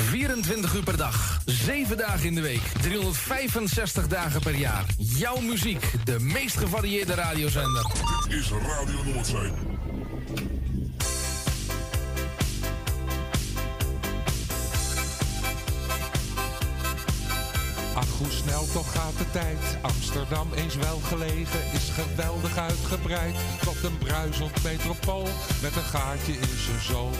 24 uur per dag, 7 dagen in de week, 365 dagen per jaar. Jouw muziek, de meest gevarieerde radiozender. Dit is Radio Noordzee. Ach, hoe snel toch gaat de tijd. Amsterdam eens wel gelegen is geweldig uitgebreid. Tot een bruisend metropool met een gaatje in zijn zool.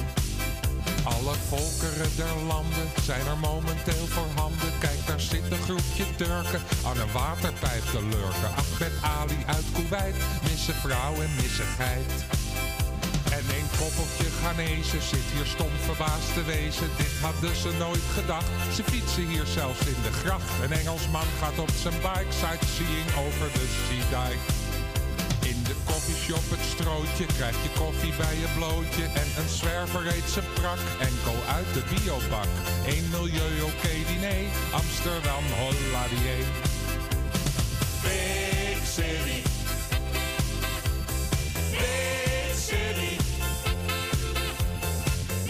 Alle volkeren der landen zijn er momenteel voorhanden. Kijk, daar zit een groepje Turken aan een waterpijp te lurken. Ahmed Ali uit Kuwait, missen vrouw en missigheid. En een koppeltje Ghanese zit hier stom verbaasd te wezen. Dit hadden ze nooit gedacht. Ze fietsen hier zelfs in de gracht. Een Engelsman gaat op zijn bike sightseeing over de Sea de koffieshop het strootje, krijg je koffie bij je blootje. En een zwerver eet zijn prak, enkel uit de biobak. Eén milieu oké diner, Amsterdam, holla die Big City. Big City.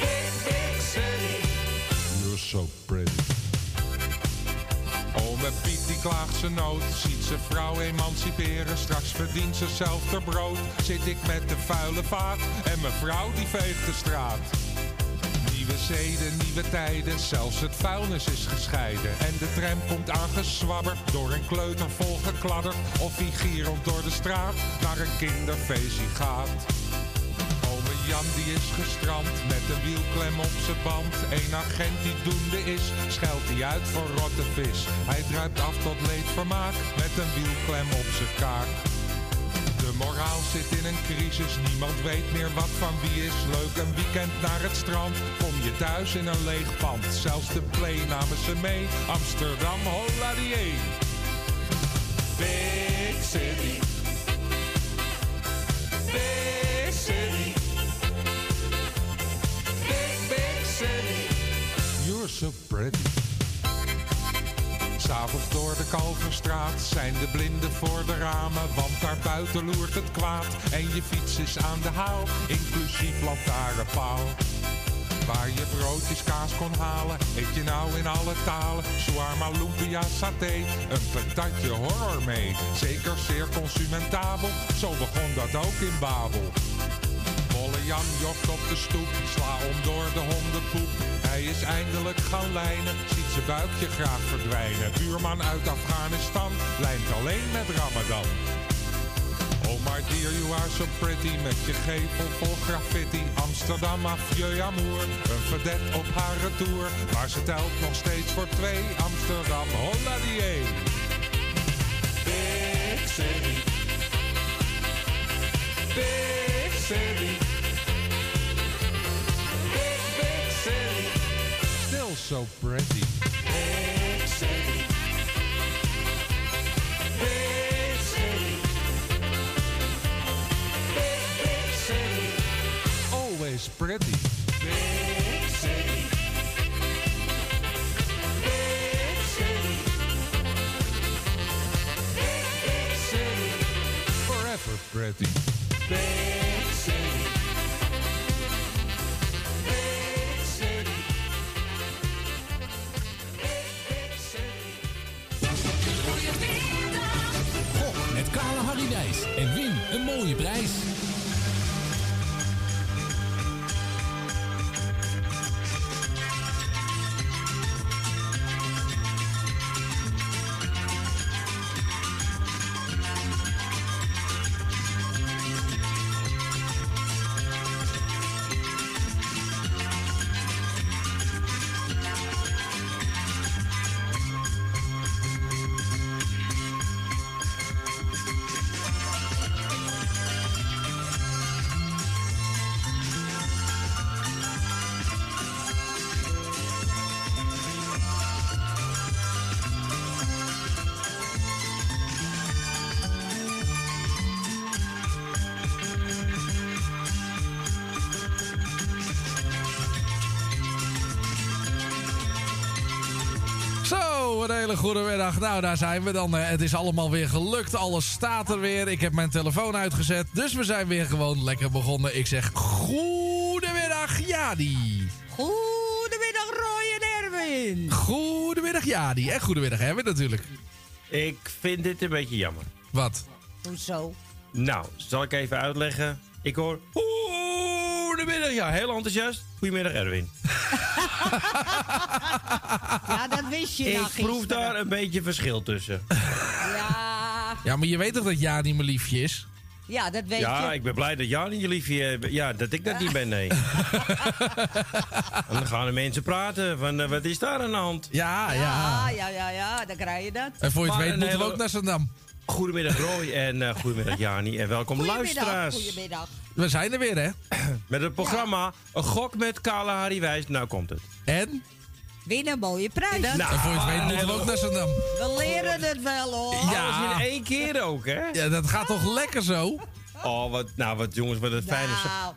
Big, big city. You're so pretty. Zijn nood. Ziet zijn vrouw emanciperen, straks verdient ze zelf ter brood. Zit ik met de vuile vaat en mijn vrouw die veegt de straat. Nieuwe zeden, nieuwe tijden, zelfs het vuilnis is gescheiden. En de tram komt aangeswabberd, door een kleuter vol gekladderd. Of vigierend door de straat, naar een kinderfeestje gaat. Jan die is gestrand, met een wielklem op zijn band. Een agent die doende is, scheldt hij uit voor rotte vis. Hij druipt af tot leedvermaak, met een wielklem op zijn kaak. De moraal zit in een crisis, niemand weet meer wat van wie is. Leuk een weekend naar het strand, kom je thuis in een leeg pand. Zelfs de play namen ze mee, Amsterdam, holla die een. Big City. So pretty. S'avonds door de Kalverstraat zijn de blinden voor de ramen, want daar buiten loert het kwaad. En je fiets is aan de haal, inclusief lantaarnpaal. Waar je broodjes kaas kon halen, eet je nou in alle talen. Shawarma, lumpia, saté, een patatje horror mee. Zeker zeer consumentabel, zo begon dat ook in Babel. Jan jokt op de stoep, sla om door de hondenpoep. Hij is eindelijk gaan lijnen, ziet zijn buikje graag verdwijnen. Buurman uit Afghanistan lijnt alleen met Ramadan. Oh my dear, you are so pretty Met je gevel vol graffiti Amsterdam, vieux amour Een vedette op haar retour Maar ze telt nog steeds voor twee Amsterdam, holla die. Big city. Big city. So pretty Big city. Big city. Big, big city. Always pretty Big city. Big city. Big, big city. Forever pretty Big city. En win een mooie prijs. Zo, een hele goede middag. Nou, daar zijn we dan. Eh, Het is allemaal weer gelukt. Alles staat er weer. Ik heb mijn telefoon uitgezet. Dus we zijn weer gewoon lekker begonnen. Ik zeg goedemiddag, Jadi. Goedemiddag Roy en Erwin. Goedemiddag, Jadi. En goedemiddag, Erwin natuurlijk. Ik vind dit een beetje jammer. Wat? Hoezo? Nou, zal ik even uitleggen. Ik hoor... Goedemiddag, ja, heel enthousiast. Goedemiddag, Erwin. Ja, dat wist je Ik proef daar een beetje verschil tussen. Ja, Ja, maar je weet toch dat Jadi mijn liefje is? ja, dat weet Ja, je. ik ben blij dat Jan je liefje... Ja, dat ik dat niet ben, nee. en dan gaan de mensen praten van, eh, wat is daar aan de hand? Ja, Ja, ja, ja, ja, dan krijg je dat. En voor je het Maar weet moeten we ook naar Zandam. Goedemiddag Roy en eh, goedemiddag Jani en welkom Goedemiddag, luisteraars. goedemiddag. We zijn er weer, hè? Met het programma Een Gok met Kale Harry Wijs. Nou komt het. En? Win een mooie prijs. Nou, en voor je het weet moeten we ook naar Zandam. We leren het wel hoor. Alles in één keer ook, hè? Ja, dat gaat toch lekker zo? Oh, wat, nou, wat jongens, wat het fijn is. Nou,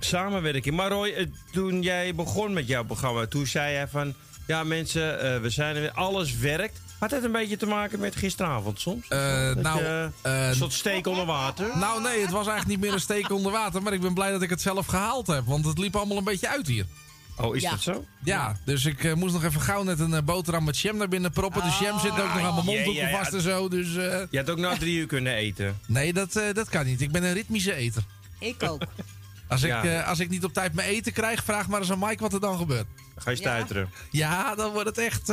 Samenwerking. Maar Roy, eh, toen jij begon met jouw programma, toen zei jij van... Ja, mensen, eh, we zijn er weer. Alles werkt. Had het een beetje te maken met gisteravond soms? Eh, nou, je, eh, een soort steek onder water? Nou nee, het was eigenlijk niet meer een steek onder water. Maar ik ben blij dat ik het zelf gehaald heb. Want het liep allemaal een beetje uit hier. Oh, is Ja. dat zo? Ja, dus ik eh, moest nog even gauw net een boterham met jam naar binnen proppen. De jam zit ook nog aan mijn mondhoeken Ja, ja, ja. vast en zo. Dus eh, Je had ook na drie uur kunnen eten. nee, dat, eh, dat kan niet. Ik ben een ritmische eter. Ik ook. Als ik, Ja. eh, als ik niet op tijd mijn eten krijg, vraag maar eens aan Mike wat er dan gebeurt. Ga je stuiteren. Ja, dan wordt het echt...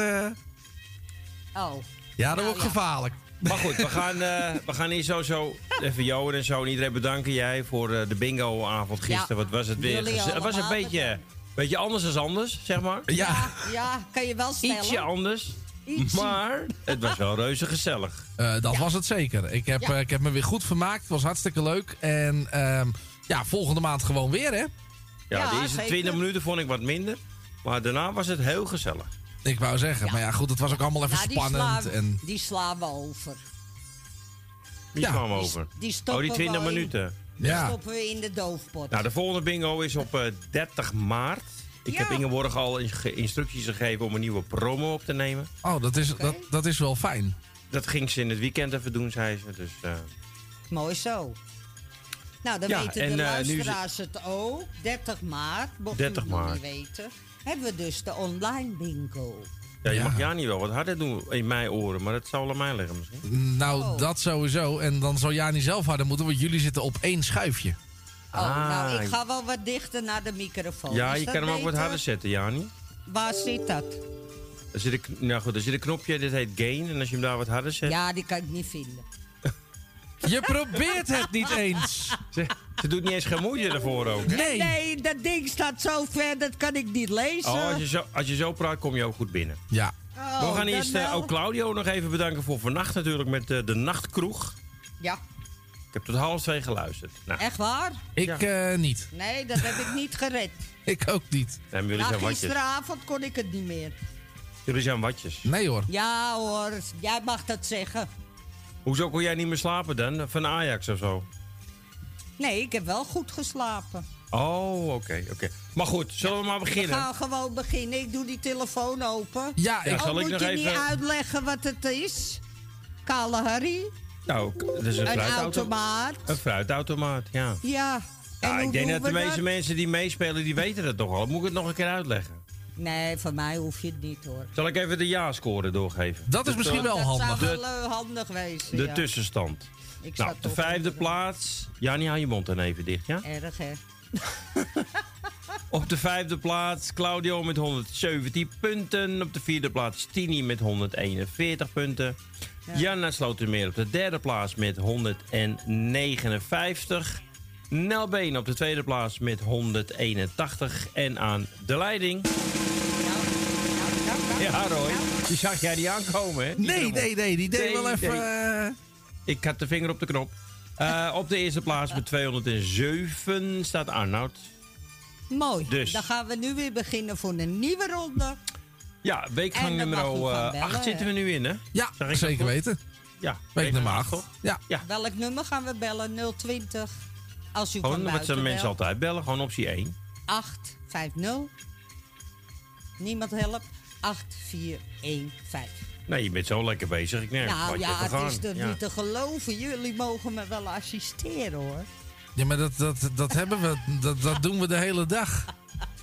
Oh. ja, dan Nou, wordt ja. gevaarlijk. Maar goed, we gaan, eh, we gaan hier sowieso even Johan en zo en iedereen bedanken. Jij voor eh, de bingo-avond gisteren. Ja. Wat was het weer? Het was een beetje, beetje anders dan anders, zeg maar. Ja, Ja, kan je wel stellen. Ietsje anders. Ietsje. Maar het was wel reuze gezellig. eh, dat Ja. was het zeker. Ik heb, Ja. ik heb me weer goed vermaakt. Het was hartstikke leuk. En ehm, ja, volgende maand gewoon weer, hè? Ja, Ja, de eerste zeker. 20 minuten vond ik wat minder. Maar daarna was het heel gezellig. Ik wou zeggen. Ja. Maar ja, goed, het was ook allemaal even Nou, die spannend. slaan, En, die slaan we over. Die Ja. kwam Die, over. die stoppen Oh, die 20 we in- minuten. Die ja. stoppen we in de doofpot. Nou, de volgende bingo is op eh, 30 maart. Ik heb. Ingeborg al in- instructies gegeven om een nieuwe promo op te nemen. Oh, dat is, dat, dat is wel fijn. Dat ging ze in het weekend even doen, zei ze. Dus, eh, Mooi zo. Nou, dan Ja, weten en, de eh, nu is het- luisteraars het ook. 30 maart, mocht 30 u het nog maart. niet weten, hebben we dus de online bingo. ja, je Ja. mag Jani wel wat harder doen in mijn oren, maar dat zou wel aan mij liggen misschien. Nou, Oh. dat sowieso. En dan zou Jani zelf harder moeten, want jullie zitten op één schuifje. Oh, Ah. nou, ik ga wel wat dichter naar de microfoon. ja, Is je kan hem ook wat harder zetten, Jani. Waar zit dat? Er zit, een, nou goed, er zit een knopje, dit heet gain. En als je hem daar wat harder zet... Ja, die kan ik niet vinden. Je probeert het niet eens. Ze, ze doet niet eens geen moeite ervoor ook. hè? Nee. Nee, dat ding staat zo ver, dat kan ik niet lezen. Oh, als je, zo, als je zo praat, kom je ook goed binnen. Ja. Oh, We gaan dat eerst eh, wel. ook Claudio nog even bedanken voor vannacht natuurlijk met eh, de nachtkroeg. Ja, Ik heb tot half twee geluisterd. Nou, echt waar? Ik eh, niet. Nee, dat heb ik niet gered. Ik ook niet. en jullie Na zijn watjes. gisteravond kon ik het niet meer. Jullie zijn watjes. Nee hoor. Ja hoor, jij mag dat zeggen. Hoezo kon jij niet meer slapen dan? Van Ajax of zo? Nee, ik heb wel goed geslapen. Oh, oké, oké. Maar goed, zullen we maar We beginnen? gaan gewoon beginnen. Ik doe die telefoon open. Ja, Ja, ik, zal oh, ik moet nog je even- niet uitleggen wat het is? Kale Harry? Nou, dat is een, Een fruitauto- automaat? Een fruitautomaat, ja. Ja. En Ja, hoe ik denk doen dat de we meeste mensen die meespelen, die weten dat toch al. Moet ik het nog een keer uitleggen? Nee, van mij hoef je het niet hoor. Zal ik even de ja-score doorgeven? dat is misschien wel dat handig. zou wel handig wezen. De ja. tussenstand. Ik Nou, de vijfde plaats... Jani, hou je mond dan even dicht, ja? Erg hè? Op de vijfde plaats Claudio met 117 punten. Op de vierde plaats Tini met 141 punten. Janna Slotermeer op de derde plaats met 159. Nel Been op de tweede plaats met 181. En aan de leiding... Ja, Roy. Die zag jij niet aankomen, hè? Die Nee, nee, nee. Die deed Nee, wel even... nee. eh, Ik had de vinger op de knop. Eh, op de eerste plaats met 207 staat Arnoud. Mooi. Dus. Dan gaan we nu weer beginnen voor een nieuwe ronde. Ja, weekgang nummer mag u gaan 8 bellen, zitten we nu in, hè? ja, zeker weten. Ja, Week nummer acht, 8. Ja. Ja. Welk nummer gaan we bellen? 020. Als u Gewoon wat ze mensen altijd bellen, gewoon optie 1. 850. Niemand helpt. 8415. Nee, je bent zo lekker bezig. Ik neem nou wat ja, je het gaan. is er ja. niet te geloven. Jullie mogen me wel assisteren hoor. Ja, maar dat, dat, dat hebben we. Dat, dat doen we de hele dag.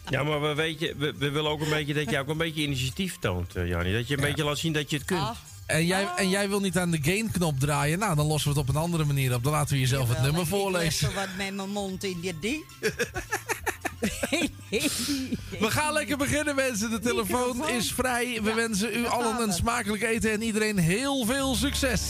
ja, maar we, weet je, we, we willen ook een beetje dat jij ook een beetje initiatief toont, uh, Jannie. Dat je een beetje laat zien dat je het kunt. En jij, Oh. en jij wil niet aan de gain-knop draaien. Nou, dan lossen we het op een andere manier op. Dan laten we jezelf het nummer ik voorlezen. Even wat met mijn mond in je ding. We gaan lekker beginnen, mensen. De telefoon is vrij. We Ja, wensen u allen een smakelijk eten en iedereen heel veel succes.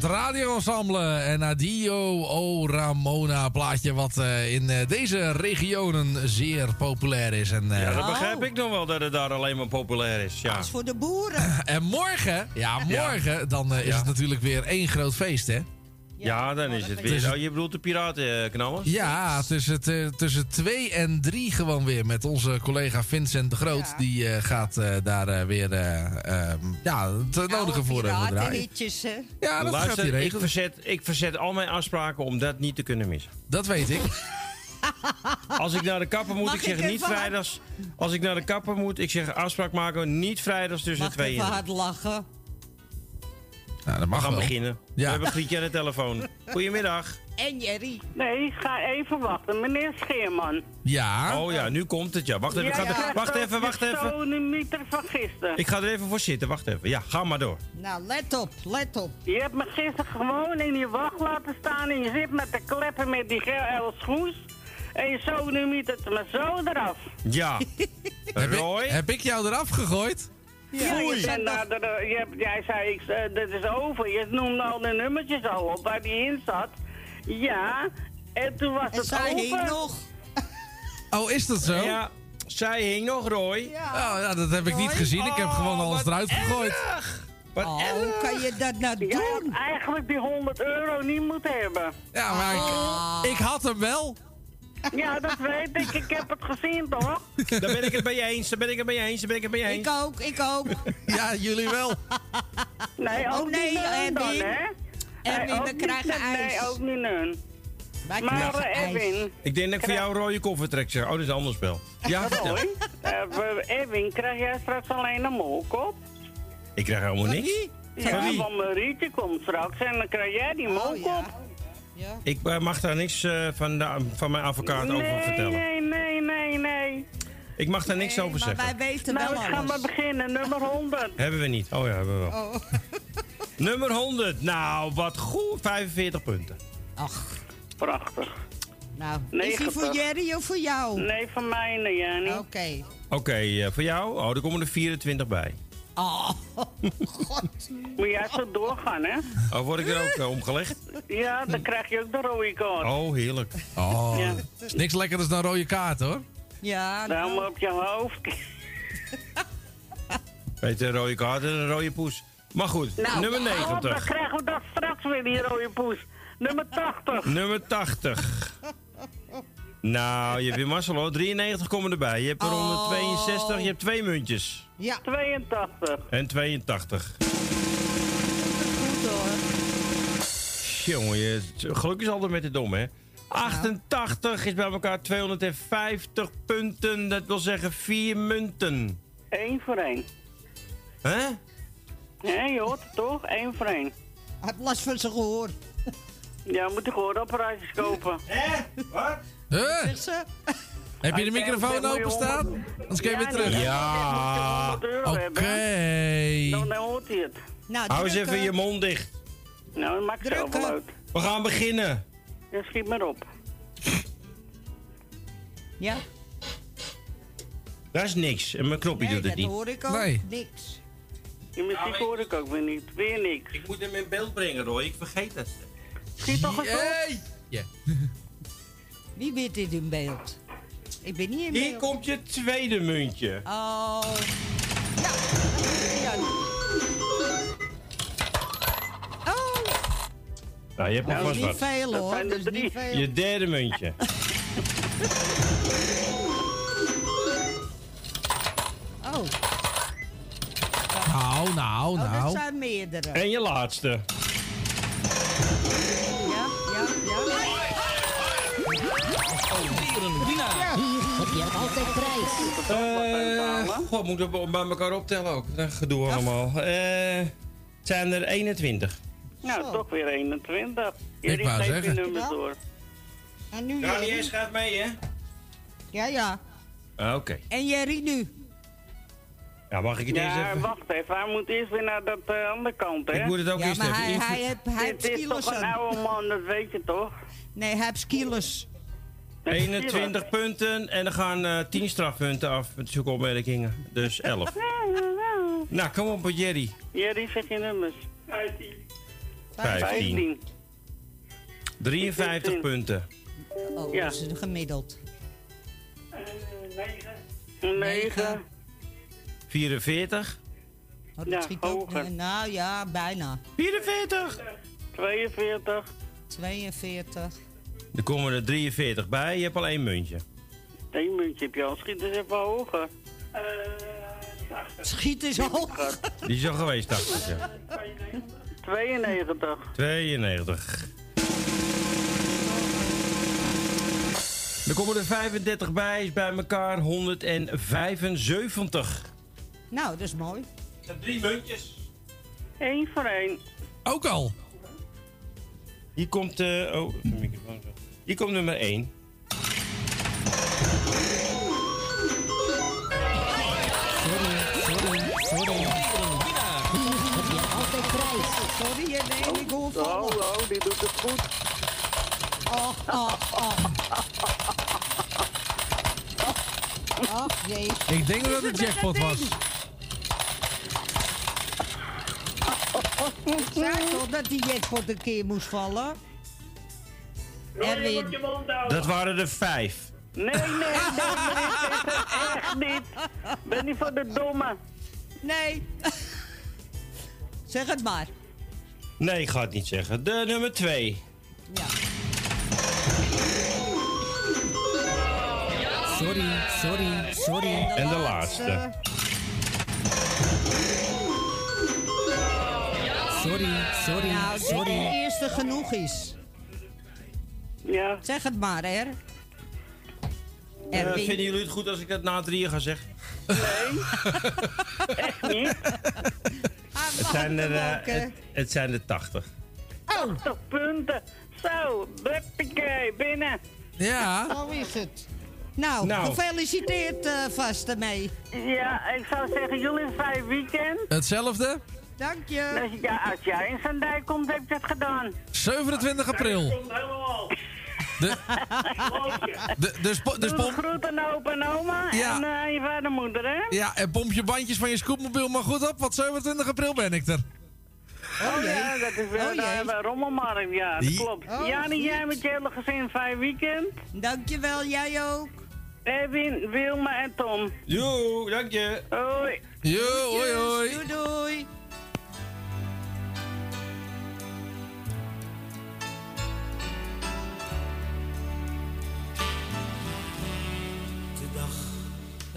Het radioensemble en Adio O Ramona plaatje wat eh, in eh, deze regionen zeer populair is. En, eh, Ja, dat begrijp ik nog wel dat het daar alleen maar populair is. Ja. Dat is voor de boeren. en morgen, ja morgen, dan is Ja. het natuurlijk weer één groot feest hè. Ja, dan is het weer. Oh, je bedoelt de piratenknallers? Ja, tussen, te- tussen twee en drie gewoon weer met onze collega Vincent de Groot. Die eh, gaat eh, daar eh, weer eh, ehm, ja, het nodige voor hebben draaien. Ja, dat gaat Luister, hij ik regelen. verzet, ik verzet al mijn afspraken om dat niet te kunnen missen. Dat weet ik. Als ik naar de kapper moet, Mag ik zeg ik niet vrijdags. Als ik naar de kapper moet, ik zeg afspraak maken, niet vrijdags tussen Mag ik twee even en hard lachen? Ja, dat mag We gaan wel. beginnen. Ja. We hebben Grietje aan de telefoon. Goedemiddag. En Jerry. Nee, ga even wachten. Meneer Scheerman. Ja. Oh ja, nu komt het ja. Wacht even, ga er- wacht even, wacht even. van gisteren. Ik ga er even voor zitten, wacht even. Ja, ga maar door. Nou, let op, let op. Je hebt me gisteren gewoon in je wacht laten staan en je zit met de kleppen met die geel schoes. En je sonemietert me zo eraf. Ja. Heb ik, Roy? heb ik jou eraf gegooid? Ja, je bent de, je hebt, jij zei, ik, eh, dit is over. Je noemde al de nummertjes al op waar die in zat. Ja, en toen was En het zij over. hing nog. Oh, is dat zo? Ja, zij hing nog, Roy. Oh, ja, dat heb ik niet gezien. Ik heb gewoon alles eruit gegooid. Wat Oh, hoe kan je dat nou Jij had doen? eigenlijk die 100 euro niet moeten hebben. Ja, maar ik, ik had hem wel. Ja, dat weet ik. Ik heb het gezien, toch? Daar ben ik het mee eens, daar ben ik het mee eens, daar ben ik het mee eens. Ik ook, ik ook. Ja, jullie wel. Nee, ook Oh, nee, niet neun dan, Erwin. hè? Erwin, Nee, niet neun, Nee, ijs. ook niet neun. Wij Maar krijgen ijs. Edwin, Ik denk dat ik voor jou een rode koffer trek, zeg. Oh, dat is een ander spel. Ja, vertel. Edwin, krijg jij straks alleen een molkop? Ik krijg helemaal niks. Van Ja, van Marietje komt straks en dan krijg jij die Oh, molkop. Ja. Ik eh, mag daar niks eh, van, de, van mijn advocaat over vertellen. nee, nee, nee, nee. Ik mag daar niks Nee, over maar zeggen. wij weten Nou, wel ik ga alles. maar beginnen. Nummer 100. Hebben we niet. Oh ja, hebben we wel. Oh. Nummer 100. Nou, wat goed. 45 punten. Ach, Prachtig. nou. Is die 90. voor Jerry of voor jou? Nee, van mij, nee, Jannie. Oké. Oké, eh, voor jou? Oh, er komen er 24 bij. Oh, god. Moet jij zo doorgaan, hè? Oh, word ik er ook eh, omgelegd? Ja, dan krijg je ook de rode kaart. Oh, heerlijk. Oh, Ja. is niks lekkerder dan een rode kaart hoor. Ja, Daarom nou. op je hoofd. Weet je, een rode kaart en een rode poes. Maar goed, Nou, nummer oh, dan 90. krijgen we dat straks weer, die rode poes. Nummer 80. Nummer 80. Nou, je hebt weer mazzel hoor. 93 komen erbij. Je hebt er Oh. 162, je hebt twee muntjes. Ja, 82. En 82. goed hoor. Jongen, je, geluk is altijd met de dom, hè? 88 is bij elkaar 250 punten. Dat wil zeggen 4 munten. Eén voor één. Hè? Ja, je hoort het toch? Eén voor één. Hij heeft last van zijn gehoor. Ja, moet je gehoorapparaatjes kopen. Hè? Wat? Huh? Ze. Heb je de microfoon openstaan? Anders kun je weer terug. Ja. 100 euro Oké. hebben. Dan, hoort hij het. Nou, Hou eens even je mond dicht. Nou, dat maakt zelf wel uit. We gaan beginnen. Ja, schiet maar op. Ja, Dat is niks. En mijn knopje nee, doet het dat niet. hoor ik ook. Nee. Niks. Die muziek hoor ik ook weer niet. Weer niks. Ik moet hem in beeld brengen, Roy. Ik vergeet het. Schiet toch eens op. Hey. Wie weet dit in beeld? Ik ben niet in Hier beeld. komt je tweede muntje. Oh. Ja. ja. Oh, Nou, je hebt nog dat is vast niet wat. veel hoor. zijn Dat er is drie. niet veel. Je derde muntje. Oh, Nou, nou, oh, dat nou. zijn meerdere. En je laatste. Hier heb je altijd prijs. Eh, God, moeten we bij elkaar optellen ook. Dat gedoe allemaal. Eh, het zijn er 21. Nou, Zo. toch weer 21. Jullie wou geven je nummers door. En nu Ja, die Jerry. eens gaat mee, hè? Ja, ja. Ah, Oké. En Jerry nu? Ja, mag ik het eerst Ja, even? wacht even. Hij moet eerst weer naar dat eh, andere kant, hè? Ik moet het ook Ja, eerst maar even hij, hij, heeft, hij heeft is kilo's toch een oude man, dat weet je toch? Nee, hij heeft kilo's. 21 punten en er gaan eh 10 strafpunten af met zulke opmerkingen. Dus 11. nou, kom op, Jerry. Jerry, zeg je nummers. 15. 53 punten. Oh, Ja. dat is gemiddeld. 9. 44. Oh, dat Ja, schiet ook. hoger. eh, Nou ja, bijna. 44. 42. 42. Er komen er 43 bij. Je hebt al één muntje. Eén muntje heb je al. Schiet eens even hoger. Schiet eens hoger. Die is al geweest, dacht ik. ja. 92. 92. Er komen er 35 bij, is bij elkaar 175. Nou, dat is mooi. drie muntjes. Eén voor één. Ook al. Hier komt, eh oh, de microfoon zo. Hier komt nummer 1. Sorry, sorry. Hier heb je altijd prijs. Sorry, nee, ik hoor Oh, oh, die doet het goed. Oh, oh, oh. Ach, jee. Ik denk dat het jackpot was. Ik zei toch dat die jackpot een keer moest vallen? Erwin. Dat waren er vijf. Nee, nee, nee, nee, echt niet. Ben niet voor de domme. Nee. zeg het maar. Nee, ik ga het niet zeggen. De nummer 2. Sorry, sorry, sorry. En de laatste. Sorry, sorry, Nou, dit de sorry. eerste genoeg is. Ja. Zeg het maar, hè. Eh, Erwin. vinden jullie het goed als ik dat na drieën ga zeggen? Echt niet. Het zijn er, eh, het, het zijn er 80. 80 punten. Zo, huppakee, binnen. Ja. Zo is het. Nou, Nou. gefeliciteerd uh, vast ermee. Ja, ik zou zeggen, jullie een vijf weekend. Hetzelfde. Dank je. Dus ja, als jij in Zandijk komt, heb je het gedaan. 27 april. De, de, de, spo- de spom- groet aan opa en oma Ja. en eh, je vader en moeder, hè? Ja, en pomp je bandjes van je scootmobiel maar goed op, want 27 april ben ik er. Oh, ja, dat is wel Oh, uh, bij Rommelmarkt, ja, dat klopt. Oh, Jani, jij met je hele gezin vijf weekend. Dankjewel, jij ook. Erwin, Wilma en Tom. Jo, dank je. Hoi. Yo, hoi hoi. Doei, doei.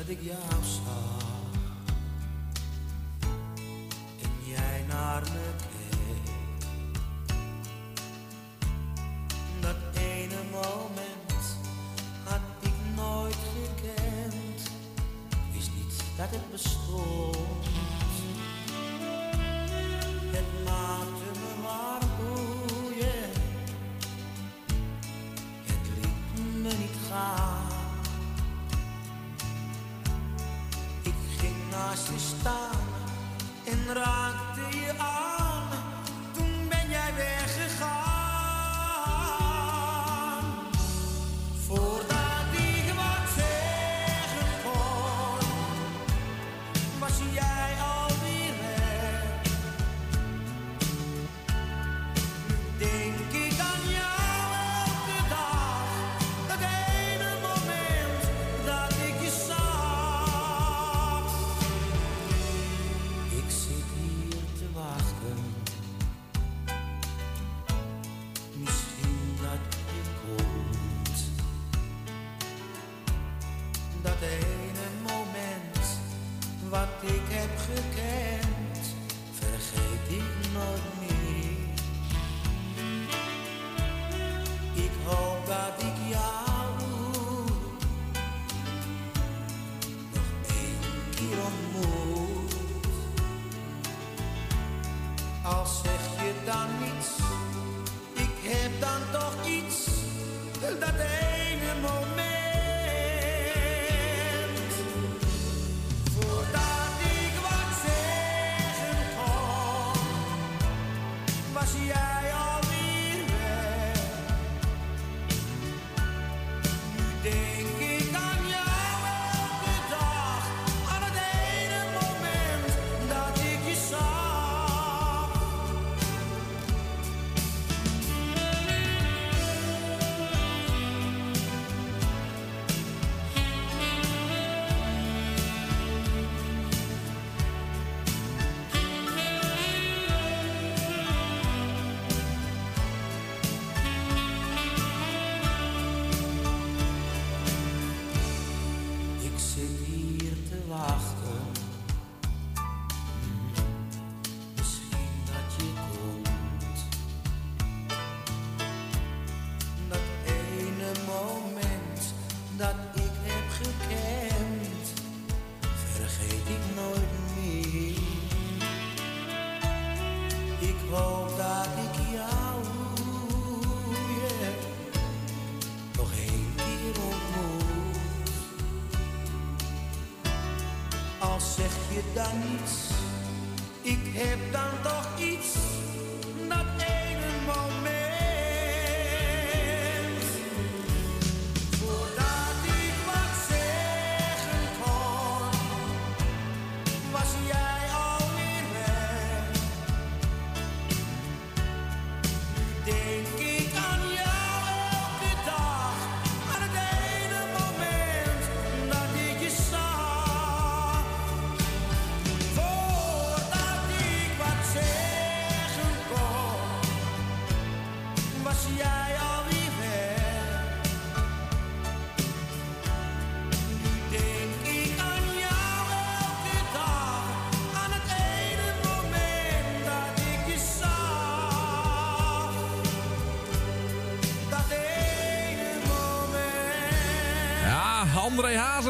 Dat ik jou zag en jij naar me keek, dat ene moment had ik nooit gekend, wist niet dat het bestond. Het maakte me oh yeah. het liet me niet gaan. Naast je staan en raakte je aan. Toen ben jij weggegaan.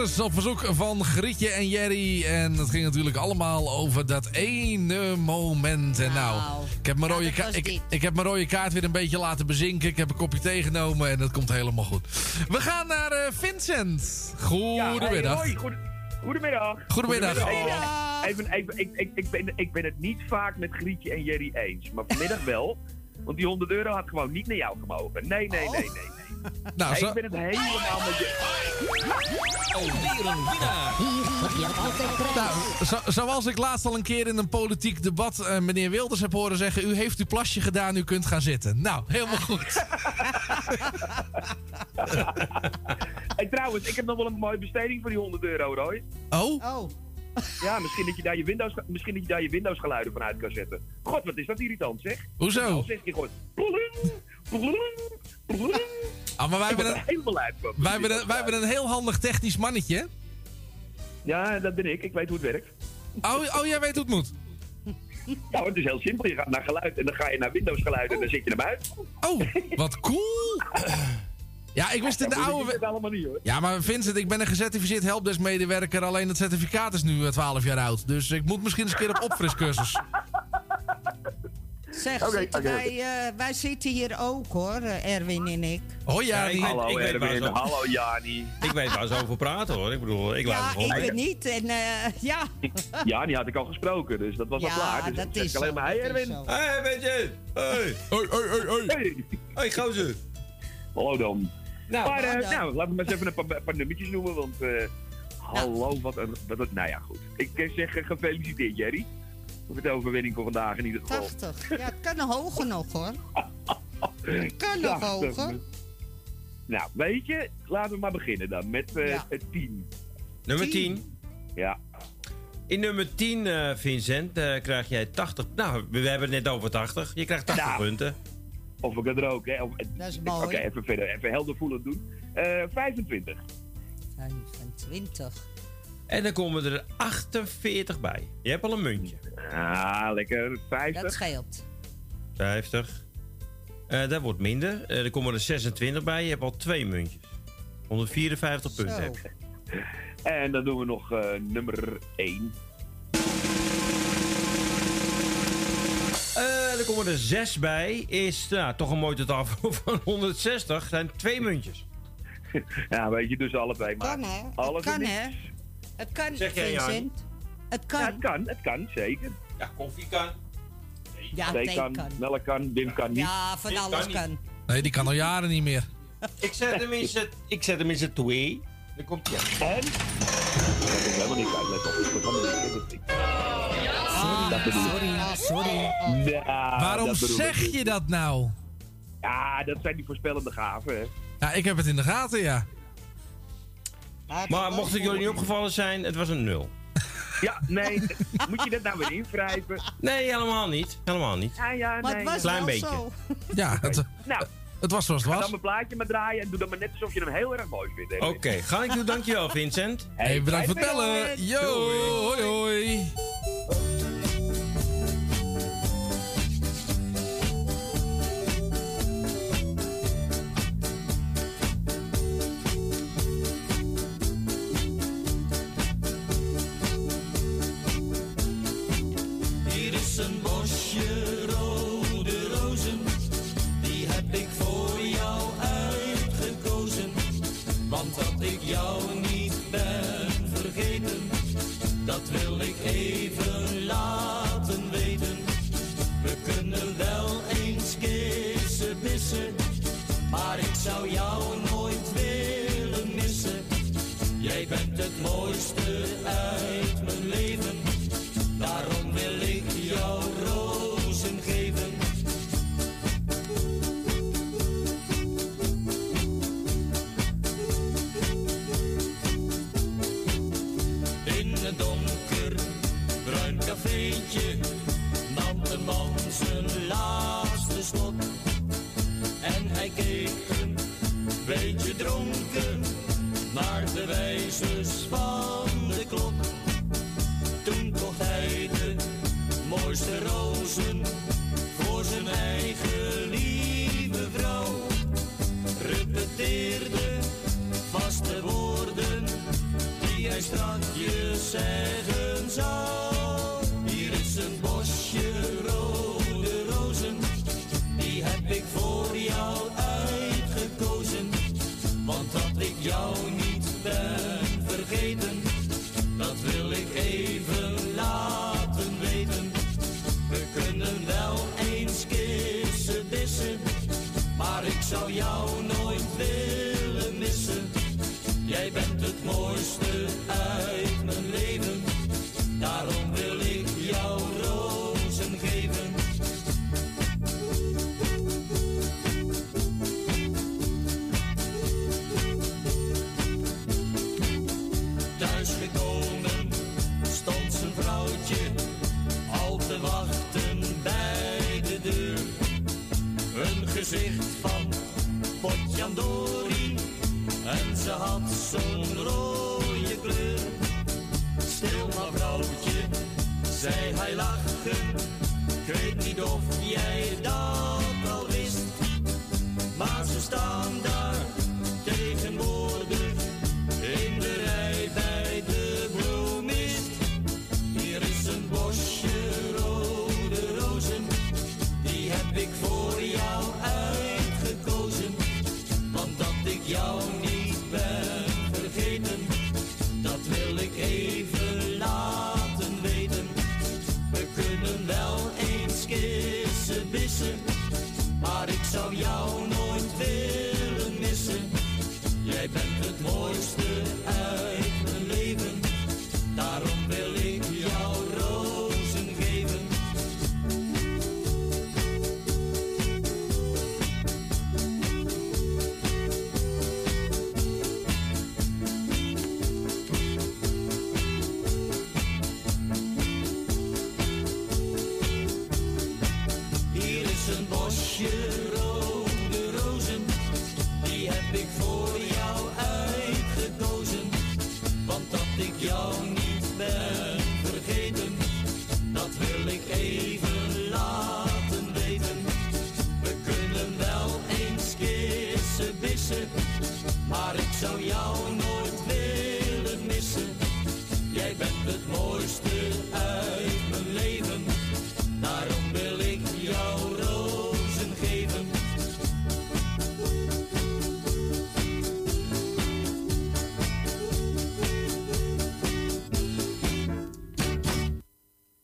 Hazes op verzoek van Grietje en Jerry. En het ging natuurlijk allemaal over dat ene moment. En nou, ik, heb mijn rode dat ka- was ik, ik heb mijn rode kaart weer een beetje laten bezinken. Ik heb een kopje thee genomen en dat komt helemaal goed. We gaan naar eh, Vincent. Goedemiddag. Hoi, goedemiddag. Goedemiddag. Even, even, even, ik, ik, ik, ben, ik ben het niet vaak met Grietje en Jerry eens. Maar vanmiddag wel. Want die 100 euro had gewoon niet naar jou gemogen. Nee, nee, nee, nee. nee. Nou, zo- ik ben het helemaal met je. Alweer een winnaar. Hier heb je altijd prijs. Nou, zo- zoals ik laatst al een keer in een politiek debat eh, meneer Wilders heb horen zeggen... u heeft uw plasje gedaan, u kunt gaan zitten. Nou, helemaal goed. Hey, trouwens, ik heb nog wel een mooie besteding voor die 100 euro, Roy. Oh? Oh. Ja, misschien dat je daar je Windows, misschien dat je daar je Windows geluiden vanuit kan zetten. God, wat is dat irritant, zeg. Hoezo? Dan zeg je gewoon... Ah, maar wij hebben, een, helemaal uit van. wij, hebben een, wij hebben een heel handig technisch mannetje. Ja, dat ben ik. Ik weet hoe het werkt. Oh, oh jij weet hoe het moet. Nou, het is heel simpel. Je gaat naar geluid en dan ga je naar Windows geluid en dan zet je hem uit. Oh, wat cool. Ja, ik wist in de oude... allemaal niet, hoor. Ja, maar Vincent, ik ben een gecertificeerd helpdesk-medewerker. Alleen het certificaat is nu eh, 12 jaar oud. Dus ik moet misschien eens een keer op opfriscursus. Zeg, zitten wij, eh, wij zitten hier ook hoor, eh, Erwin en ik. Hoi Ja, ik weet- Hallo ik weet waar Erwin, ze- hallo Jani. Ik weet waar ze over praten hoor. Ik bedoel, ik laat Ja, het gewoon. ik ben niet. En eh, ja. Ja, die had ik al gesproken, dus dat was Ja, al klaar. Dus dat zeg is ik alleen maar, hey Erwin. Hé, weet je? Hé. Hoi, hoi, hoi, hoi. Hey. Hé, gozer. Hallo dan. Nou, maar eh, nou, laten we maar eens even een paar, paar nummertjes noemen, want... eh, hallo, wat een... Wat een nou ja, goed. Ik eh, zeg eh, gefeliciteerd, Jerry. Met de overwinning voor vandaag in ieder geval. 80. Ja, het kan nog hoger nog hoor. Het kan nog 80. hoger. Nou, weet je, laten we maar beginnen dan met eh Ja. het 10. Nummer Tien. 10. Ja. In nummer 10, eh, Vincent, eh, krijg jij 80. Nou, we hebben het net over 80. Je krijgt 80 Nou. punten. Of ik het er ook, hè. Of, Dat is Oké, mooi. even verder. Even helder voelend doen. Eh 25. 25. En dan komen er 48 bij. Je hebt al een muntje. Ah, lekker. 50. Dat scheelt. 50. Eh dat wordt minder. Eh, er komen er 26 bij. Je hebt al twee muntjes. 154 punten heb je. En dan doen we nog eh, nummer 1. Eh, er komen er 6 bij. Is nou, toch een mooi totaal van 160. zijn twee muntjes. Ja, weet je, dus alle twee maar. Kan hè? Alles kan hè? Het kan, Zeg jij, Jan? Vincent. Het kan. Ja, het kan, het kan, zeker. Ja, koffie kan. Ja, Thee kan, kan. melk kan, Wim kan niet. Ja, van alles kan. Nee, die kan al jaren niet meer. Ik zet hem in z'n- ik zet hem in twee. Dan komt hij. En? Dat is helemaal niet uit, let op. Niet. Ah, ik. sorry, ah, sorry. Ja, Waarom zeg ik. je dat nou? Ja, dat zijn die voorspellende gaven, hè. Ja, ik heb het in de gaten, ja. Maar mocht het jullie niet opgevallen zijn, het was een nul. Ja, nee, moet je dat nou weer invrijven? Nee, helemaal niet. Helemaal niet. Ja, ja, Maar nee. het was Klein beetje. zo. Ja, het, Nou, het was zoals het ga dan was. mijn plaatje maar draaien en doe dan maar net alsof je hem heel erg mooi vindt. hè. Oké, ga ik doen. Dankjewel, Vincent. Hey, bedankt voor het bellen. Yo, hoi hoi. So young. Zeggen zou. Ze had zo'n rode kleur. Stil maar vrouwtje, zei hij lachen, ik weet niet of jij dat al wist. Maar ze staan daar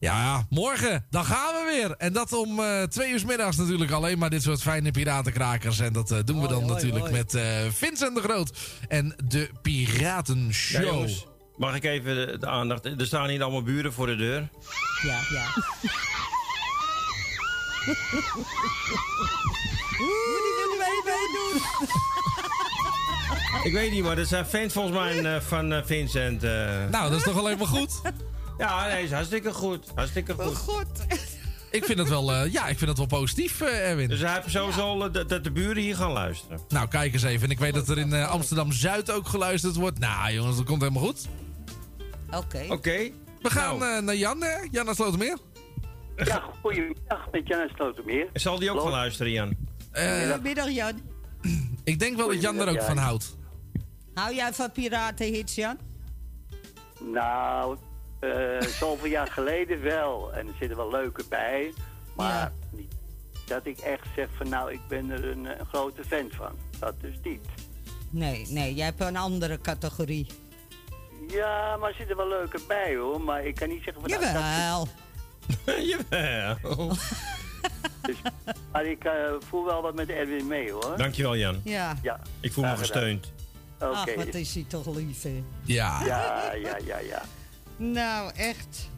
Ja, morgen, dan gaan we weer. En dat om eh, twee uur 's middags natuurlijk alleen maar dit soort fijne piratenkrakers. En dat eh, doen we dan hoi, natuurlijk hoi. met eh, Vincent de Groot en de Piratenshow. Ja, jongens, mag ik even de, de aandacht? Er staan hier allemaal buren voor de deur. Ja, ja. Oeh, die willen wij meedoen. Ik weet niet, maar dat zijn fans volgens mij van eh, Vincent. eh. Nou, dat is toch alleen maar goed? Ja, nee, is hartstikke goed. Hartstikke goed. goed. Ik vind het wel, eh, ja, ik vind het wel positief, eh, Erwin. Dus hij heeft sowieso al eh, dat, dat de buren hier gaan luisteren. Nou, kijk eens even. En ik weet dat er in eh, Amsterdam-Zuid ook geluisterd wordt. Nou, jongens, dat komt helemaal goed. Oké. Oké. We gaan eh, naar Jan, hè? Jan uit Slotermeer. Ja, goedemiddag met Jan Slotermeer. Zal die ook gaan luisteren, Jan? Eh, Goedemiddag, Jan. ik denk wel dat Jan er ook van houdt. Hou jij van piratenhits, Jan? Nou, eh zoveel jaar geleden wel. En er zitten wel leuke bij. Maar niet dat ik echt zeg van nou, ik ben er een, grote fan van. Dat dus niet. Nee, nee, jij hebt een andere categorie. Ja, maar er zitten wel leuke bij hoor. Maar ik kan niet zeggen van... nou, dat- Jawel. Jawel. dus, maar ik eh, voel wel wat met Erwin mee hoor. Dankjewel, Jan. Ja. Ja. Ik voel me gesteund. Oké. Ach, wat is hij toch lief, hè? Ja. Ja, ja, ja, ja. Nou, echt.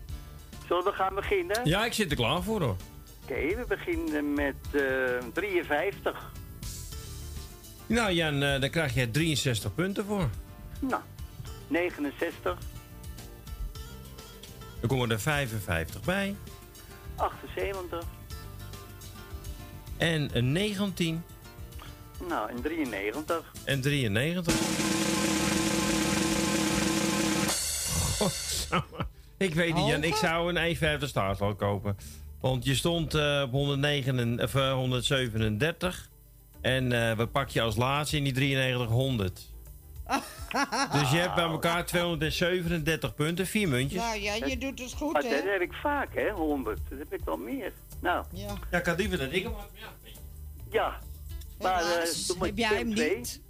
Zullen we gaan beginnen? Ja, ik zit er klaar voor hoor. Oké, we beginnen met eh 53. Nou Jan, eh, daar krijg je 63 punten voor. Nou, 69. Dan komen er 55 bij. 78. En een 19 Nou, en 93. en 93. Godsamme. Ik weet niet, Jan. Ik zou een E50 startval kopen. Want je stond eh, op 109, en- of, eh, 137. En eh, wat pak je als laatste in die 93 100? Dus je hebt bij elkaar 237 punten, vier muntjes. Nou ja, je doet het goed, Maar dat hè? heb ik vaak, hè, 100. Dat heb ik wel meer. Nou, Ja. Ja, ik had liever dat ik hem had. Ja. ja. Maar, Helaas, eh, heb jij twee hem om twee. niet?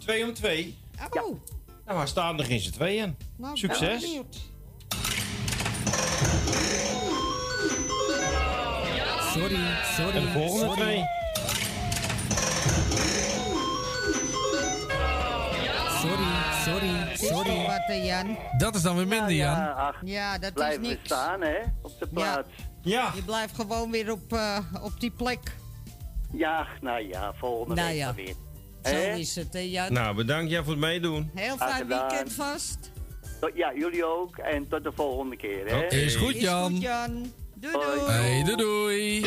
2 om 2. Oh, Nou, waar staan er in z'n tweeën? nou, Succes. Sorry, sorry. En de volgende sorry. twee. Sorry, sorry, sorry. wat, hè, Jan? Dat is dan weer minder, Jan. Ja, ach, Ja, dat is niks. staan, hè, op de plaats. Ja. Je blijft gewoon weer op, eh, op die plek. Ja, nou ja, volgende Nou week ja. weer. Zo is het, hè, Jan? Nou, bedankt jij voor het meedoen. Heel fijn weekend vast. Tot- Ja, jullie ook. En tot de volgende keer, hè? Is goed, Is Jan. goed, Jan. Doei, doei. Hey, doei doei.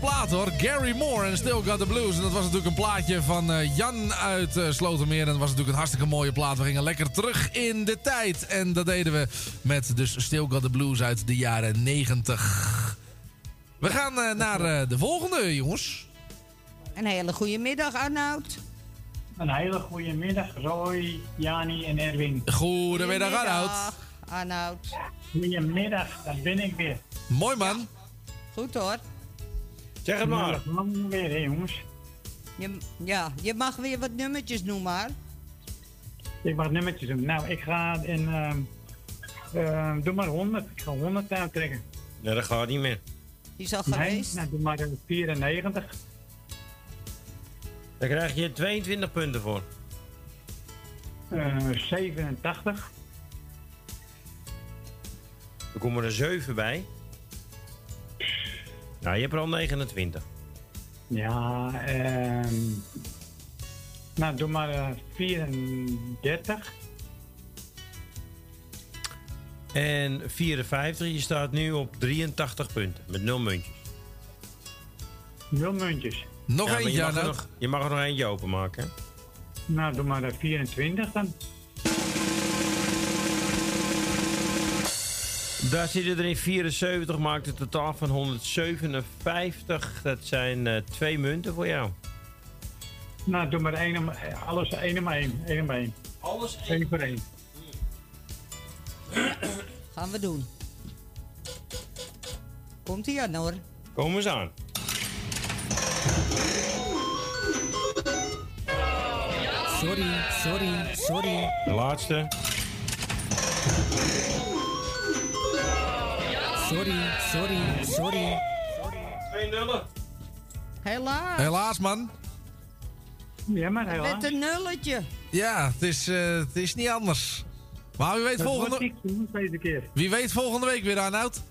Mooie plaat hoor. Gary Moore en Still Got the Blues. En dat was natuurlijk een plaatje van eh, Jan uit uh, Slotermeer. En dat was natuurlijk een hartstikke mooie plaat. We gingen lekker terug in de tijd. En dat deden we met dus Still Got the Blues uit de jaren 90. We gaan uh, naar de volgende, jongens. Een hele goede middag, Arnoud. Een hele goede middag, Roy, Jani en Erwin. Goedemiddag, Arnoud. Arnoud. Goedemiddag, daar ben ik weer. Mooi man. Ja. Goed hoor. Zeg het maar. Weer, hè, jongens. Je, ja, je mag weer wat nummertjes noemen, maar. Ik mag nummertjes doen. Nou, ik ga in. Uh, uh, doe maar 100. Ik ga 100 uittrekken. Nee, dat gaat niet meer. Die is al nee, geweest? Nou, doe maar 94. Daar krijg je 22 punten voor. Uh, 87. Er komen er 7 bij. Nou, je hebt er al 29. Ja, ehm. nou, doe maar uh, 34. En 54, je staat nu op 83 punten met 0 muntjes. 0 muntjes. Nog ja, eentje, je mag, Arnoud. nog, je mag er nog eentje openmaken. Nou, doe maar 24 dan. Daar zitten er in 74, maakt het totaal van 157. Dat zijn uh, twee munten voor jou. Nou, doe maar één, alles één om één. één om één. Alles één voor één. Gaan we doen. Komt ie aan hoor. Kom eens aan. Sorry, sorry, sorry. De laatste. Sorry, sorry, sorry. Twee nullen. Helaas. Helaas, man. Ja, maar helaas. Met een nulletje. Ja, het is, uh, het is niet anders. Maar wie weet, Dat volgende... keer. wie weet volgende week weer, Arnoud.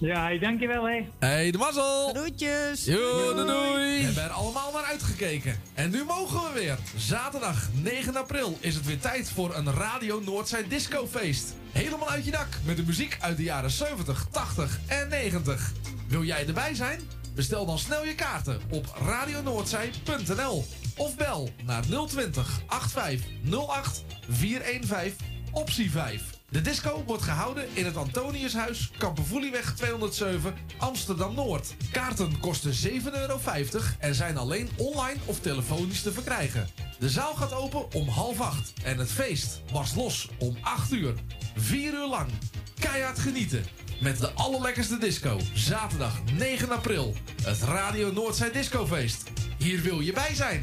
Ja, dankjewel, hé. Hey, de mazzel. Groetjes. Yo, doei, doei. We hebben er allemaal naar uitgekeken. En nu mogen we weer. Zaterdag 9 april is het weer tijd voor een Radio Noordzij discofeest. Helemaal uit je dak met de muziek uit de jaren 70, 80 en 90. Wil jij erbij zijn? Bestel dan snel je kaarten op radionoordzij.nl of bel naar 020 8508 415 optie 5. De disco wordt gehouden in het Antoniushuis, Kampervoelieweg 207, Amsterdam-Noord. Kaarten kosten 7,50 euro en zijn alleen online of telefonisch te verkrijgen. De zaal gaat open om half acht en het feest barst los om 8 uur. 4 uur lang. Keihard genieten. Met de allerlekkerste disco. Zaterdag 9 april. Het Radio Noordzij Discofeest. Hier wil je bij zijn.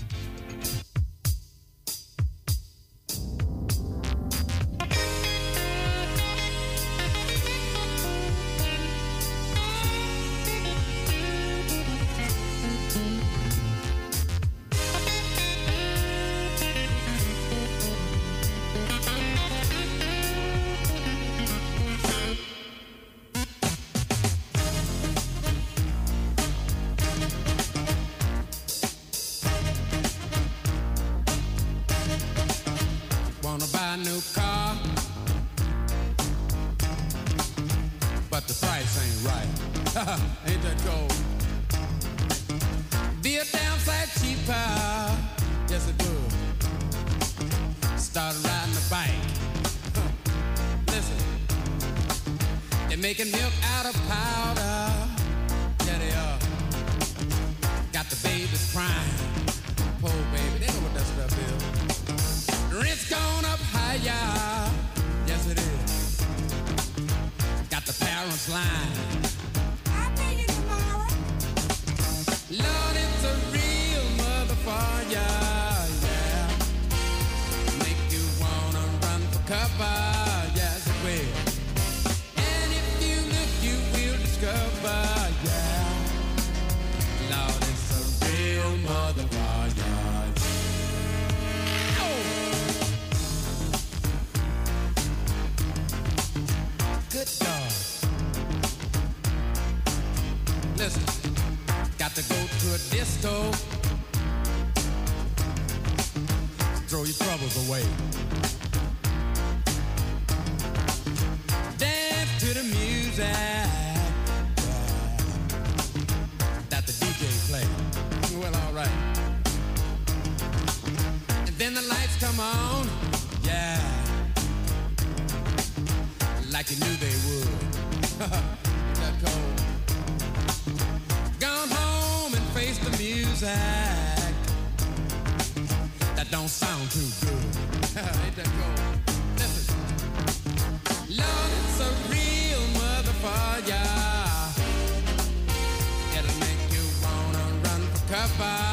Started riding a bike. Listen, they're making milk out of powder. Yeah, they are. Got the babies crying. Poor baby, they know what that stuff is. Rent's gone up higher. Yes, it is. Got the parents lying. a disco. Throw your troubles away. Dance to the music that the DJ plays. Well, alright. And then the lights come on. Yeah. Like you knew they would. music. That don't sound too good. Ain't that cold? Listen. Lord, it's a real motherfucker. It'll make you wanna run for cover,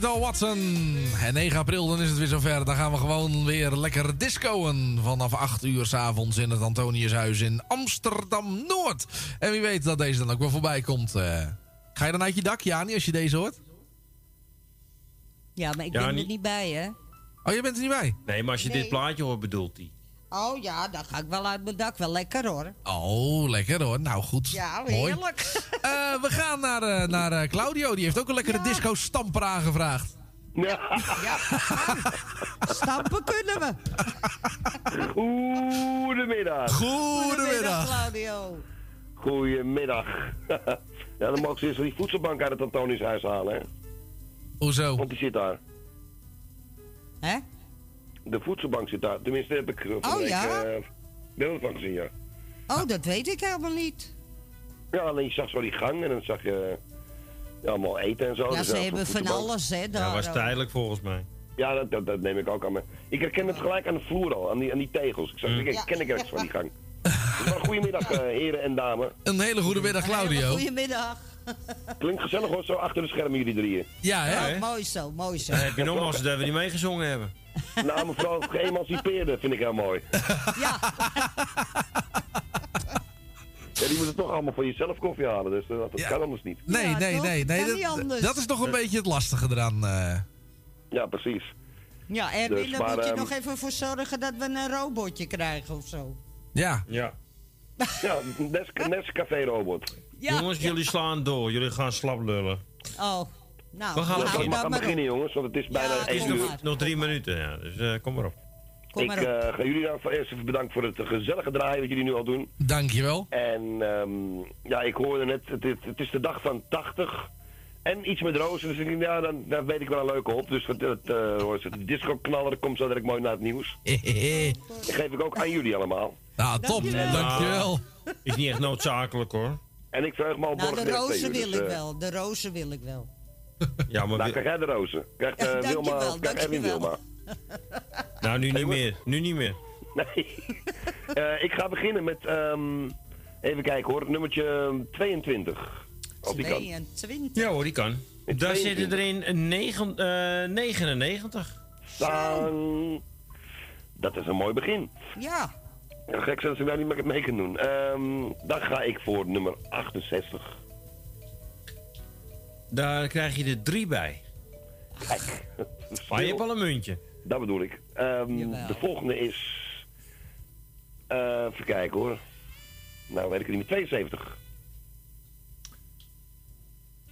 Kittle Watson. En 9 april, dan is het weer zover. Dan gaan we gewoon weer lekker discoen. Vanaf 8 uur s'avonds in het Antoniushuis in Amsterdam-Noord. En wie weet dat deze dan ook wel voorbij komt. eh. ga je dan uit je dak, Jani, als je deze hoort? Ja, maar ik ben er niet- niet bij, hè? Oh, je bent er niet bij? Nee, maar als je Nee. dit plaatje hoort, bedoelt hij. Oh ja, dan ga ik wel uit mijn dak. Wel lekker hoor. Oh, lekker hoor. Nou goed. Ja, Mooi. heerlijk. Eh, we gaan naar, eh, naar eh, Claudio. Die heeft ook een lekkere disco-stamper aangevraagd. Ja. Stampen kunnen we. Goedemiddag. Goedemiddag. Claudio. Goedemiddag. ja, dan mogen ze eerst die voedselbank uit het Antoniushuis halen, hè? Hoezo? Want die zit daar. Hè? De voedselbank zit daar. Tenminste, heb ik eh, van Oh, week ja? eh, beelden van gezien, ja. Oh, dat weet ik helemaal niet. Ja, alleen je zag zo die gang en dan zag je ja, allemaal eten en zo. Ja, Dus ze hebben van alles, hè? Dat Daar was tijdelijk volgens mij. Ja, dat, dat, dat neem ik ook aan me. Ik herken het gelijk aan de vloer al, aan die, aan die tegels. Ik zag, ik Ja. ken ik ergens van die gang. Dus goedemiddag, eh, heren en dames. Een hele goede middag, Claudio. Goedemiddag. Klinkt gezellig hoor, zo achter de schermen jullie drieën. Ja, hè? Oh, mooi zo, mooi zo. Dan heb je nogmaals dat we niet meegezongen hebben. Nou, mevrouw geëmancipeerde vind ik heel mooi. Ja. Ja, die moeten toch allemaal voor jezelf koffie halen, dus eh, dat kan anders niet. Nee, nee, nee. nee Kan niet dat, anders. dat is nog een beetje het lastige eraan. eh. Ja, precies. Ja, Erwin, Dus, daar maar, moet je ehm, nog even voor zorgen dat we een robotje krijgen of zo. Ja. Ja. Ja, Nes- Nescafé robot. Ja. Jongens, jullie slaan door. Jullie gaan slap lullen. Oh, nou, We gaan dan gaan maar beginnen op. jongens, want het is bijna één uur. maar. Nog drie minuten, ja. Dus eh, kom maar op. Kom ik maar op. eh, ga jullie nou voor eerst even bedanken voor het gezellige draaien wat jullie nu al doen. Dankjewel. En ehm, ja, ik hoorde net, het, is- het is de dag van 80. En iets met rozen, dus ik denk, ja, dan, dan weet ik wel een leuke op. Dus het, het, eh, hoe is het, de disco-knaller komt zo direct mooi naar het nieuws. Dat geef ik ook aan jullie allemaal. Nou, top. Dankjewel. Dankjewel. Is niet echt noodzakelijk hoor. En ik verheug me al Nou, morgen de rozen wil dus, ik eh, wel. De rozen wil ik wel. Ja, maar Nou, krijg jij de rozen. Krijgt eh, dankjewel, Wilma, Erwin dankjewel. Wilma. nou nu niet meer. Nu niet meer. Nee. Eh, ik ga beginnen met, ehm, even kijken hoor, nummertje 22. Als die kan. 22. Ja hoor, die kan. Daar zitten er in een negen, eh, 99. Dan, dat is een mooi begin. Ja. Ja, gek zijn ik daar niet meer mee kan doen. Ehm, dan ga ik voor nummer 68. Daar krijg je er drie bij. Kijk. Maar je hebt al een muntje. Dat bedoel ik. Ehm, de volgende is... eh, even kijken hoor. Nou weet ik het niet meer. 72.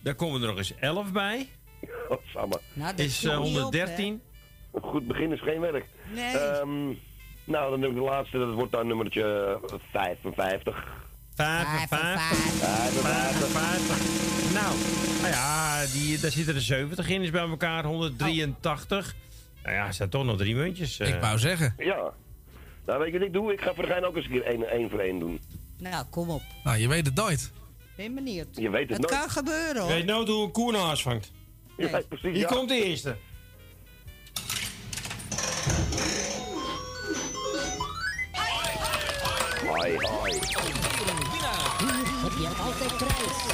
Daar komen er nog eens 11 bij. Oh, samen. Nou, dat Is viel eh, niet op, 113. Een goed begin is geen werk. Nee. Ehm, nou, dan heb ik de laatste. Dat wordt dan nummertje 55. 55. 55. Nou, nou ja, die, daar zitten er 70 in, is bij elkaar 183. Nou ja, er zijn toch nog drie muntjes. eh. Ik wou zeggen. Ja. Nou, weet je wat ik doe? Ik ga voor de gein ook eens een keer één, één voor één doen. Nou, kom op. Nou, je weet het nooit. Ben benieuwd. Je weet het, Het nooit. kan gebeuren hoor. Weet nou hoe een koe vangt? Ja, precies, Hier ja. komt de eerste. Hoi, hoi. Heb je altijd prijs.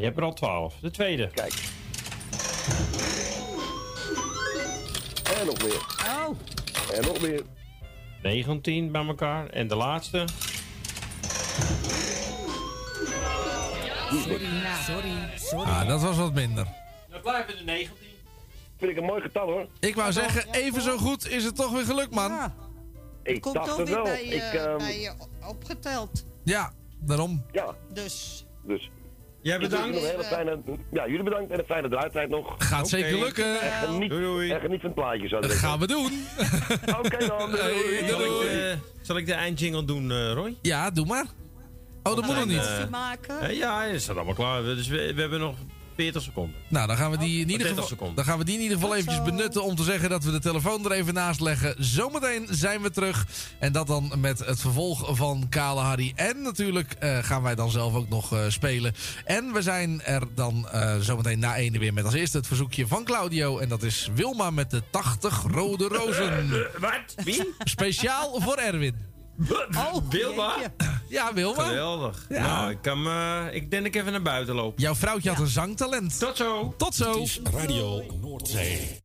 Je hebt er al 12. De tweede. Kijk. En nog meer. Oh. En nog meer. 19 bij elkaar. En de laatste. Sorry, sorry, sorry. Ah, dat was wat minder. Dan blijven er 19. Vind ik een mooi getal hoor. Ik wou zeggen, even zo goed is het toch weer gelukt, man. Ja, Ik komt dacht toch het weer wel. bij, je- ik, ehm, bij je opgeteld. Ja, daarom. Ja, Dus. dus. Jij bedankt. Fijne, ja, jullie bedankt en een fijne draaitijd nog. Gaat zeker lukken. En geniet, Doei, doei. en geniet van het plaatje zo. Dat gaan we doen. Oké dan. doei, doei. Hey, Zal doei. ik, de, zal ik de eindjingle doen, eh, Roy? Ja, doe maar. Oh, dat moet nog niet. Eh, maken. eh, ja, het staat allemaal klaar. Dus we, we hebben nog 40 seconden. Nou, dan gaan we die in ieder 30 geval, seconden. dan gaan we die in ieder geval eventjes zo. benutten om te zeggen dat we de telefoon er even naast leggen. Zometeen zijn we terug. En dat dan met het vervolg van Kale Harry. En natuurlijk eh, gaan wij dan zelf ook nog eh, spelen. En we zijn er dan eh, zometeen na ene weer met als eerste het verzoekje van Claudio. En dat is Wilma met de 80 rode rozen. Wat? Wie? Speciaal voor Erwin. Oh, Wilma? Ja, Wilma. Geweldig. Ja. Nou, ik, kan, ik denk dat ik even naar buiten loop. Jouw vrouwtje had een zangtalent. Tot zo. Tot zo. Radio Noordzee.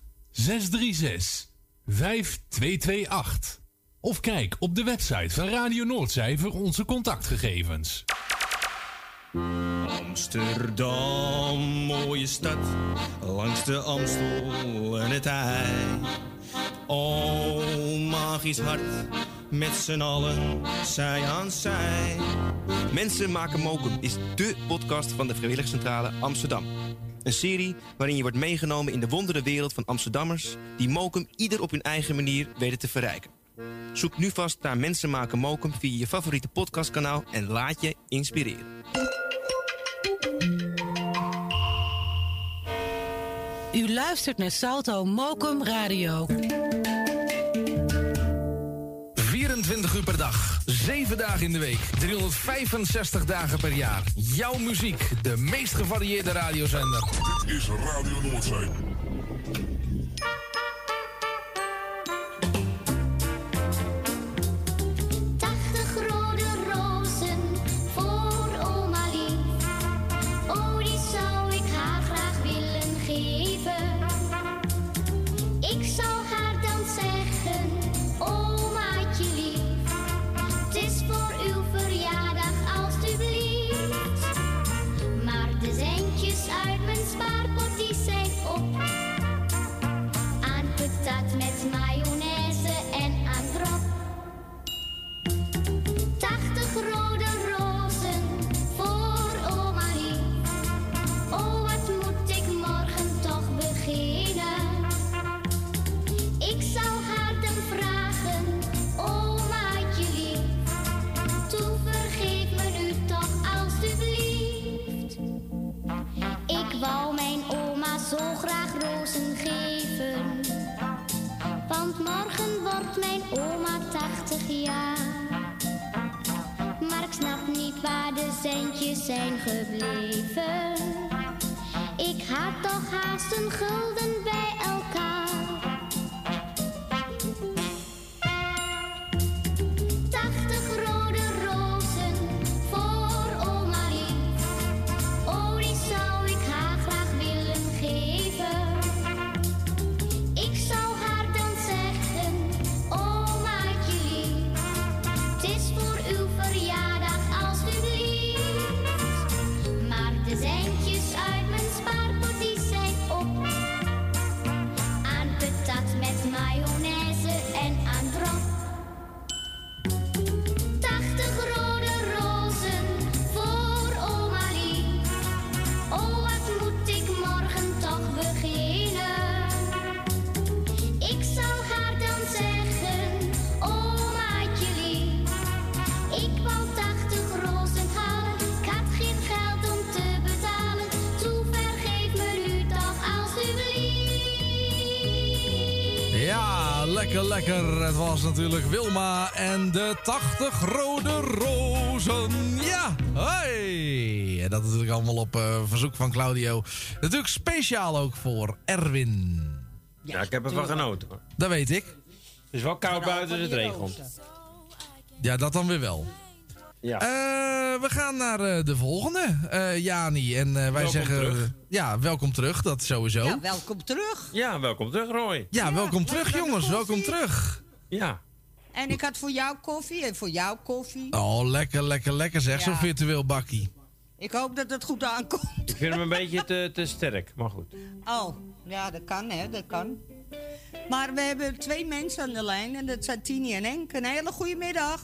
636 5228. Of kijk op de website van Radio Noordzij voor onze contactgegevens. Amsterdam, mooie stad, langs de Amstel en het IJ. Oh, magisch hart, met z'n allen, zij aan zij. Mensen maken mokum is dé podcast van de Vrijwilligcentrale Amsterdam. Een serie waarin je wordt meegenomen in de wondere wereld van Amsterdammers... die mokum ieder op hun eigen manier weten te verrijken. Zoek nu vast naar Mensen maken mokum via je favoriete podcastkanaal... en laat je inspireren. U luistert naar Salto Mokum Radio. 24 uur per dag, 7 dagen in de week, 365 dagen per jaar. Jouw muziek, de meest gevarieerde radiozender. Dit is Radio Noordzee. Mijn oma 80 jaar. Maar ik snap niet waar de centjes zijn gebleven. Ik had toch haast een gulden bij elkaar. Lekker. Het was natuurlijk Wilma en de 80 rode rozen. Ja, hoi. En dat natuurlijk allemaal op eh, verzoek van Claudio. Natuurlijk speciaal ook voor Erwin. Ja, ik heb ervan genoten. hoor. Dat weet ik. Het is wel koud buiten, dus het regent. Ja, dat dan weer wel. Ja. Eh, we gaan naar eh, de volgende, eh, Jani. En eh, wij Welkom zeggen, terug. ja, welkom terug, dat sowieso. Ja, welkom terug. Ja, welkom terug, Roy. Ja, welkom terug, jongens. Welkom terug. Ja. En ik had voor jou koffie en voor jou koffie. Oh, lekker, lekker, lekker zeg. Ja. Zo'n virtueel bakkie. Ik hoop dat het goed aankomt. Ik vind hem een beetje te, te sterk, maar goed. Oh, ja, dat kan hè, dat kan. Maar we hebben twee mensen aan de lijn en dat zijn Tini en Henk. Een hele goede middag.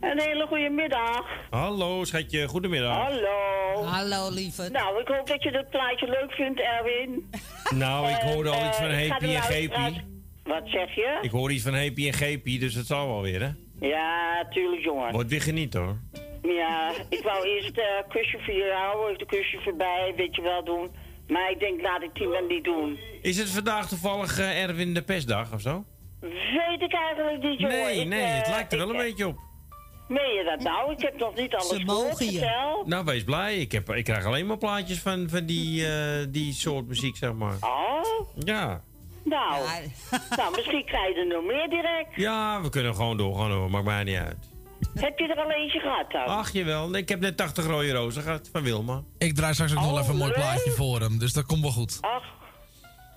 Een hele goede middag. Hallo, schatje. Goedemiddag. Hallo. Hallo, lieve. Nou, ik hoop dat je het plaatje leuk vindt, Erwin. Nou, ik En, hoorde al iets van eh, Heepie de en Geepie. Wat zeg je? Ik hoor iets van Heepie en Geepie, dus het zal wel weer, hè? Ja, tuurlijk, jongen. Wordt weer genieten, hoor. Ja, ik wou eerst een kusje voor je houden, een kusje voorbij, weet je wel doen. Maar ik denk, laat ik die maar niet doen. Is het vandaag toevallig eh, Erwin de Pestdag of zo? Weet ik eigenlijk niet, jongen. Nee, Ik, nee, eh, het lijkt er wel ik, een eh, beetje op. Meen je dat nou? Ik heb nog niet alles Ze mogen je. vertel. Nou, wees blij. Ik, heb, ik krijg alleen maar plaatjes van, van die, eh, die soort muziek, zeg maar. Oh, Ja. nou. nou, misschien krijg je er nog meer direct. Ja, we kunnen gewoon doorgaan, hoor. Maakt mij niet uit. Heb je er al eentje gehad dan? Ach, jawel. Ik heb net 80 rode rozen gehad van Wilma. Ik draai straks ook nog wel even een mooi plaatje voor hem, dus dat komt wel goed. Ach,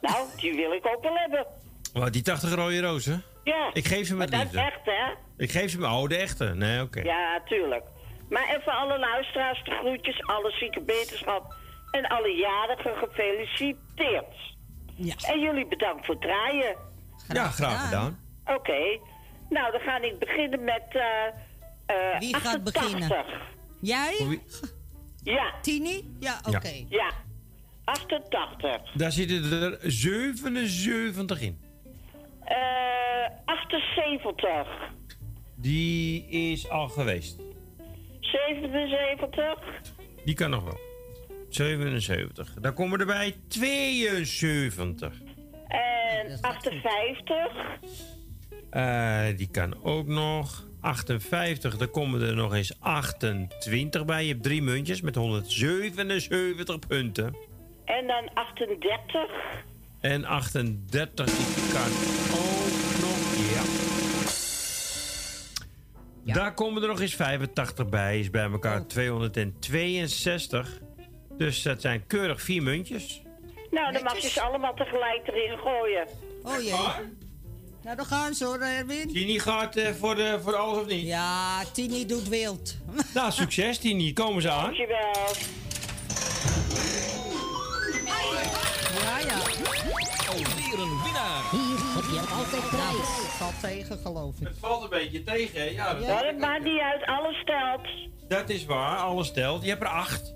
nou, die wil ik ook wel hebben. Wat, die 80 rode rozen? Ja. Ik geef ze met maar dat is liefde. echt, hè? Ik geef ze met... Oh, de echte. Nee, oké. Ja, tuurlijk. Maar even alle luisteraars de groetjes, alle zieke beterschap en alle jarigen gefeliciteerd. Ja. En jullie bedankt voor het draaien. ja, graag gedaan. Oké. Nou, dan ga ik beginnen met eh eh Wie gaat 88. beginnen? Jij? Ja. Tini? Ja, oké. Ja. 88. Daar zitten er 77 in. Eh 78. Die is al geweest. 77. Die kan nog wel. 77. Dan komen er bij 72. En 58. Eh, die kan ook nog. 58, dan komen er nog eens 28 bij. Je hebt drie muntjes met 177 punten. En dan 38. En 38, die kan ook nog. Ja. Daar komen er nog eens 85 bij. Is bij elkaar 262. Dus dat zijn keurig vier muntjes. Nou, dan mag je ze allemaal tegelijk erin gooien. Oh jee. Nou, dan gaan ze hoor, Erwin. Tini gaat eh, voor, de, voor alles of niet? Ja, Tini doet wild. Nou, succes Tini. Komen ze aan? Dankjewel. Ja, ja. Alweer een winnaar. Hier heb je altijd prijs. Het valt tegen, geloof ik. Het valt een beetje tegen, hè? Ja, dat, Ja, dat maakt niet uit. Alles stelt. dat is waar. Alles telt. Je hebt er acht.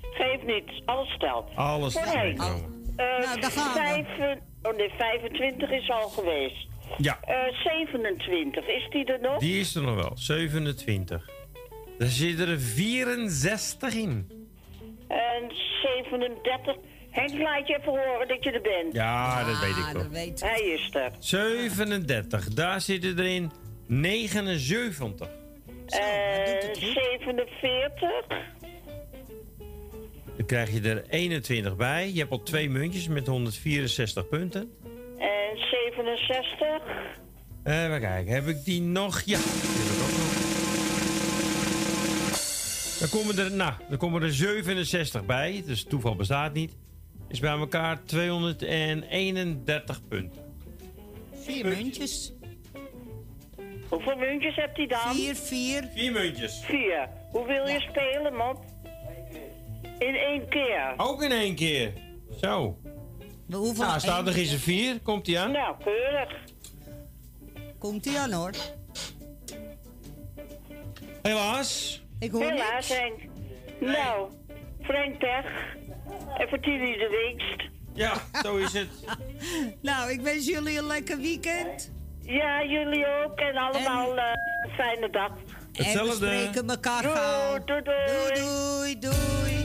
Geef niet. Alles stelt. Alles telt. Eh, Nou, daar gaan we. vijf- oh nee, 25 is al geweest. Ja, Eh 27, is die er nog? die is er nog wel. 27. Daar zitten er 64 in. En 37. Henk, laat je even horen dat je er bent. Ja, dat weet ik Ah, toch. dat weet Hij is er. 37. Daar zitten er in 79. En 47. Dan krijg je er 21 bij. Je hebt al twee muntjes met 164 punten. En 67. Even kijken, heb ik die nog? Ja, die heb ik ook nog. Dan komen er, nou, dan komen er 67 bij. Dus toeval bestaat niet. Is bij elkaar 231 punten. Vier muntjes. Hoeveel muntjes hebt hij dan? Vier, vier. Vier muntjes. Vier. Hoe wil je spelen, man? In één keer. Ook in één keer. Zo. We hoeven Nou, staat één nog eens een 4. Komt die aan? Nou, keurig. Komt ie aan hoor. Helaas. Ik hoor Helaas, niks. Henk. Nou, Frank pech. En voor Tilly de winst. Ja, zo is het. Nou, ik wens jullie een lekker weekend. Ja, jullie ook. En allemaal eh, een fijne dag. Hetzelfde. En we spreken elkaar Doei, gauw. doei, doei. Doei, doei,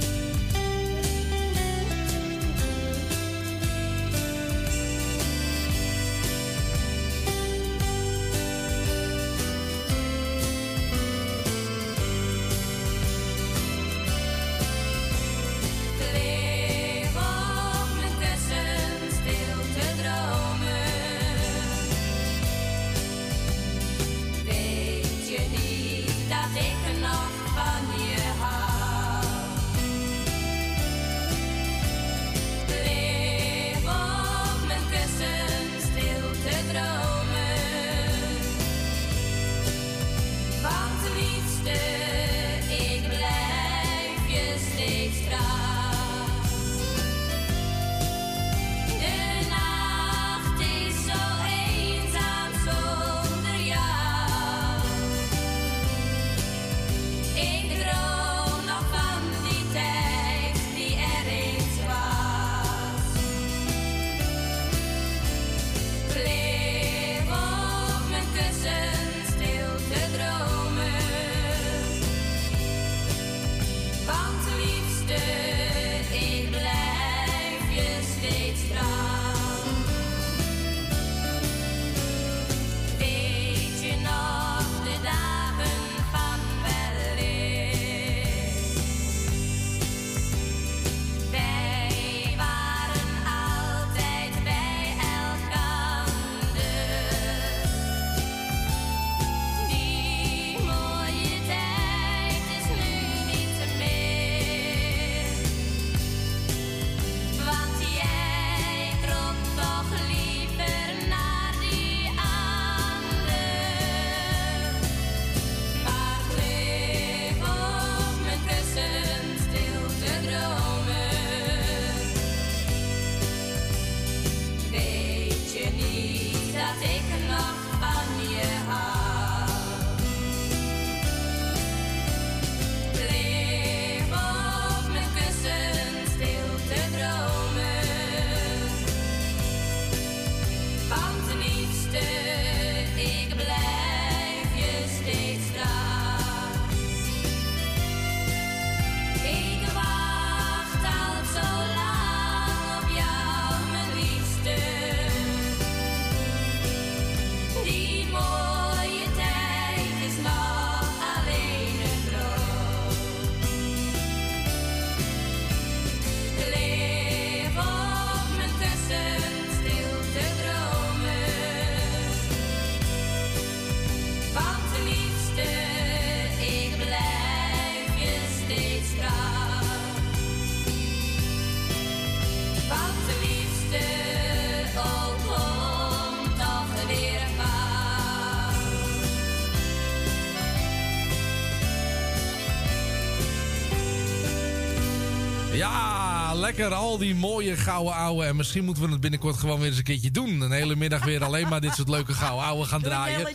lekker. Al die mooie gouden ouwe. En misschien moeten we het binnenkort gewoon weer eens een keertje doen. Een hele middag weer alleen maar dit soort leuke gouden ouwe gaan draaien.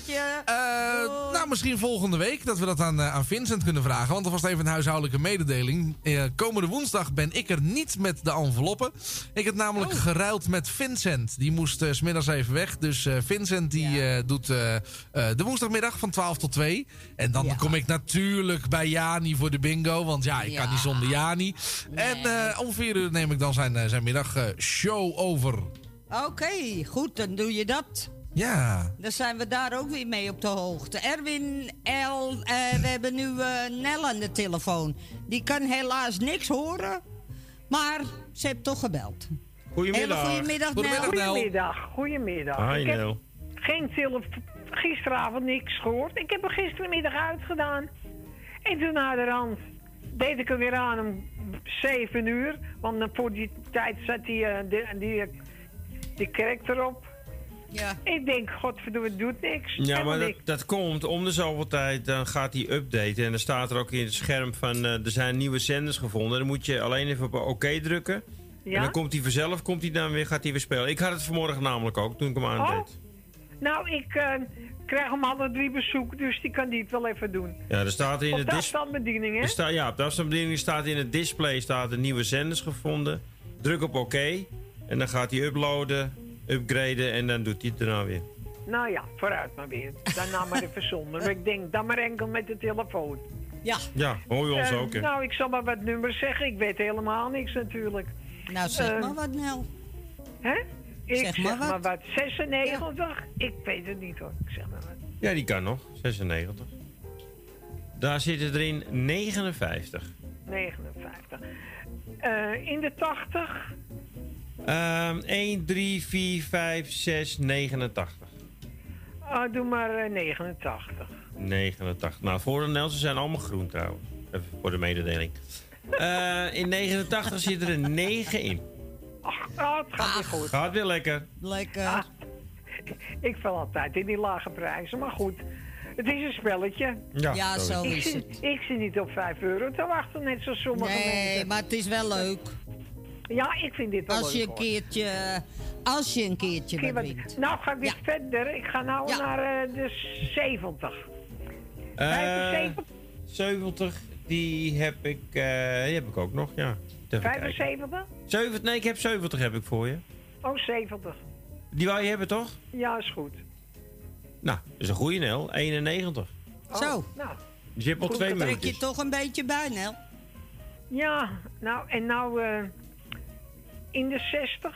Misschien volgende week dat we dat aan, eh, aan Vincent kunnen vragen. Want dat was even een huishoudelijke mededeling. Eh, komende woensdag ben ik er niet met de enveloppen. Ik heb namelijk geruild met Vincent. Die moest 's smiddags even weg. Dus eh, Vincent die doet de woensdagmiddag van 12 tot 2. En dan kom ik natuurlijk bij Jani voor de bingo. Want ja, ik kan niet zonder Jani. En om 4 uur neem ik dan zijn, zijn middagshow over. Oké, goed, dan doe je dat. Ja. Dan zijn we daar ook weer mee op de hoogte. Erwin L, eh, we hebben nu eh, Nel aan de telefoon. Die kan helaas niks horen, maar ze heeft toch gebeld. Goedemiddag. Hele goedemiddag, Nel. Goedemiddag, goedemiddag. Hi, ik heb Nel. geen telefo- gisteravond niks gehoord. Ik heb er gistermiddag uitgedaan. En toen naderhand deed ik er weer aan om 7 uur. Want dan voor die tijd zat die, eh, die, die, die kerk erop. Ja. Ik denk, godverdomme, het doet niks. Ja, Helemaal maar dat, niks. dat komt om de zoveel tijd. Dan gaat hij updaten. En dan staat er ook in het scherm van... eh, er zijn nieuwe zenders gevonden. Dan moet je alleen even op oké drukken. Ja? En dan komt hij vanzelf komt hij dan weer, gaat hij weer spelen. Ik had het vanmorgen namelijk ook, toen ik hem aandeed. Oh, nou, ik eh, krijg hem alle drie bezoek, dus die kan die het wel even doen. Ja, er staat in Op de afstandsbediening, hè? er staat, ja, op de afstandsbediening staat in het display staat er nieuwe zenders gevonden. Druk op oké. en dan gaat hij uploaden, upgraden en dan doet hij het daarna weer. Nou ja, vooruit maar weer. Daarna maar even zonder. Maar ik denk, dan maar enkel met de telefoon. Ja. Ja, hoor je ons Eh, ook, hè? Nou, ik zal maar wat nummers zeggen. Ik weet helemaal niks natuurlijk. Nou, zeg Eh, maar wat, Nel. Hè? Ik Zeg zeg, maar maar, wat. wat. 96? Ik weet het niet hoor. Ik zeg maar wat. Ja, die kan nog. 96. Daar zitten er in 59. 59. Eh, in de 80? Ehm 1, 3, 4, 5, 6, 89. Ah, doe maar eh, 89. 89. Nou, voor de Nelson zijn allemaal groen trouwens. Even voor de mededeling. Eh, in 89 zit er een 9 in. Ah, het gaat weer goed. Gaat weer lekker. Lekker. Ah, ik val altijd in die lage prijzen, maar goed. Het is een spelletje. Ja, Ja, zo ik is zit, het. Ik zit niet op 5 euro te wachten, net zoals sommige Nee, mensen. maar het is wel leuk. Ja, ik vind dit wel Als je een keertje, als je een keertje wat wint. Nou, ga ik weer verder. Ik ga nou Ja. naar eh, de 70. Eh, 75? 70, die heb ik, eh, die heb ik ook nog, ja. Even kijken. 75? 70, nee, ik heb 70 heb ik voor je. Oh, 70. Die wou je hebben, toch? Ja, is goed. Nou, dat is een goede Nel. 91. Zo. Nou, Dus je hebt al twee dan trek je toch een beetje bij, Nel. ja, nou, en nou eh, in de 60?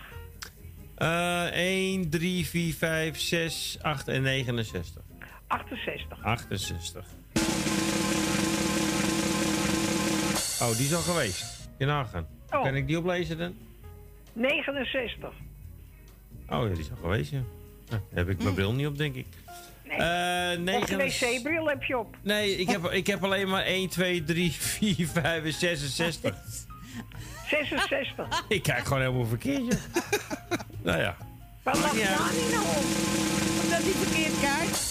Eh 1, 3, 4, 5, 6, 8 en 69. 68. 68. Oh, die is al geweest. Je nagaan. Oh. Kan ik die oplezen dan? 69. Oh, ja, die is al geweest, ja. Nou, heb ik mijn bril niet op, denk ik. Nee. Eh, Of negen- de wc-bril heb je op. Nee, ik heb, ik heb alleen maar 1, 2, 3, 4, 5 en 66. 66. Ik kijk gewoon helemaal verkeerd. joh. nou ja. Waar lag niet uit. Jani nou op? Omdat hij verkeerd kijkt.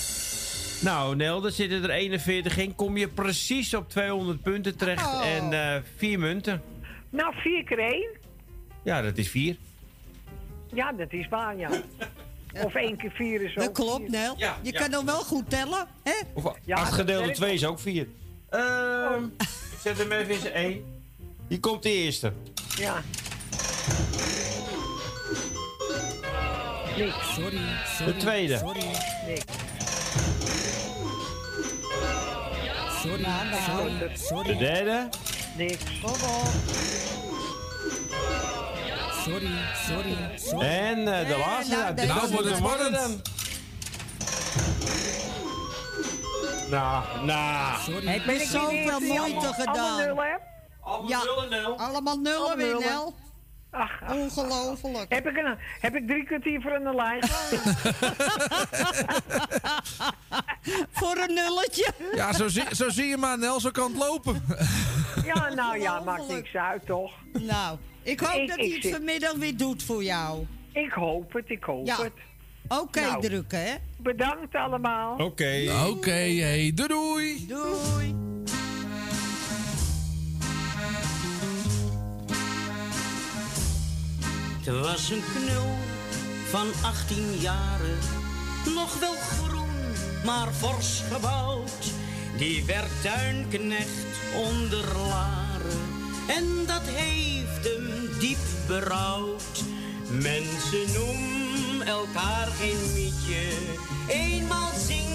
Nou, Nel, er zitten er 41 in. Kom je precies op 200 punten terecht. Oh. En eh vier munten. Nou, 4 keer 1. Ja, dat is vier. Ja, dat is waar, ja. Of 1 keer 4 is ook Dat klopt, vier. Nel. Ja, je ja. kan nog wel goed tellen, hè? Of Ja, 8 dat gedeeld door 2 is ook 4. Ehm ik zet hem even in zijn 1. Hier komt de eerste. Ja. Niks. Sorry, De tweede. Sorry, Niks. sorry, sorry, sorry. De derde. Niks. Kom op. Sorry, sorry, sorry. En eh, de laatste. nou, Nou, deze dit wordt het spannend. Nou, nou. Sorry. Heb Ben je zoveel moeite gedaan? Allemaal Ja. nullen, Nel. Allemaal nullen Allemaal weer, nullen. Nel. Ach, ach. Ongelooflijk. Heb ik, een, heb ik drie kwartier voor een lijn? Voor een nulletje. Ja, zo zie, zo zie je maar, Nel, zo kan het lopen. Ja, nou ja, maakt niks uit, toch? Nou, ik hoop Ik- dat ik hij het zit- vanmiddag weer doet voor jou. Ik hoop het, ik hoop Ja. het. Oké, Nou. drukken, hè? Bedankt allemaal. Oké. Oké, hey, doei doei. Doei. Was een knul van 18 jaren, nog wel groen, maar fors gebouwd. Die werd tuinknecht onder Laren en dat heeft hem diep berouwd. Mensen noemen elkaar geen mietje, eenmaal zing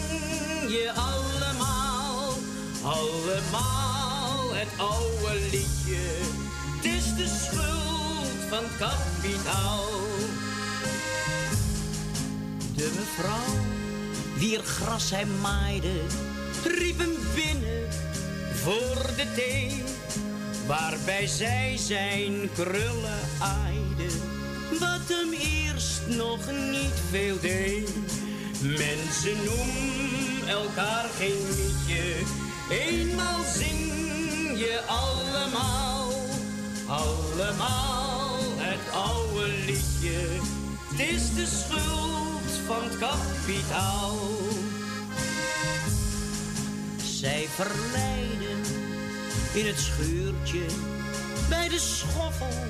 je allemaal, allemaal het oude liedje. Het is de schuld van kapitaal. De mevrouw, wier gras hij maaide, riep hem binnen voor de thee. Waarbij zij zijn krullen aaide, wat hem eerst nog niet veel deed. Mensen noemen elkaar geen liedje, eenmaal zing je allemaal, allemaal het oude liedje. Het is de schuld van het kapitaal. Zij verleiden in het schuurtje bij de schoffel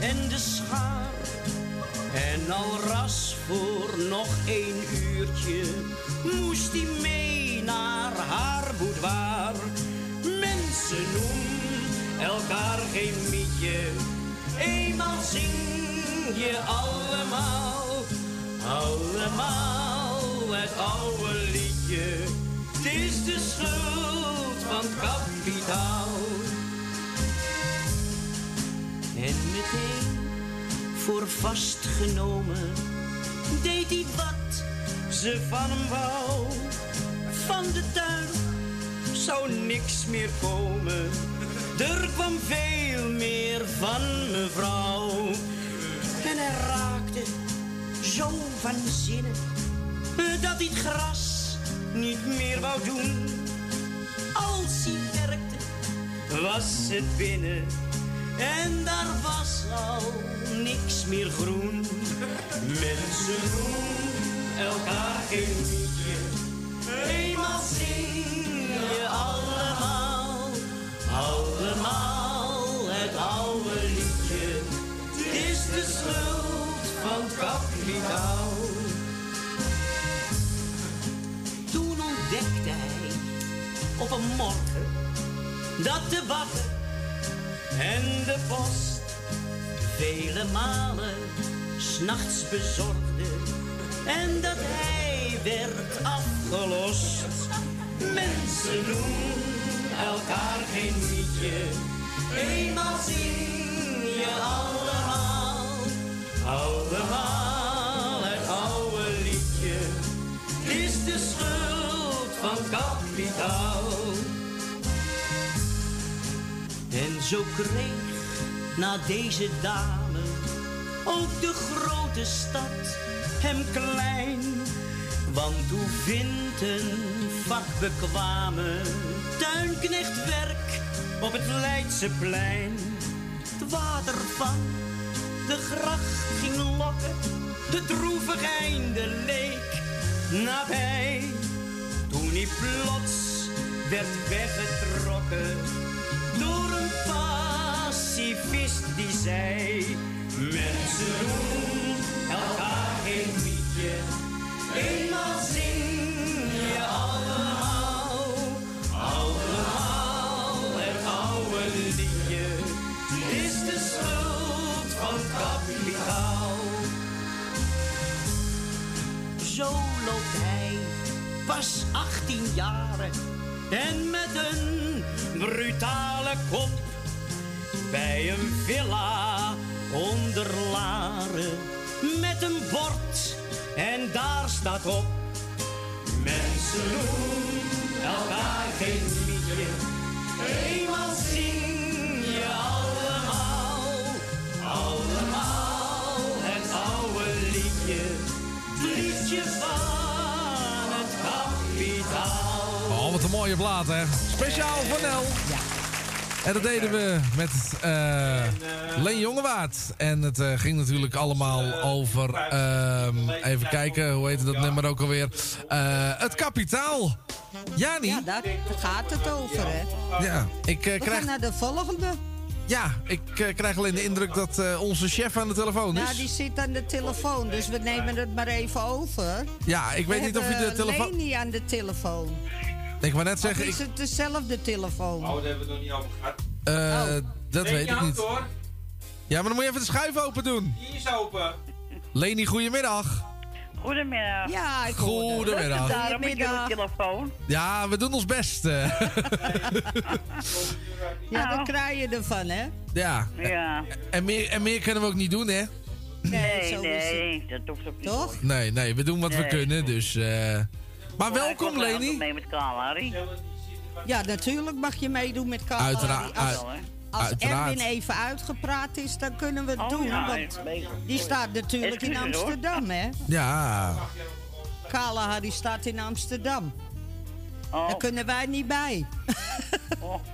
en de schaar. En al ras voor nog één uurtje moest hij mee naar haar boudoir. Mensen noemen elkaar geen mietje, eenmaal zing je allemaal, allemaal het oude liedje. Het is de schuld van kapitaal. En meteen voor vastgenomen deed hij wat ze van hem wou. Van de tuin zou niks meer komen. Er kwam veel meer van mevrouw. En hij raakte zo van zinnen dat hij het gras niet meer wou doen. Als hij werkte, was het binnen en daar was al niks meer groen. Mensen noemen elkaar geen liedje, eenmaal je allemaal, allemaal het oude liedje. Is de schuld van kapitaal. Toen ontdekte hij op een morgen dat de bakker en de post vele malen s'nachts bezorgde en dat hij werd afgelost. Mensen noemen elkaar geen liedje, eenmaal zing je allemaal, allemaal het oude liedje. Is de schuld van kapitaal. En zo kreeg na deze dame ook de grote stad hem klein. Want hoe vindt een vakbekwame tuinknecht werk op het Leidseplein? Het water van de gracht ging lokken, de droevig einde leek nabij. Toen hij plots werd weggetrokken door een pacifist die zei: Mensen doen elkaar jaren. En met een brutale kop bij een villa onder Laren. Met een bord en daar staat op mensen noemen elkaar geen liedje. Eenmaal mooie plaat, hè? Speciaal voor Nel. En dat deden we met eh Leen Jongewaard. En het eh, ging natuurlijk allemaal over... ehm, even kijken, hoe heette dat nummer ook alweer? Eh, het kapitaal. Ja, niet? Ja, daar gaat het over, hè? Ja, ik eh, We krijg... gaan naar de volgende. Ja, ik krijg alleen de indruk dat onze chef aan de telefoon Ja, is. die zit aan de telefoon, dus we nemen het maar even over. Ja, ik weet We niet of u de telefoon... Leni aan de telefoon. Ik wou net Of zeggen, is ik, het dezelfde telefoon? Oh, daar hebben we het nog niet over gehad. eh, dat Leni weet ik niet. hoor. Ja, maar dan moet je even de schuif open doen. Die is open. Leni, goedemiddag. Goedemiddag. Ja, ik Goedemiddag. Daarom met je telefoon. Ja, we doen ons best. eh. Ja, Nou. dan krijg je ervan, hè? ja. Ja. En meer, en meer kunnen we ook niet doen, hè? Nee, is nee, dat hoeft ook niet. Toch? Nee, nee, we doen wat we kunnen, dus... eh. Maar welkom, Ik Leni. mee met Kalari. Ja, natuurlijk mag je meedoen met Kalari. Uiteraard, Als, uit- als uiteraard. Erwin even uitgepraat is, dan kunnen we het Oh, doen. ja, want bezig. die staat natuurlijk in hoor. Amsterdam, hè? Ja. Kalahari staat in Amsterdam. Oh. Daar kunnen wij niet bij. Oh.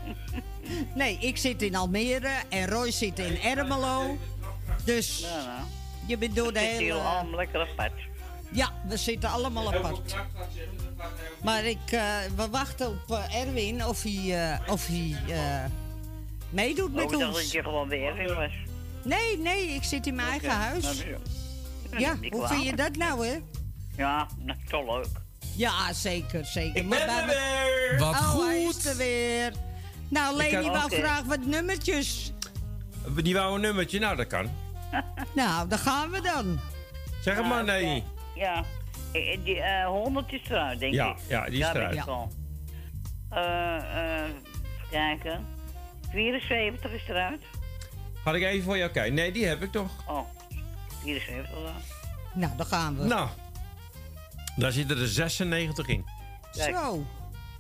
Nee, ik zit in Almere en Roy zit in Ermelo. Dus Ja, nou. je bent door de Het is hele... allemaal lekker apart. Ja, we zitten allemaal apart. Maar ik, eh, we wachten op eh, Erwin of hij, eh, of hij eh, meedoet Oh, met ik dacht dat ons. je gewoon weer in was. Nee, nee, ik zit in mijn eigen Nou, huis. dus, Ja, hoe vind je dat nou, hè? Ja, dat is toch leuk. Ja, zeker, zeker. Ik ben er weer. Wat oh, hij goed. is er weer. Nou, Leni kan- wou graag wat nummertjes. Die wou een nummertje. Nou, dat kan. Nou, daar gaan we dan. Zeg het maar, nee. Ja, Eh, die eh 100 is eruit, denk Ja, ik. ja, die is Daar ben eruit. ik al. Eh, eh, even kijken. 74 is eruit. Had ik even voor jou kijken. Nee, die heb ik toch. Oh, 74 dan. Nou, daar gaan we. Nou, daar zitten er 96 in. Kijk. Zo,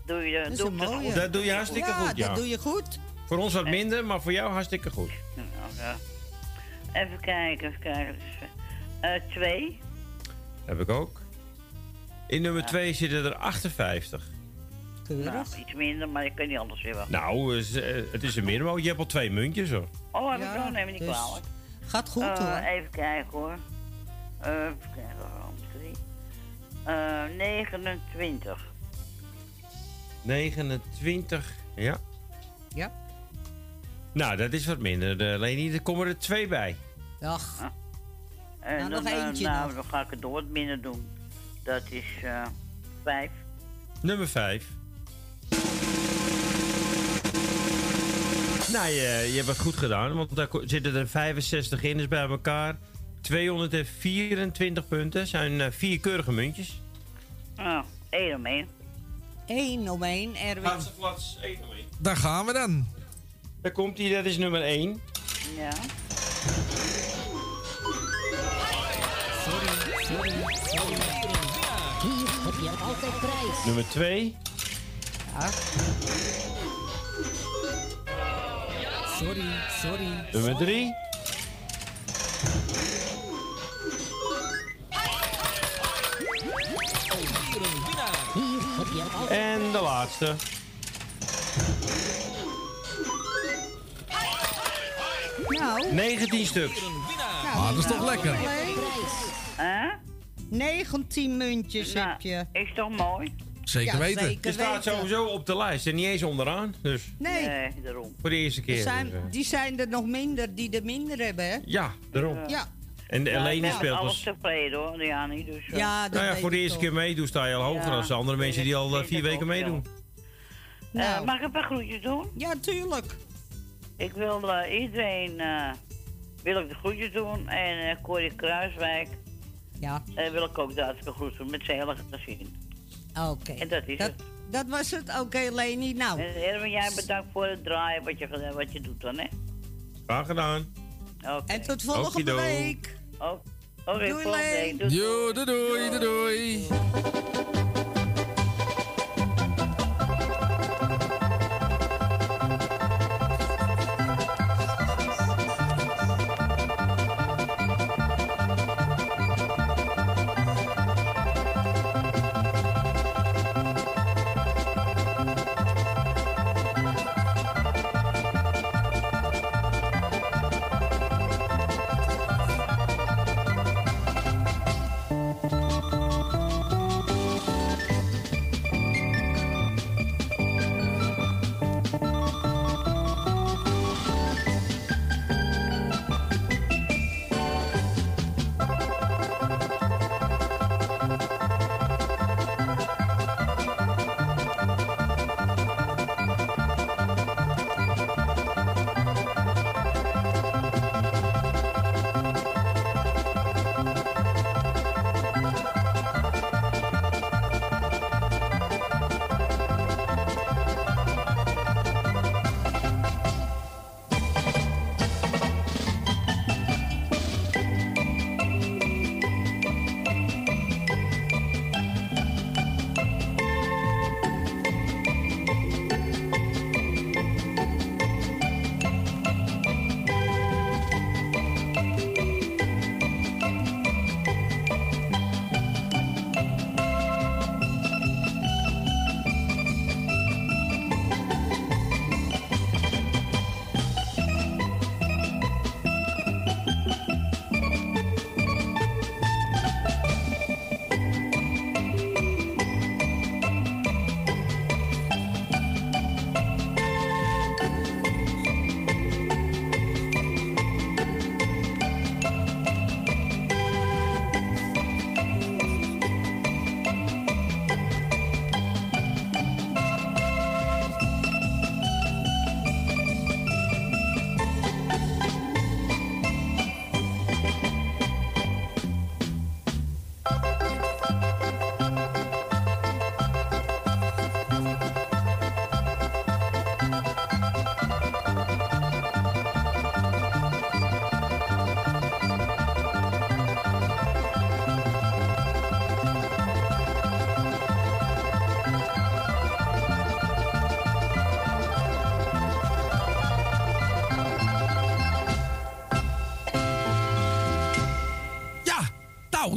Doe je, dat doe dat mooie. goed? Dat doe je hartstikke ja, goed, ja. dat doe je goed. Voor ons wat minder, maar voor jou hartstikke goed. Nou, ja. Even kijken, even kijken. Eh, twee. Heb ik ook. In nummer 2 zitten er 58. Nou, Keurig. iets minder, maar ik kan niet anders weer. Nou, is, eh, het is een middenmoot. Je hebt al twee muntjes hoor. Oh, heb Ja, ik nog? Neem me niet dus kwalijk. Gaat goed Eh, hoor. Even kijken hoor. Eh, even kijken, waarom drie. Eh, 29. 29, ja. Ja. Nou, dat is wat minder. Uh, Leni, er komen er twee bij. Dag. En Nou, dan, nog eh, eentje nou, nog. dan ga ik het door wat minder doen. Dat is eh 5. Nummer 5. Nou, je, je hebt het goed gedaan, want daar zitten er 65 in, dus bij elkaar 224 punten. zijn eh, vier keurige muntjes. Ah, één om één. Eén om één, Erwin. Laatste flats, één om één. Daar gaan we dan. Daar komt hij, dat is nummer 1. Ja. Hier heb je altijd prijs. Nummer 2. Sorry, sorry. Nummer 3. Hier heb je altijd En de laatste. Nou, 19 stuks. nou, Ah, dat is toch nou, lekker. Leuk. Hè? 19 muntjes Nou, heb je. is toch mooi? Zeker Ja, weten. zeker. Je staat weten. sowieso op de lijst en niet eens onderaan. Dus Nee, Nee, daarom. voor de eerste er keer. zijn, dus, eh, die zijn er nog minder die er minder hebben, hè? ja, daarom. Ja, En de Ja, speelt alles dus. tevreden hoor, ja niet. Dus, eh, ja dat Nou ja, voor de eerste keer meedoen sta je al hoger Ja, dan de andere mensen die al eh, vier weken ook, meedoen. Eh, Nou. mag ik een paar groetjes doen? Ja, tuurlijk. Ik wil eh, iedereen eh, wil ik de groetjes doen. En eh Corrie Kruiswijk Ja, eh, wil ik ook de hartstikke groet doen met zijn hele gezin. oké. En dat is Dat, het. dat was het. Oké, Leni. Nou, En Erwin, jij bedankt voor het draaien wat je, wat je doet dan, hè? Graag gedaan. Oké. en tot volgende Okido. week. Oh, Oké, Doei, volgende Leen. week. Doei. Jo, doei doei, doei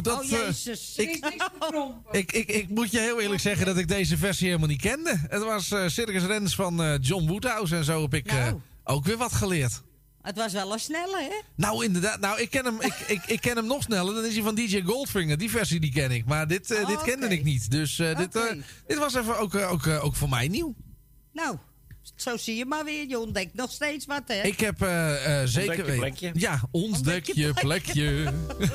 dat... oh, eh, jezus. ik, ik, ik, ik moet je heel eerlijk zeggen dat ik deze versie helemaal niet kende. Het was eh, Circus Rens van eh, John Woodhouse en zo heb ik Nou. ook weer wat geleerd. Het was wel een snelle, hè? Nou, inderdaad. Nou, ik ken hem, ik, ik, ik ken hem nog sneller. Dan is hij van DJ Goldfinger. Die versie die ken ik. Maar dit, dit kende ik niet. Dus dit, dit was even ook, ook, ook voor mij nieuw. Nou, zo zie je maar weer. Je ontdekt nog steeds wat, hè? Ik heb eh, eh, zeker je weten- plekje. Ja, ontdek je plekje.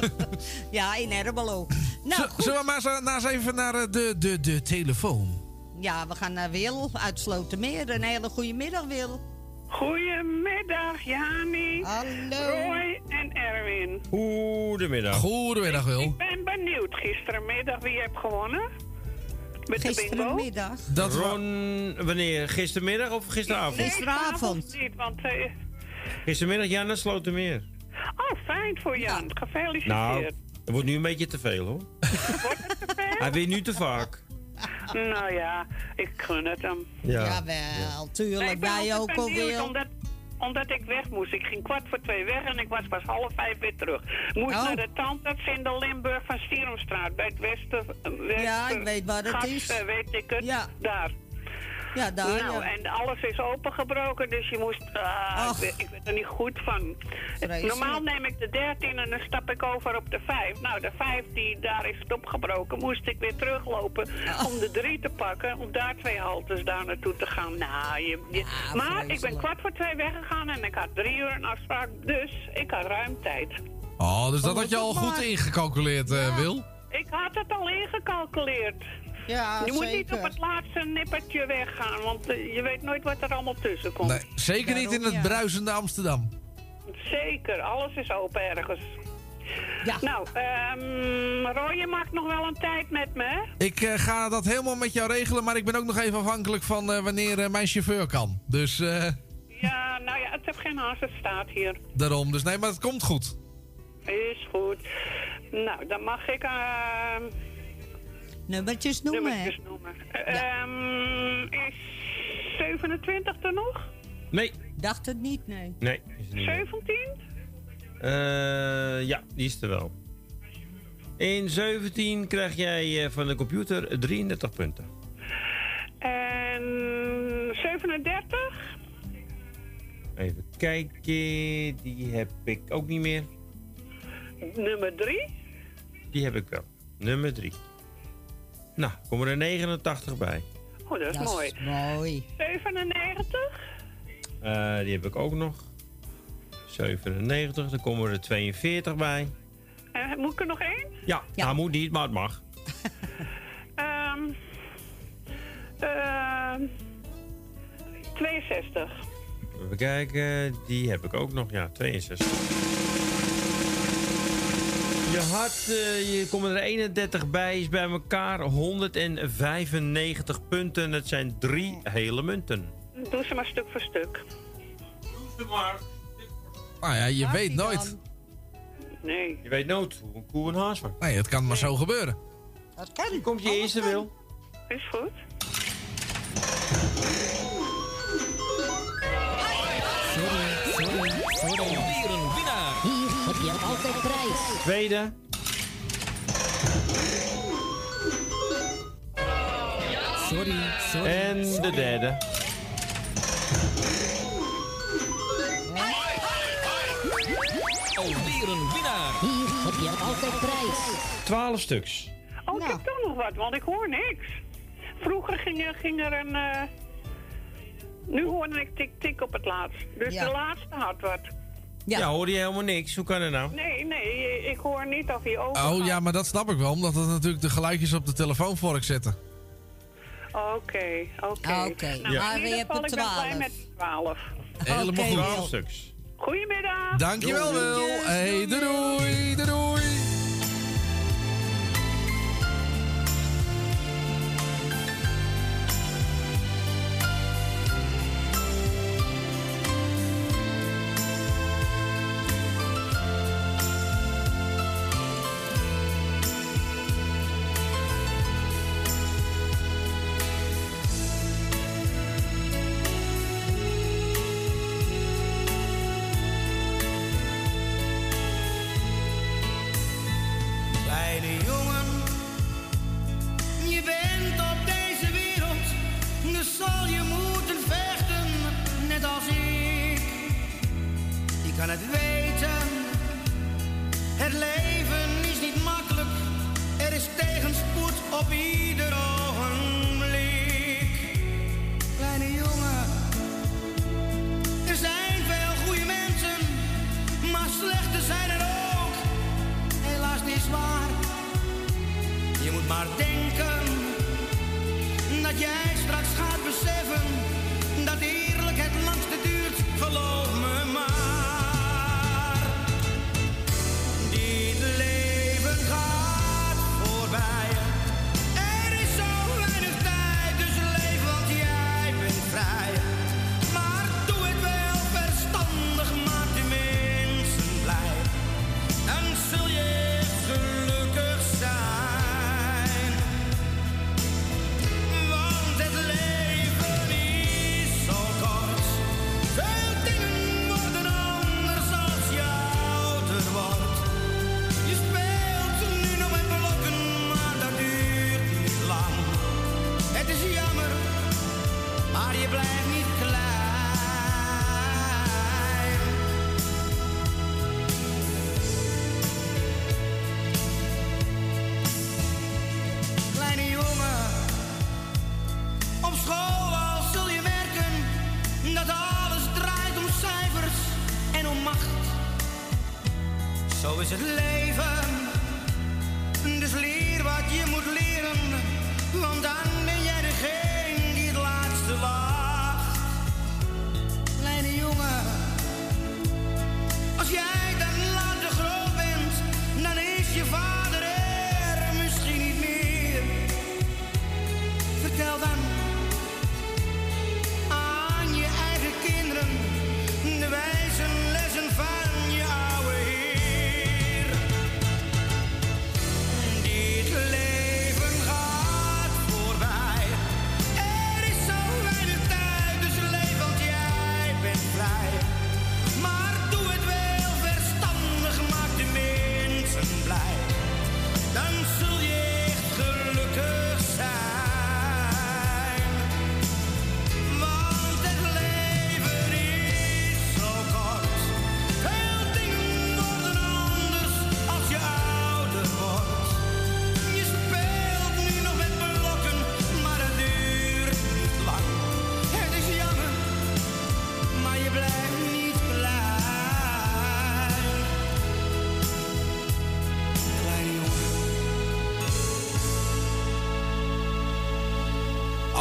Ja, in Ermelo. Nou, Zullen- Zullen we maar zo, nou eens even naar eh, de, de, de telefoon? Ja, we gaan naar Wil uit Slotermeer. Een hele goede middag, Wil. Goedemiddag, Jani. Hallo. Roy en Erwin. Goedemiddag. Goedemiddag, Wil. Ik ben benieuwd gisterenmiddag wie hebt gewonnen. Met de bingo. Gisterenmiddag. Dat Ron, wanneer? Gistermiddag of gisteravond? Nee, niet, want... eh, Gistermiddag, Jan uit Slotermeer. oh, fijn voor Jan. Gefeliciteerd. Nou, dat wordt nu een beetje te veel hoor. Hij weet nu te vaak. Nou ja, ik gun het hem. Ja. Jawel, tuurlijk. ik ben Wij ook al benieuwd, Wil. Omdat, omdat ik weg moest. Ik ging kwart voor twee weg en ik was pas half vijf weer terug. Moest Oh. naar de tandarts in de Limburg van Stieromstraat. Bij het Westen... Wester, Ja, ik weet waar het is. eh, weet ik het. Ja. Daar. Ja, daar, Nou, ja. en alles is opengebroken, dus je moest... ah, ik, weet, ik weet er niet goed van. Vreselijk. Normaal neem ik de 13 en dan stap ik over op de 5. Nou, de 5 die daar is het opgebroken, moest ik weer teruglopen om de 3 te pakken. Om daar twee haltes daar naartoe te gaan. Nou, je, je- maar ik ben kwart voor twee weggegaan en ik had drie uur een afspraak. Dus ik had ruim tijd. Oh, dus dat had je al goed ingecalculeerd, eh, Wil. Ik had het al ingecalculeerd. Ja, je moet niet op het laatste nippertje weggaan, want eh, je weet nooit wat er allemaal tussen komt. Nee, zeker niet in het bruisende Amsterdam. Zeker, alles is open ergens. Ja. Nou, ehm Roy, je maakt nog wel een tijd met me, hè? Ik eh, ga dat helemaal met jou regelen, maar ik ben ook nog even afhankelijk van eh, wanneer mijn chauffeur kan. Dus eh, Ja, nou ja, het heeft geen haast, het staat hier. daarom. Dus nee, maar het komt goed. Is goed. Nou, dan mag ik ehm Nummertjes noemen, nummertjes noemen. Ehm is 27 er nog? Nee. Dacht het niet, nee. Nee, is niet. meer. 17? Eh, ja, die is er wel. In 17 krijg jij eh, van de computer 33 punten. En 37? Even kijken, die heb ik ook niet meer. Nummer 3? Die heb ik wel. Nummer 3. Nou, komen er 89 bij. Oh, dat is Dat is mooi. mooi. 97? Eh, die heb ik ook nog. 97, dan komen er 42 bij. En moet ik er nog één? Ja, nou moet niet, maar het mag. Ehm ehm 62. Even kijken, die heb ik ook nog. Ja, 62. Je had, eh, je komen er 31 bij, is bij elkaar 195 punten. Het zijn drie hele munten. Doe ze maar stuk voor stuk. Nou ja, je weet nooit. Nee. Je weet nooit hoe een koe een haas. Nee, het kan maar zo gebeuren. Dat kan. Hier komt je eerste wil. Is goed. Alweer een winnaar. Hier heb je altijd prijs. Tweede. Sorry, sorry. En de derde. Alweer een winnaar. Hier heb je altijd prijs. 12 stuks. Oh, Nou. ik heb toch nog wat, want ik hoor niks. Vroeger ging er, ging er een... eh, Nu hoorde ik tik-tik op het laatst. Dus Ja. de laatste had wat. Ja. hoorde je helemaal niks. Hoe kan het nou? Nee, nee, ik hoor niet of hij over Oh ja, maar dat snap ik wel, omdat het natuurlijk de geluidjes op de telefoonvork zetten. Oké, oké. Ah, oké. Nou, Ja. in Maar ieder geval, er ik ben blij 12. met 12. Helemaal goed. Wil. 12 stuks. Goedemiddag. Dankjewel, Wil. Hey, doei, doei, doei,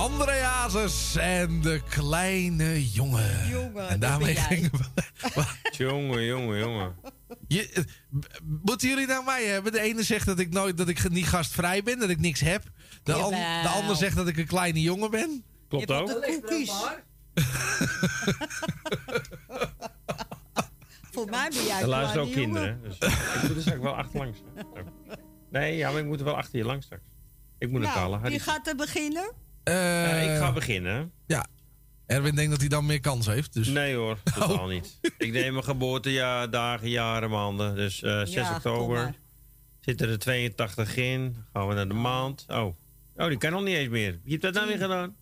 André Hazes en de kleine jongen. Jongen, en daarmee gingen we. Jongen, jongen, jongen. Je, eh, moeten jullie nou mij hebben? De ene zegt dat ik nooit dat ik niet gastvrij ben, dat ik niks heb. De, an- de ander zegt dat ik een kleine jongen ben. Klopt ook. De. Voor mij ben jij Er luisteren ook kinderen. Dus ik moet er straks wel achterlangs. Nee, ja, maar ik moet er wel achter je langs straks. Ik moet naar Nou, Kallen. wie gaat er beginnen? Eh, ik ga beginnen. Ja. Erwin denkt dat hij dan meer kans heeft. Dus. Nee hoor, totaal niet. Ik neem mijn geboortejaar, dagen, jaren, maanden. Dus eh 6 Ja, kom oktober. Zitten er 82 in. Gaan we naar de maand. Oh. oh, die kan nog niet eens meer. Wie heeft dat nou weer gedaan?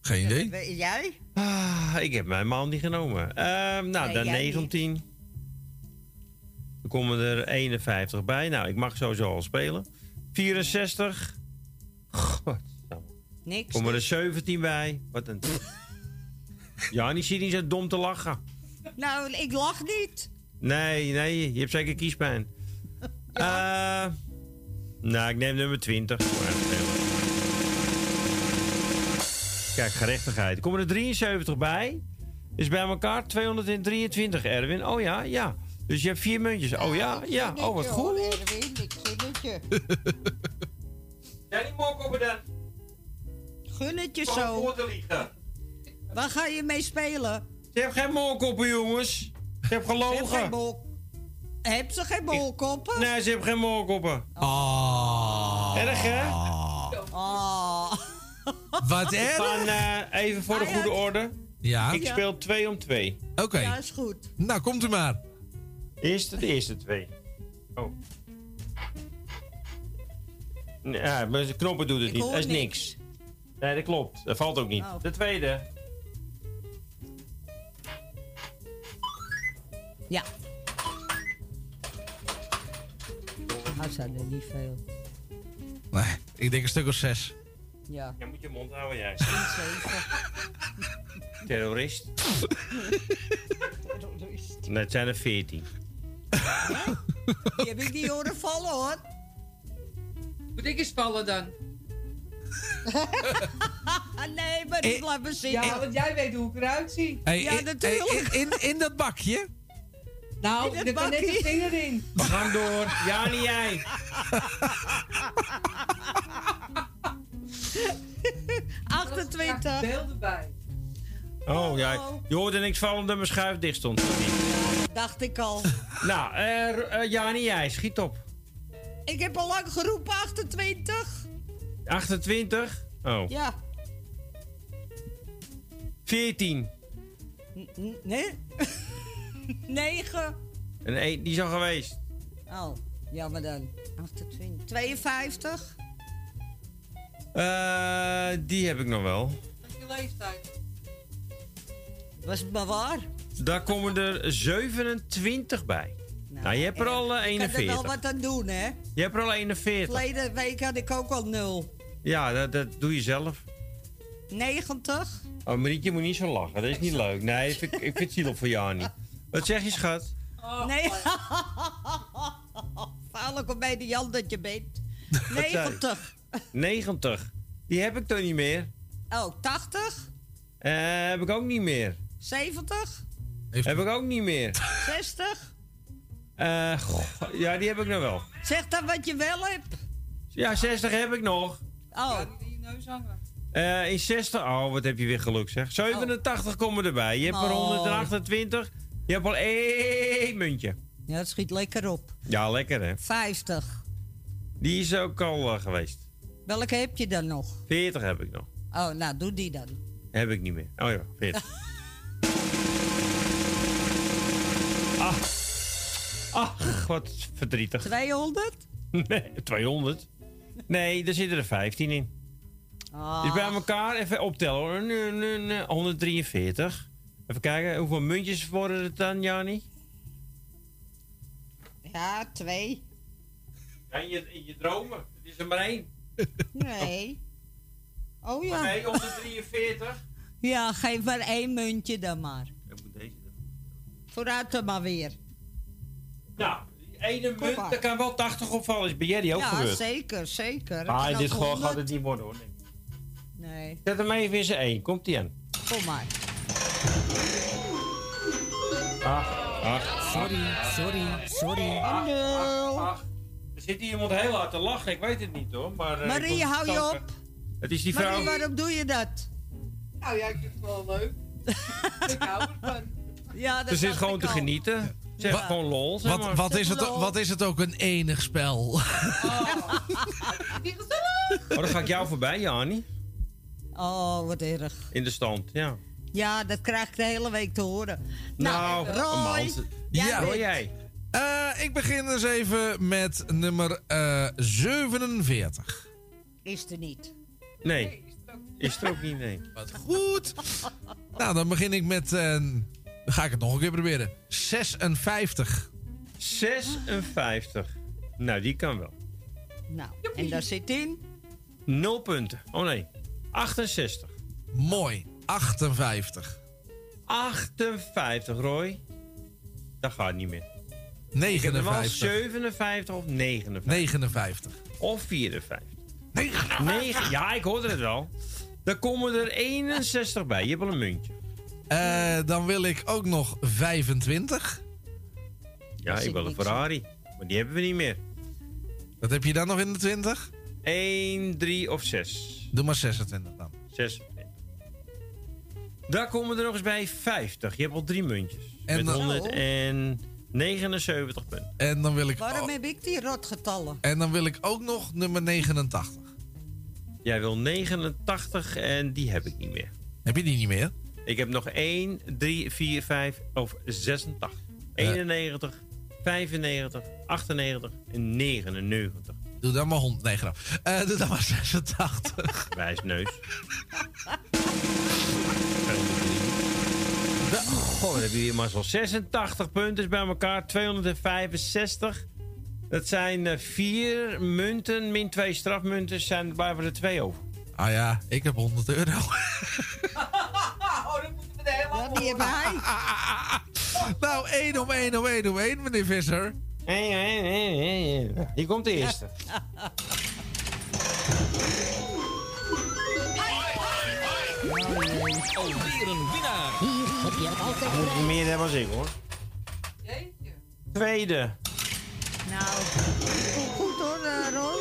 Geen idee. Jij? Ah, ik heb mijn maand niet genomen. Ehm, nou, Nee, dan jij 19. Dan komen er 51 bij. Nou, ik mag sowieso al spelen. 64. God. Niks. Komen er 17 bij. Wat een... Ja, die zit niet zo dom te lachen. Nou, ik lach niet. Nee, nee, je hebt zeker kiespijn. Eh, nou, ik neem nummer 20. Kijk, gerechtigheid. Er komen er 73 bij. Dus bij elkaar 223, Erwin. Oh ja, ja. Dus je hebt vier muntjes. Oh ja, ja. Oh, wat goed. Erwin, ik zinnetje. Ja, die mok op dan. Gun het je zo. Waar ga je mee spelen? Ze hebben geen molkoppen, jongens. Ze heeft geen gelogen. bol- Heb ze geen bolkoppen? Nee, ze hebben geen molkoppen. Oh. Erg, hè? Oh. Wat erg? Van, eh, even voor de goede orde. Ja. Ik speel 2 om 2. Oké. Ja, is goed. Nou, komt u maar. Eerst de eerste twee. Oh. Ja, maar de knoppen doet het Ik niet. Dat is niks. Nee, dat klopt. Dat valt ook niet. Oh. De tweede. Ja. Dat zijn er niet veel. Nee, ik denk een stuk of zes. Ja. Jij moet je mond houden, jij. Zeven. Terrorist. Nee, het zijn er veertien. Die heb ik niet horen vallen hoor. Moet ik eens vallen dan? nee, maar ik laat me zitten. Ja, want jij weet hoe ik eruit zie. Hey, Ja, in- natuurlijk. In, in, in dat bakje? Nou, er kan net een vinger in. We gaan door. Ja, niet jij. 28. Deel erbij. Oh, ja. Je hoorde niks vallen omdat mijn schuif dicht stond. Dacht ik al. Nou, eh uh, ja, niet jij. Schiet op. Ik heb al lang geroepen 28. 28. Oh. Ja. 14. N- n- Nee? 9. En één, die is al geweest. Oh, jammer dan. 28. 52. Eh, die heb ik nog wel. Je leeftijd. Was het maar waar? Daar komen er 27 bij. Nou, je hebt er al eh, Ik kan er wel 41. wat aan doen, hè? Je hebt er al 41. Verleden week had ik ook al 0. Ja, dat, dat doe je zelf. 90. Oh, Marietje moet niet zo lachen. Dat is niet leuk. Nee, ik vind, ik vind het zielig voor Jani. Wat zeg je, schat? Nee. Vuilig om bij de Jan dat je bent. 90. 90. Die heb ik toch niet meer? Oh, 80. Eh, heb ik ook niet meer. 70. Heb ik ook niet meer. 60. Eh, goh, ja, die heb ik nog wel. Zeg dan wat je wel hebt. Ja, 60 heb ik nog. Oh. In je neus hangen. Eh, in 60... Oh, wat heb je weer geluk, zeg. 87 komen erbij. Je hebt er Mooi. 128. Je hebt al één muntje. Ja, het schiet lekker op. Ja, lekker, hè. 50. Die is ook al eh, geweest. Welke heb je dan nog? 40 heb ik nog. Oh, nou, doe die dan. Heb ik niet meer. Oh ja, 40. Ach. Ach, wat verdrietig. 200? Nee, 200. Nee, er zitten er 15 in. Ah. Dus bij elkaar even optellen hoor. Nee, 143. Even kijken, hoeveel muntjes worden het dan, Jani? Ja, twee. Ja, in, je, in je dromen. Het is er maar één. Nee. Oh ja. Maar nee, 143. Ja, geef maar één muntje dan maar. Ik moet deze dan. Vooruit dan maar weer. Nou, ene munt, daar kan wel 80 opvallen. Is bij jij die ook ja, gebeurd? zeker, zeker. Maar in dit geval 100. gaat het niet worden hoor. Nee. Nee, Zet hem even in zijn één. Komt ie aan. kom maar. Ach, ach. Sorry, sorry, sorry. Ach, Nul. ach, ach. Er zit hier iemand heel hard te lachen. Ik weet het niet hoor. Maar, eh, Marie, hou je op. Het is die vrouw. Marie, waarom doe je dat? Nou ja, ik vind het wel leuk. ik hou ervan. Ja, dat Ze zit gewoon te genieten. Ze heeft Ja. gewoon lol. Zeg Wat, maar. wat, is het, wat is het ook een enig spel? Oh, dan ga ik jou voorbij, Jani. Oh, wat erg. In de stand, ja. Ja, dat krijg ik de hele week te horen. Nou, Nou, Roy. maand. Ja. Hoor jij? Eh, ik begin eens even met nummer eh 47. Is er niet. Nee. Is er ook niet, nee. Wat goed. Nou, dan begin ik met... eh, dan ga ik het nog een keer proberen. 56. 56. Nou, die kan wel. Nou, en daar zit in. 0 punten. Oh nee. 68. Mooi. 58. 58, Roy. Dat gaat niet meer. Ik heb er wel 59. 57 of 59. 59. Of 54. 9. Ja, ik hoorde het wel. Dan komen er 61 bij. Je hebt wel een muntje. Eh, dan wil ik ook nog 25. Ja, ik wil een Ferrari. Maar die hebben we niet meer. Wat heb je dan nog in de 20? 1, 3 of 6. Doe maar 26 dan. 26. Daar komen er nog eens bij 50. Je hebt al drie muntjes. En met dan- 179 punten. En dan wil ik, Waarom heb ik die rotgetallen? en dan wil ik ook nog nummer 89. Jij wil 89 en die heb ik niet meer. Heb je die niet meer? Ik heb nog 1, 3, 4, 5 of 86. 91, 95, 98 en 99. Doe dan maar 100. Nee, grap. Eh, doe dan maar 86. Wijsneus. Da- Goh, dan hebben jullie maar zo'n 86 punten bij elkaar. 265. Dat zijn eh, vier munten, min twee strafmunten. Zijn, blijven er twee over. Ah ja, ik heb 100 euro. oh, dan moeten we de hele Ja, die hebben nou, één om één om één om één, meneer Visser. Hier komt de eerste. Alweer een winnaar. Hier heb je het altijd Moet vrij. je meer hebben als ik hoor. Tweede. Nou, goed hoor, eh, Ron.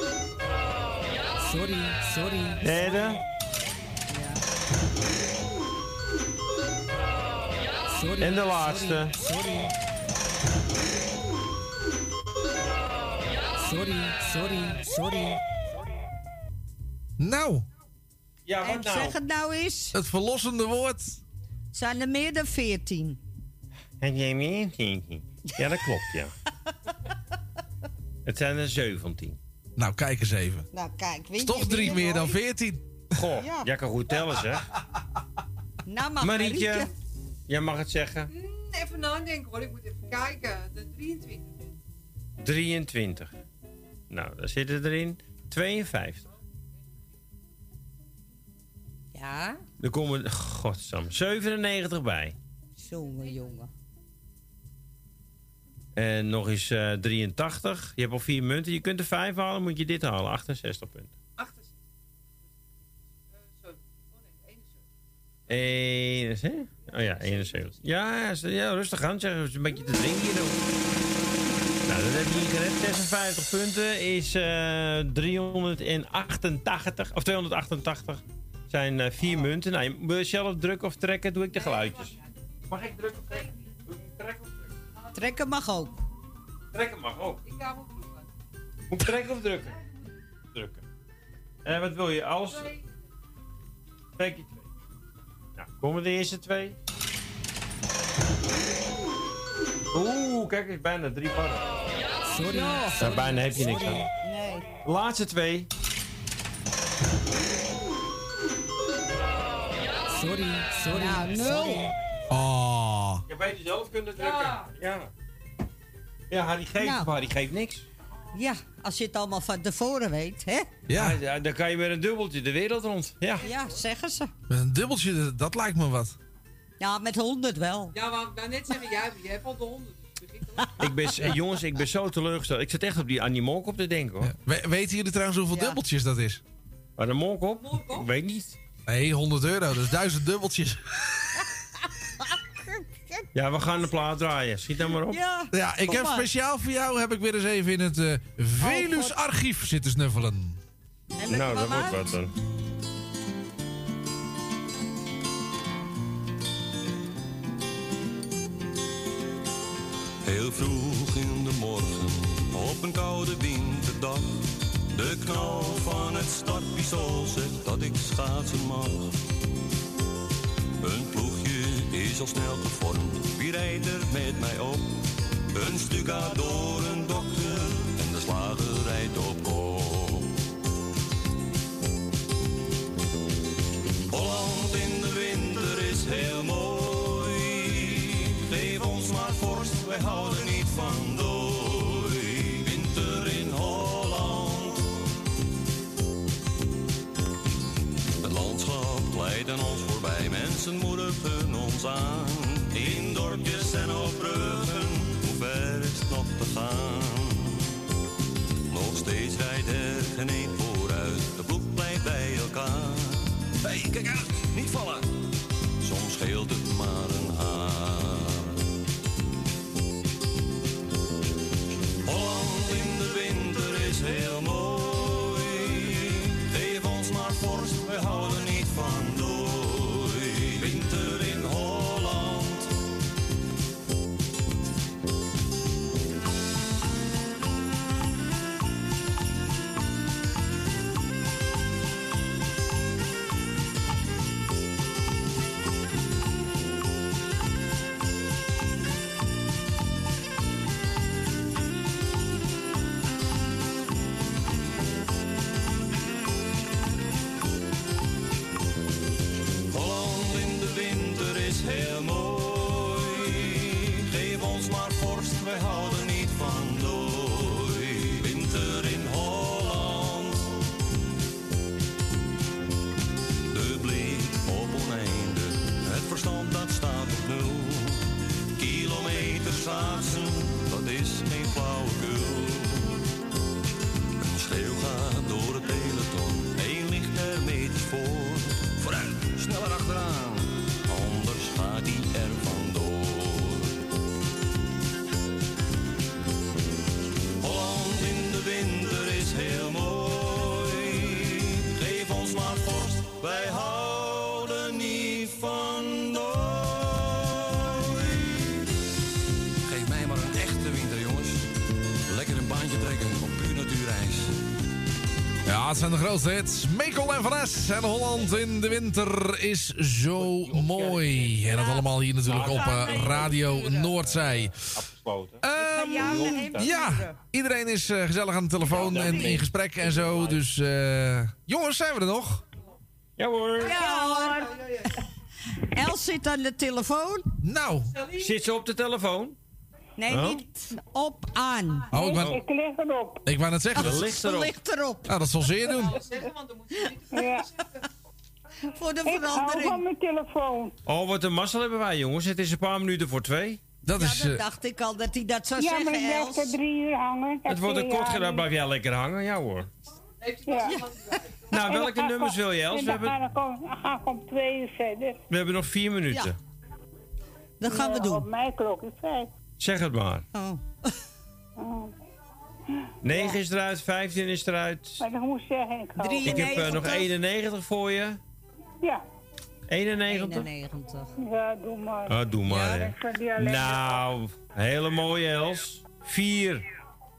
Sorry, sorry. Derde. Sorry. En de laatste. Sorry. Sorry, sorry, sorry. Nou, Ja, En zeg het nou eens. het verlossende woord. Zijn er meer dan 14? En jij meer? Ja, dat klopt, ja. Het zijn er 17. Nou, kijk eens even. Nou, kijk, weet toch drie meer dan. 14. Goh, Ja. jij kan goed tellen, zeg. Nou, Marietje, Marietje. Jij mag het zeggen. Mm, Even nadenken hoor, ik moet even kijken. De 23. 23. Nou, daar zitten erin 52. Ja, Er komen, godsam, 97 bij. jongen, jongen. En nog eens eh 83. Je hebt al vier munten. Je kunt er vijf halen, moet je dit halen. 68 punten. 68. Eh, sorry. Oh nee, 71. 1, hè? Oh ja, 71. Ja, ja, rustig aan. Zeg eens een beetje te drinken hier. Nou, dat heb je hier gered. 56 punten is eh 388. Of 288. Zijn eh, vier munten. Nou, je wil je zelf drukken of trekken, doe ik de geluidjes. Mag ik drukken of trekken? Doe ik trekken of drukken? Trekken mag ook. Trekken mag ook. Ik ga hem opzoeken. Moet ik trekken of drukken? Drukken. En wat wil je? Alles? Trek komen de eerste twee. Oeh, kijk eens, bijna drie padden. Sorry. Daar bijna heb je niks aan. Nee. De laatste twee. Sorry, sorry. Nou, nul. Oh. Je beter zelf kunnen drukken. Ja. Ja, ja Harry geeft, Nou. maar Harry geeft niks. Ja, als je het allemaal van tevoren weet, hè? Ja, Ja, dan kan je met een dubbeltje de wereld rond. Ja. Ja, zeggen ze. met een dubbeltje, dat lijkt me wat. Ja, met 100 wel. Ja, maar wou net zeggen, jij, jij hebt al de 100. Begin te- Ik ben, eh, jongens, ik ben zo teleurgesteld. Ik zit echt op die Annie Monk op te denken hoor. We- weten jullie trouwens hoeveel Ja. dubbeltjes dat is? Maar de Monk op? Ik weet niet. Nee, 100 euro, dus duizend dubbeltjes. Ja, we gaan de plaat draaien. Schiet dan maar op. Ja, Ja, ik heb maar. speciaal voor jou, heb ik weer eens even in het eh Velus archief zitten snuffelen. Nou, dat wordt wat dan. Heel vroeg in de morgen, op een koude winterdag. De knal van het startpistool zegt dat ik schaatsen mag. Een ploegje is al snel gevormd, wie rijdt er met mij op? Een stuga door een dokter en de slager rijdt op kop. Holland in de winter is heel mooi. Geef ons maar vorst, wij houden niet van dooi. Winter in Holland. Het landschap glijdt aan ons voorbij, mensen moedigen ons aan. In dorpjes en op bruggen, hoe ver is nog te gaan? Het zijn de grootste hits. Mekel en Van Es en Holland in de winter is zo mooi. En dat allemaal hier natuurlijk op eh, Radio Noordzij. Afgesloten. Ehm, ja, iedereen is eh, gezellig aan de telefoon en in gesprek en zo. Dus eh, jongens, zijn we er nog? Ja hoor. Ja hoor. Els zit aan de telefoon. Nou. Zit ze op de telefoon? Nee, Oh. niet op aan. Oh, ik wou- Ik lig erop. Ik wou net zeggen. Dat ligt erop. ligt erop. Nou, dat zal zeer doen. Ja. Voor de Ik hou van verandering. mijn telefoon. Oh, wat een mazzel hebben wij, jongens. Het is een paar minuten voor twee. Dat Ja, is... dat eh, dacht ik al dat hij dat zou Ja, maar zeggen, ik blijf er drie uur hangen. Het wordt een kort gedaan, blijf jij lekker hangen. Ja hoor. Ja. Nou, welke nummers wil je, Els? We hebben, ga ik om twee uur verder. we hebben nog vier minuten. Dat gaan we Ja, doen. Op mijn klok is vijf. Zeg het maar. Oh. Oh. 9 is eruit, 15 is eruit. Maar ik moet zeggen, ik hou Ik heb eh, nog 91 voor je. Ja. 91? 91. Ja, doe maar. Ah, doe maar, hè. Ik die alleen Nou, hele mooie, Els. 4.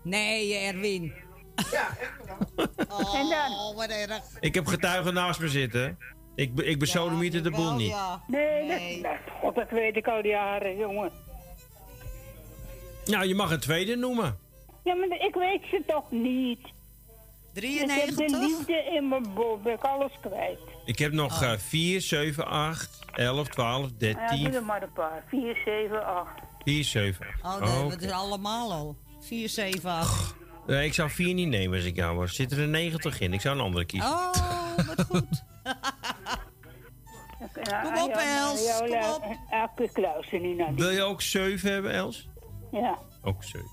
Nee, Erwin. Ja, Oh, En dan? wat erg. Ik heb getuigen naast me zitten. Ik, be- ik besodemieter de boel niet. Nee, Dat, dat, god, dat weet ik al jaren, jongen. Nou, je mag een tweede noemen. Ja, maar ik weet ze toch niet. 93? Ik heb de liefde in mijn bol, ben ik alles kwijt. Ik heb nog eh 4, 7, 8, 11, 12, Ja, doe 13, er maar een paar. 4, 7, 8. 4, 7, 8. Oh, dat hebben we dus allemaal al. 4, 7, 8. Nee, ik zou 4 niet nemen als ik jou was. Zitten er 90 in? Ik zou een andere kiezen. Oh, wat goed. Kom op, Els, kom op. Elke kluis niet naar. Wil je ook 7 hebben, Els? Ja. Ook 7.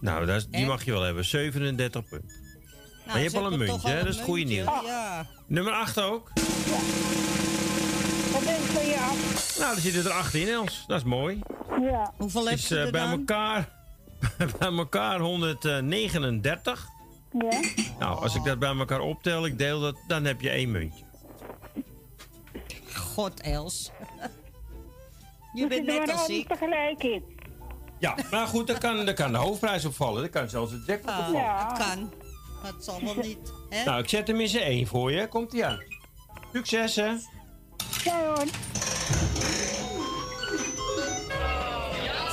Nou, dat is- die mag je wel hebben. 37 punten. maar je hebt ze al een muntje, hè? Dat is goede nieuws. Ja. Nummer 8 ook. Wat denk je van je af? Nou, er zitten er 8 in, Els. Dat is mooi. Ja. Hoeveel heb je eh, er bij dan? elkaar, bij elkaar 139. Ja. Nou, als ik dat bij elkaar optel, ik deel dat, dan heb je één muntje. God, Els. Je bent net als ik. tegelijk in. Ja, maar goed, dan kan, kan de hoofdprijs opvallen. Dan kan zelfs het jackpot Ah, opvallen. Dat kan. Dat zal wel niet. Hè? Nou, ik zet hem in z'n één voor je. Komt ie aan. Succes, hè? Ja hoor.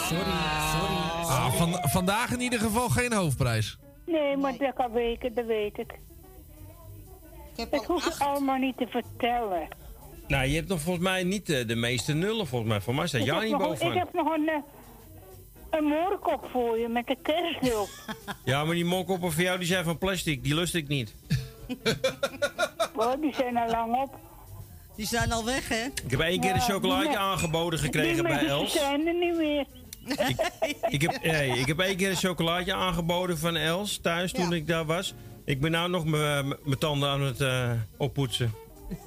Sorry, sorry. Ah, van, vandaag in ieder geval geen hoofdprijs. Nee, maar dat kan weken, dat weet ik. Dat hoef ik allemaal niet te vertellen. Nou, je hebt nog volgens mij niet eh, de meeste nullen, volgens mij. Voor mij staat niet nog, ik bovenaan. heb nog een, eh, een moorkop voor je met een kerstdulp. Ja, maar die mokkoppen voor jou die zijn van plastic. Die lust ik niet. Oh, die zijn al lang op. Die zijn al weg, hè? Ik heb één keer een chocolaatje die- aangeboden Die gekregen bij Els. zijn er niet meer. Ik heb, nee, ik heb één keer een chocolaatje aangeboden van Els thuis toen ik daar was. Ik ben nou nog mijn mijn tanden aan het eh, oppoetsen.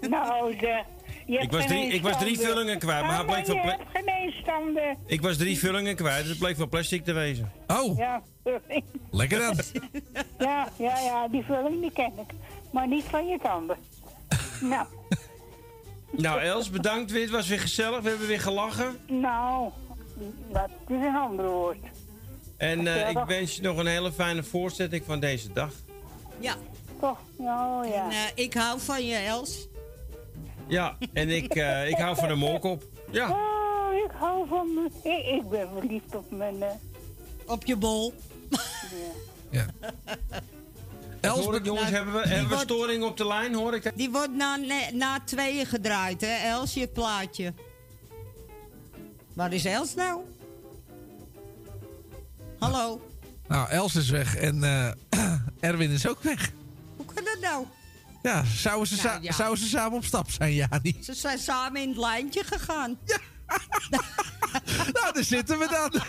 Nou, de, hebt Ik was drie- ik was drie vullingen kwijt, maar hij bleek van je pla- hebt geen. Ik was drie vullingen kwijt, dus het bleek van plastic te wezen. Oh, Ja, lekker dan. ja, ja, ja, die vulling die ken ik. Maar niet van je tanden. nou, Nou Els, bedankt weer. Het was weer gezellig. We hebben weer gelachen. nou, dat is een ander woord. En eh, ik wens je nog een hele fijne voortzetting van deze dag. Ja. Toch, nou ja. En, eh, ik hou van je, Els. Ja, en ik, eh, ik hou van een molkop. Ja. Oh, ik hou van me. Ik, ik ben verliefd op mijn... eh, Op je bol. Els, hoor ik, jongens, hebben we, hebben we wordt- storing op de lijn? Hoor ik? Die wordt na, na tweeën gedraaid, hè, Els, je plaatje. Waar is Els nou? Hallo? Nou, Els is weg en eh, Erwin is ook weg. Hoe kan dat nou? Ja, zouden ze, Nou, ja. zouden ze samen op stap zijn, Jani? Ze zijn samen in het lijntje gegaan. nou, daar zitten we dan.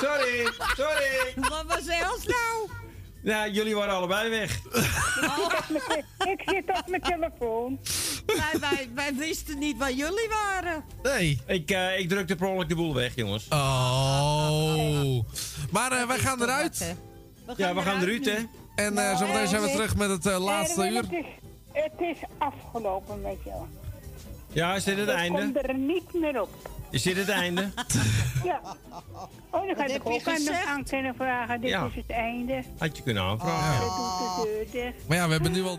Sorry, sorry. Wat was Els nou? Nou, jullie waren allebei weg. Ik zit op mijn telefoon. Wij, wij, wij wisten niet waar jullie waren. Nee. Ik, eh, ik drukte per ongeluk de boel weg, jongens. Oh. Maar eh, wij gaan eruit. Ja, we gaan eruit, hè. En eh zometeen zijn we terug met het eh, laatste Erwin, uur. Het is, het is afgelopen met jou. Ja, is dit het Ik einde? kom er niet meer op. Is dit het einde? Ja. Oh, dan ga ik je ook aan, kunnen vragen. Dit Ja. is het einde. Had je kunnen aanvragen. De deur dicht. Maar ja, we hebben nu al...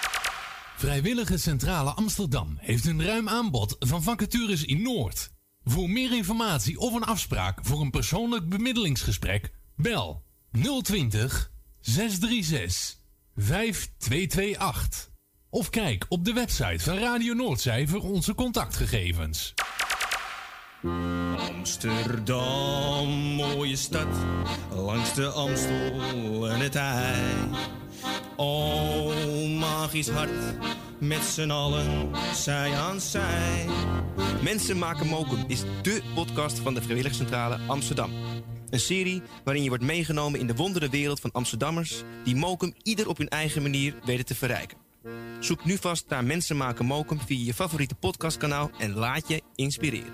Vrijwillige Centrale Amsterdam heeft een ruim aanbod van vacatures in Noord. Voor meer informatie of een afspraak voor een persoonlijk bemiddelingsgesprek, bel 020 636 5228. Of kijk op de website van Radio Noordzij voor onze contactgegevens. Amsterdam, mooie stad, langs de Amstel en het IJ. O, magisch hart, met z'n allen, zij aan zij. Mensen maken mokum is dé podcast van de Vrijwilligcentrale Amsterdam. Een serie waarin je wordt meegenomen in de wondere wereld van Amsterdammers... die mokum ieder op hun eigen manier weten te verrijken. Zoek nu vast naar Mensen maken mokum via je favoriete podcastkanaal... en laat je inspireren.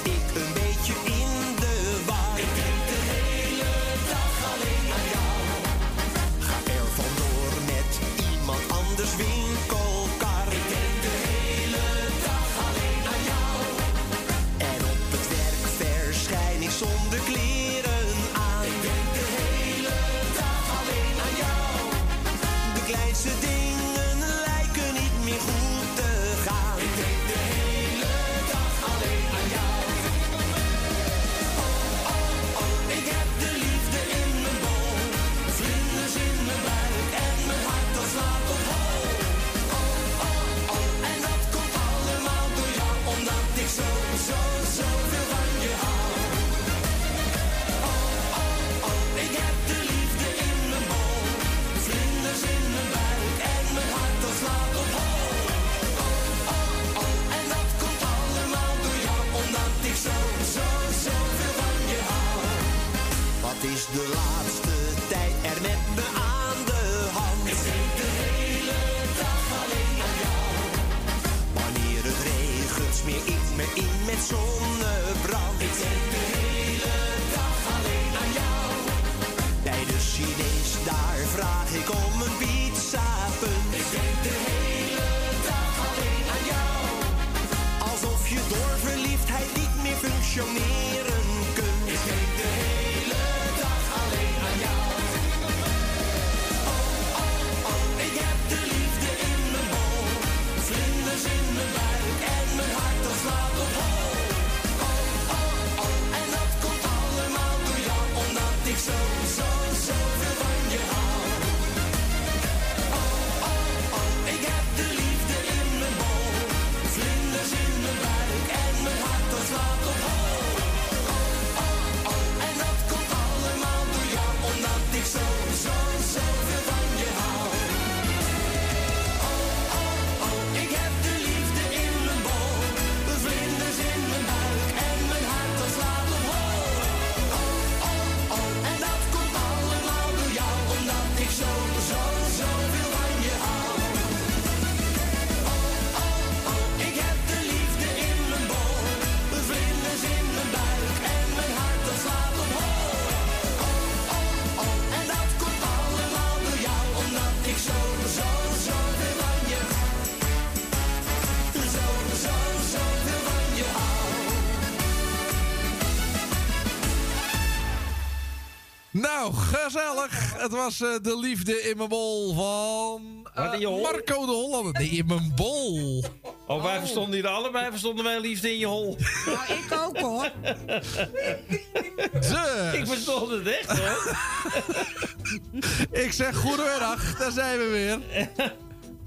de de laatste tijd er met me aan de hand? Ik denk de hele dag alleen aan jou. Wanneer het regent, smeer ik me in met zonnebrand. Ik denk de hele dag alleen aan jou. Bij de Chinees, daar vraag ik om een pizza punt. Ik denk de hele dag alleen aan jou. Alsof je door verliefdheid niet meer functioneren Nou, gezellig. Het was eh, de liefde in mijn bol van eh? Marco de Hollander. Nee, in mijn bol. Oh, wij verstonden hier allebei, verstonden wij liefde in je hol. Nou, ik ook hoor. Dus. Ik verstond het echt hoor. Ik zeg goedemiddag, daar zijn we weer.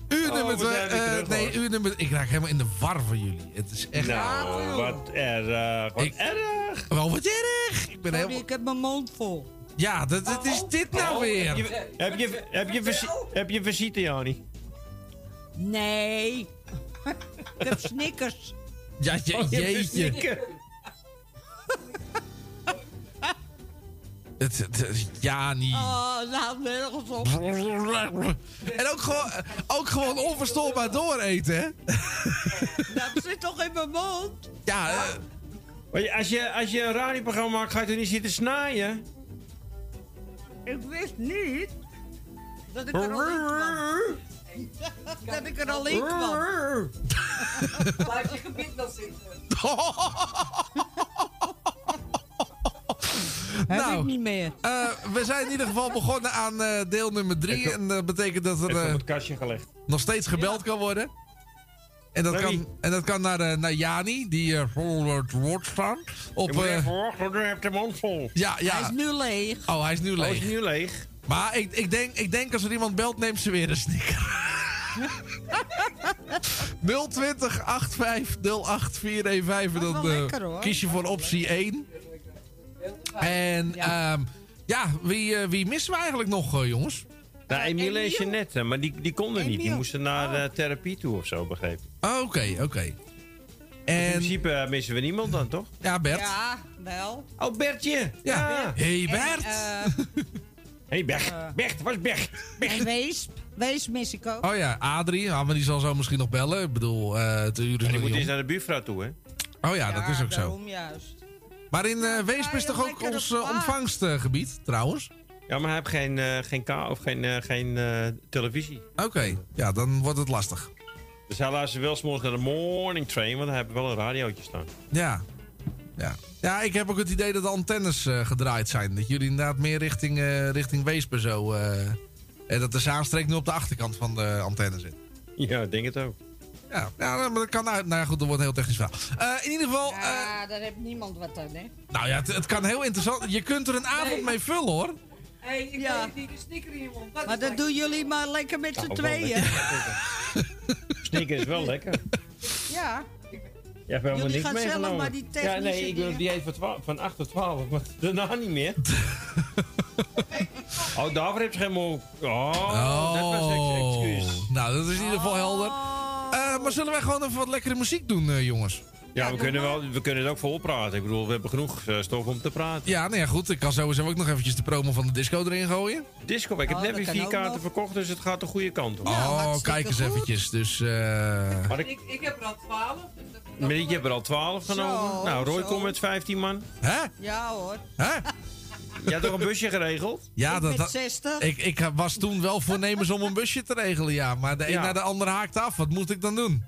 Uur Oh, nummer we twee. eh, terug, nee, uur nummer. Ik raak helemaal in de war van jullie. Het is echt. Nou, wat erg. Wat Ik- erg. Wel wat erg. Ik ben Sorry, helemaal. ik heb mijn mond vol. Ja, dat, dat is dit nou Oh, weer. Heb je, heb je, heb je, visi- heb je visite, Jani? Nee. ik heb snickers. Ja, je, Oh, je hebt jeetje. Het, het- het- ja, niet. Oh, nou, nergens op. En ook gewoon, ook gewoon onverstoorbaar dooreten, hè? Dat zit toch in mijn mond? Ja, eh, je- Als je, als je een radioprogramma maakt, ga je toch niet zitten snijden? Ik wist niet dat ik er al in kwam. dat ik er al in kwam. Blijf je gebied wel zitten. Heb Nou. ik niet meer. eh, we zijn in ieder geval begonnen aan eh, deel nummer drie. En dat betekent dat er op eh, het kastje gelegd. nog steeds gebeld kan worden. En dat, kan, en dat kan naar, eh, naar Jani, die eh, voor het woord staan. Op, moet eh, even wachten, want dan heb je de mond vol. ja, ja. Hij is nu leeg. Oh, hij is nu Oh, is nu leeg? Maar ik, ik, denk, ik denk als er iemand belt, neemt ze weer een snicker. 020 85 08 415. Dat is Dan eh, lekker, hoor. kies je voor optie 1. En ja, ja wie, wie missen we eigenlijk nog, jongens? Nou, Emiel en Emiel. Jeannette, maar die, die konden niet. Die moesten naar eh, therapie toe of zo, begreep ik. Oh, Oké, oké. In En principe eh, missen we niemand dan, toch? ja, Bert. Ja, wel. Oh, Bertje! Ja. Hey Bert. En, hey, Bert. Bert, waar is Bert? eh, en Wees. Wees mis ik ook. Oh ja, Adrie. Ja, maar die zal zo misschien nog bellen. Ik bedoel, eh het uur is Die nog moet eens naar de buurvrouw toe, hè? Oh ja, dat is ook zo. daarom juist. Maar in eh Weesp is toch ook ons eh, ontvangstgebied, trouwens? Ja, maar hij heeft geen, eh, geen, ka of geen, eh, geen eh, televisie. Oké, ja, dan wordt het lastig. Dus hij luistert wel s'morgens naar de morning train, want hij heeft wel een radiootje staan. Ja. Ja. Ja, ik heb ook het idee dat de antennes eh, gedraaid zijn. Dat jullie inderdaad meer richting, eh richting Weesp zo... eh, en dat de zaanstreek nu op de achterkant van de antenne zit. Ja, ik denk het ook. Ja, ja maar dat kan uit. Nou ja, goed, dat wordt een heel technisch verhaal. Eh, in ieder geval... Ja, daar heeft niemand wat aan, hè? Nou ja, het, het kan heel interessant... Je kunt er een avond mee vullen, hoor. Hé, ik Ja. weet niet, een snicker in je mond. Dat Maar dat lekker. doen jullie maar lekker met z'n tweeën. Snicker is wel lekker. Ja. Je hebt helemaal Jullie niks gaan zelf maar die ja, technische nee, ik wil die dieet van, 12 van 8 tot 12, maar daarna niet meer. oh, daarvoor heb je geen moe. Oh, dat was ex- excuus. Nou, dat is in ieder geval helder. Eh, maar zullen wij gewoon even wat lekkere muziek doen, eh, jongens? Ja, we kunnen, wel, we kunnen het ook vol praten. Ik bedoel, we hebben genoeg eh, stof om te praten. Ja, nou ja, goed. Ik kan sowieso ook nog eventjes de promo van de disco erin gooien. Disco, ik heb Oh, net weer vier kaarten nog. verkocht, dus het gaat de goede kant op. oh, kijk eens eventjes. Dus, eh Maar ik, Ik, ik heb er al 12. Dus ik heb er al 12 genomen. Zo, nou, Roy komt met 15 man. Hè? Ja hoor. Hè? Je had toch een busje geregeld? Ja, Ik dat, met dat- 60. ik, ik was toen wel voornemens om een busje te regelen, ja. Maar de een Ja. naar de ander haakte af. Wat moest ik dan doen?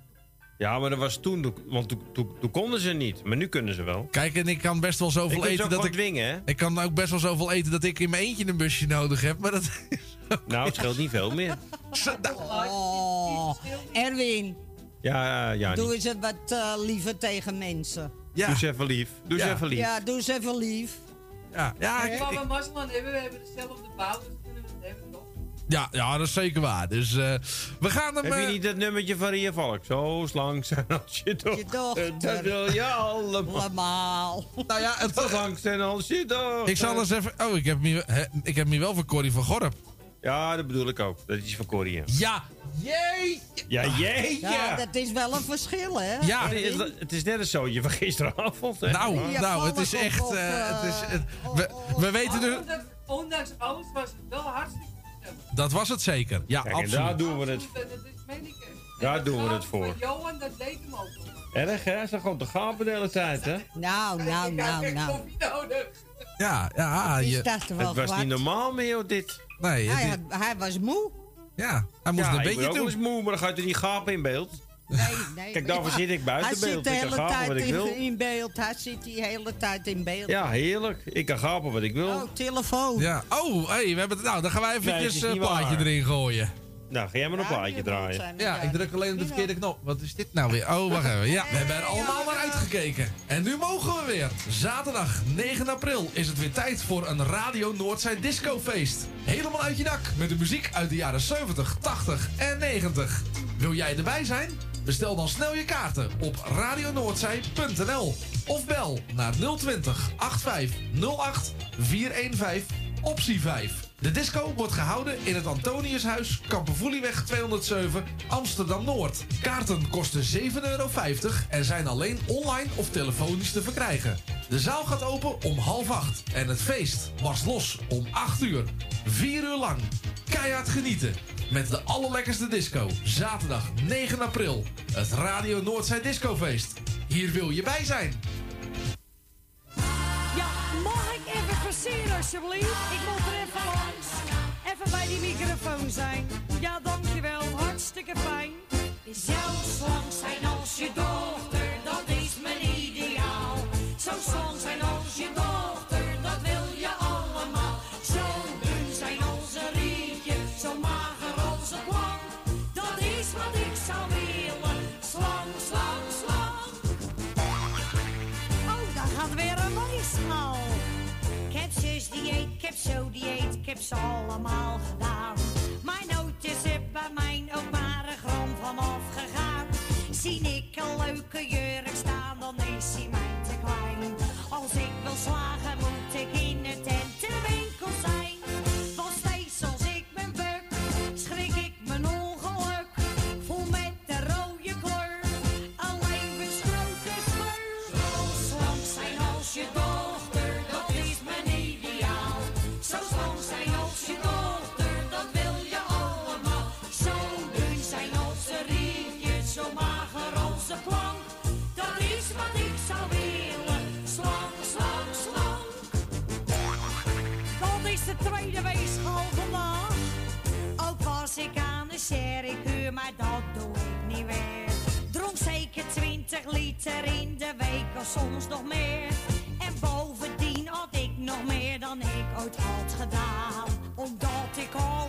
Ja, maar dat was toen, want toen, toen, toen konden ze niet. Maar nu kunnen ze wel. Kijk, en ik kan best wel zoveel Ik ze eten dat ik... dwingen, hè? Ik kan ook best wel zoveel eten dat ik in mijn eentje een busje nodig heb. Maar dat Nou, het scheelt niet veel meer. Oh, Erwin, Ja, ja, doe niet. eens wat eh, liever tegen mensen. Doe eens even lief. Doe eens Ja. even lief. Ja, doe eens even lief. Ja, ja, ik- we ik- mazzel aan hebben, we hebben dezelfde bouw, ja, ja, dat is zeker waar. Dus eh, we gaan hem... Heb je eh, niet dat nummertje van Ria Valk? Zo slank zijn als je dochter. Je dochter. Dat wil je allemaal. Allemaal. nou ja, het, Zo slank zijn als je dochter. ik zal eens even... Oh, ik heb hem hier, hè, ik heb hem wel voor Corrie van Gorp. Ja, dat bedoel ik ook. Dat is van Corrie. Ja, jee! Ja, jee, Ja, dat is wel een verschil, hè? Ja. Het is, het is net een zootje van gisteravond. Hè? Nou, Ja, nou, het is echt... op, eh, het is, het- we, we weten Maar dus... ondanks, alles was het wel hartstikke. Dat was het zeker. Ja, Kijk, en absoluut. daar doen we het. Daar En doen we het voor. Johan, dat deed hem ook. Erg, hè? Hij is gewoon te gapen de hele tijd, hè? Nou, nou, nou, nou. Ja, ja, je, Het was niet normaal meer, joh, dit. nee, Hij, hij was moe. ja, hij moest Ja, een beetje ook wel eens doen. moe, maar dan gaat hij niet gapen in beeld. Nee, nee. Kijk, daarvoor zit ik buiten hij beeld. zit de Ik kan hele tijd wat ik in, wil. in beeld. Hij zit die hele tijd in beeld. Ja, heerlijk. Ik kan gapen wat ik wil. Oh, telefoon. Ja, oh, hey, we hebben het, nou, dan gaan wij eventjes een plaatje waar. erin gooien. Nou, ga jij maar een plaatje draaien. Ja, ik druk alleen op de verkeerde knop. Wat is dit nou weer? Oh, wacht even. Ja, we hebben er allemaal naar uitgekeken. En nu mogen we weer. Zaterdag 9 april is het weer tijd voor een Radio Noordzij discofeest. Helemaal uit je dak met de muziek uit de jaren 70, 80 en 90. Wil jij erbij zijn? Bestel dan snel je kaarten op radionoordzij.nl of bel naar 020 8508 415 optie 5. De disco wordt gehouden in het Antoniushuis, Kampervoelieweg 207, Amsterdam-Noord. Kaarten kosten 7,50 euro en zijn alleen online of telefonisch te verkrijgen. De zaal gaat open om half acht en het feest barst los om 8 uur. 4 uur lang. Keihard genieten met de allerlekkerste disco. Zaterdag 9 april. Het Radio Noordzij Discofeest. Hier wil je bij zijn. Ja, mag ik even passeren alsjeblieft? Ik moet er even langs. Even bij die microfoon zijn. Ja, dankjewel. Hartstikke fijn. Zo slank zijn als je dochter, heb ik heb ze allemaal gedaan. Mijn nootjes heb bij mij ook maar een gram vanaf gegaan. Zie ik een leuke jurk staan, dan is hij mij de tweede weegschaal vandaag. Ook was ik aan de sherrykuur, maar dat doe ik niet meer. Dronk zeker 20 liter in de week of soms nog meer. En bovendien had ik nog meer dan ik ooit had gedaan, omdat ik al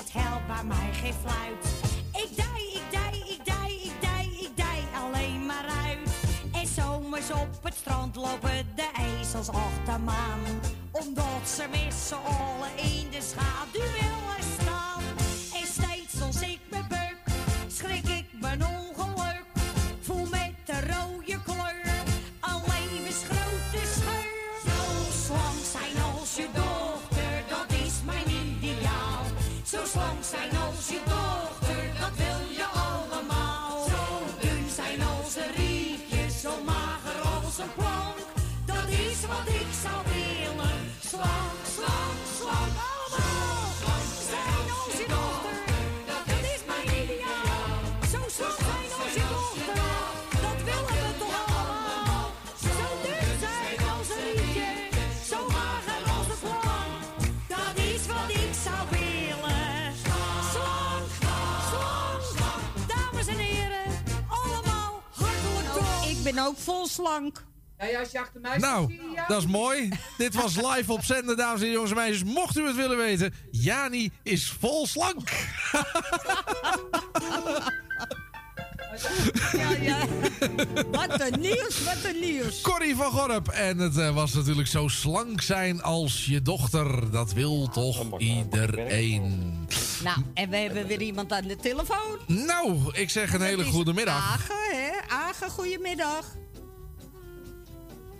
dat helpt bij mij geen fluit. Ik dij, ik dij, ik dij, ik dij, ik dij alleen maar uit. En zomers op het strand lopen de ezels achter me aan. Omdat ze met z'n allen in de schaduw ben ook vol slank. Ja, ja, als je achter mij Nou, dat is mooi. Dit was live op zender, dames en jongens en meisjes. Mocht u het willen weten, Jani is vol slank. Ja, ja. Wat een nieuws, wat een nieuws. Corrie van Gorp. En het eh, was natuurlijk zo slank zijn als je dochter. Dat wil toch iedereen. Nou, en we hebben weer iemand aan de telefoon. Nou, ik zeg een hele goede middag. Agen, hè? Agen, goedemiddag.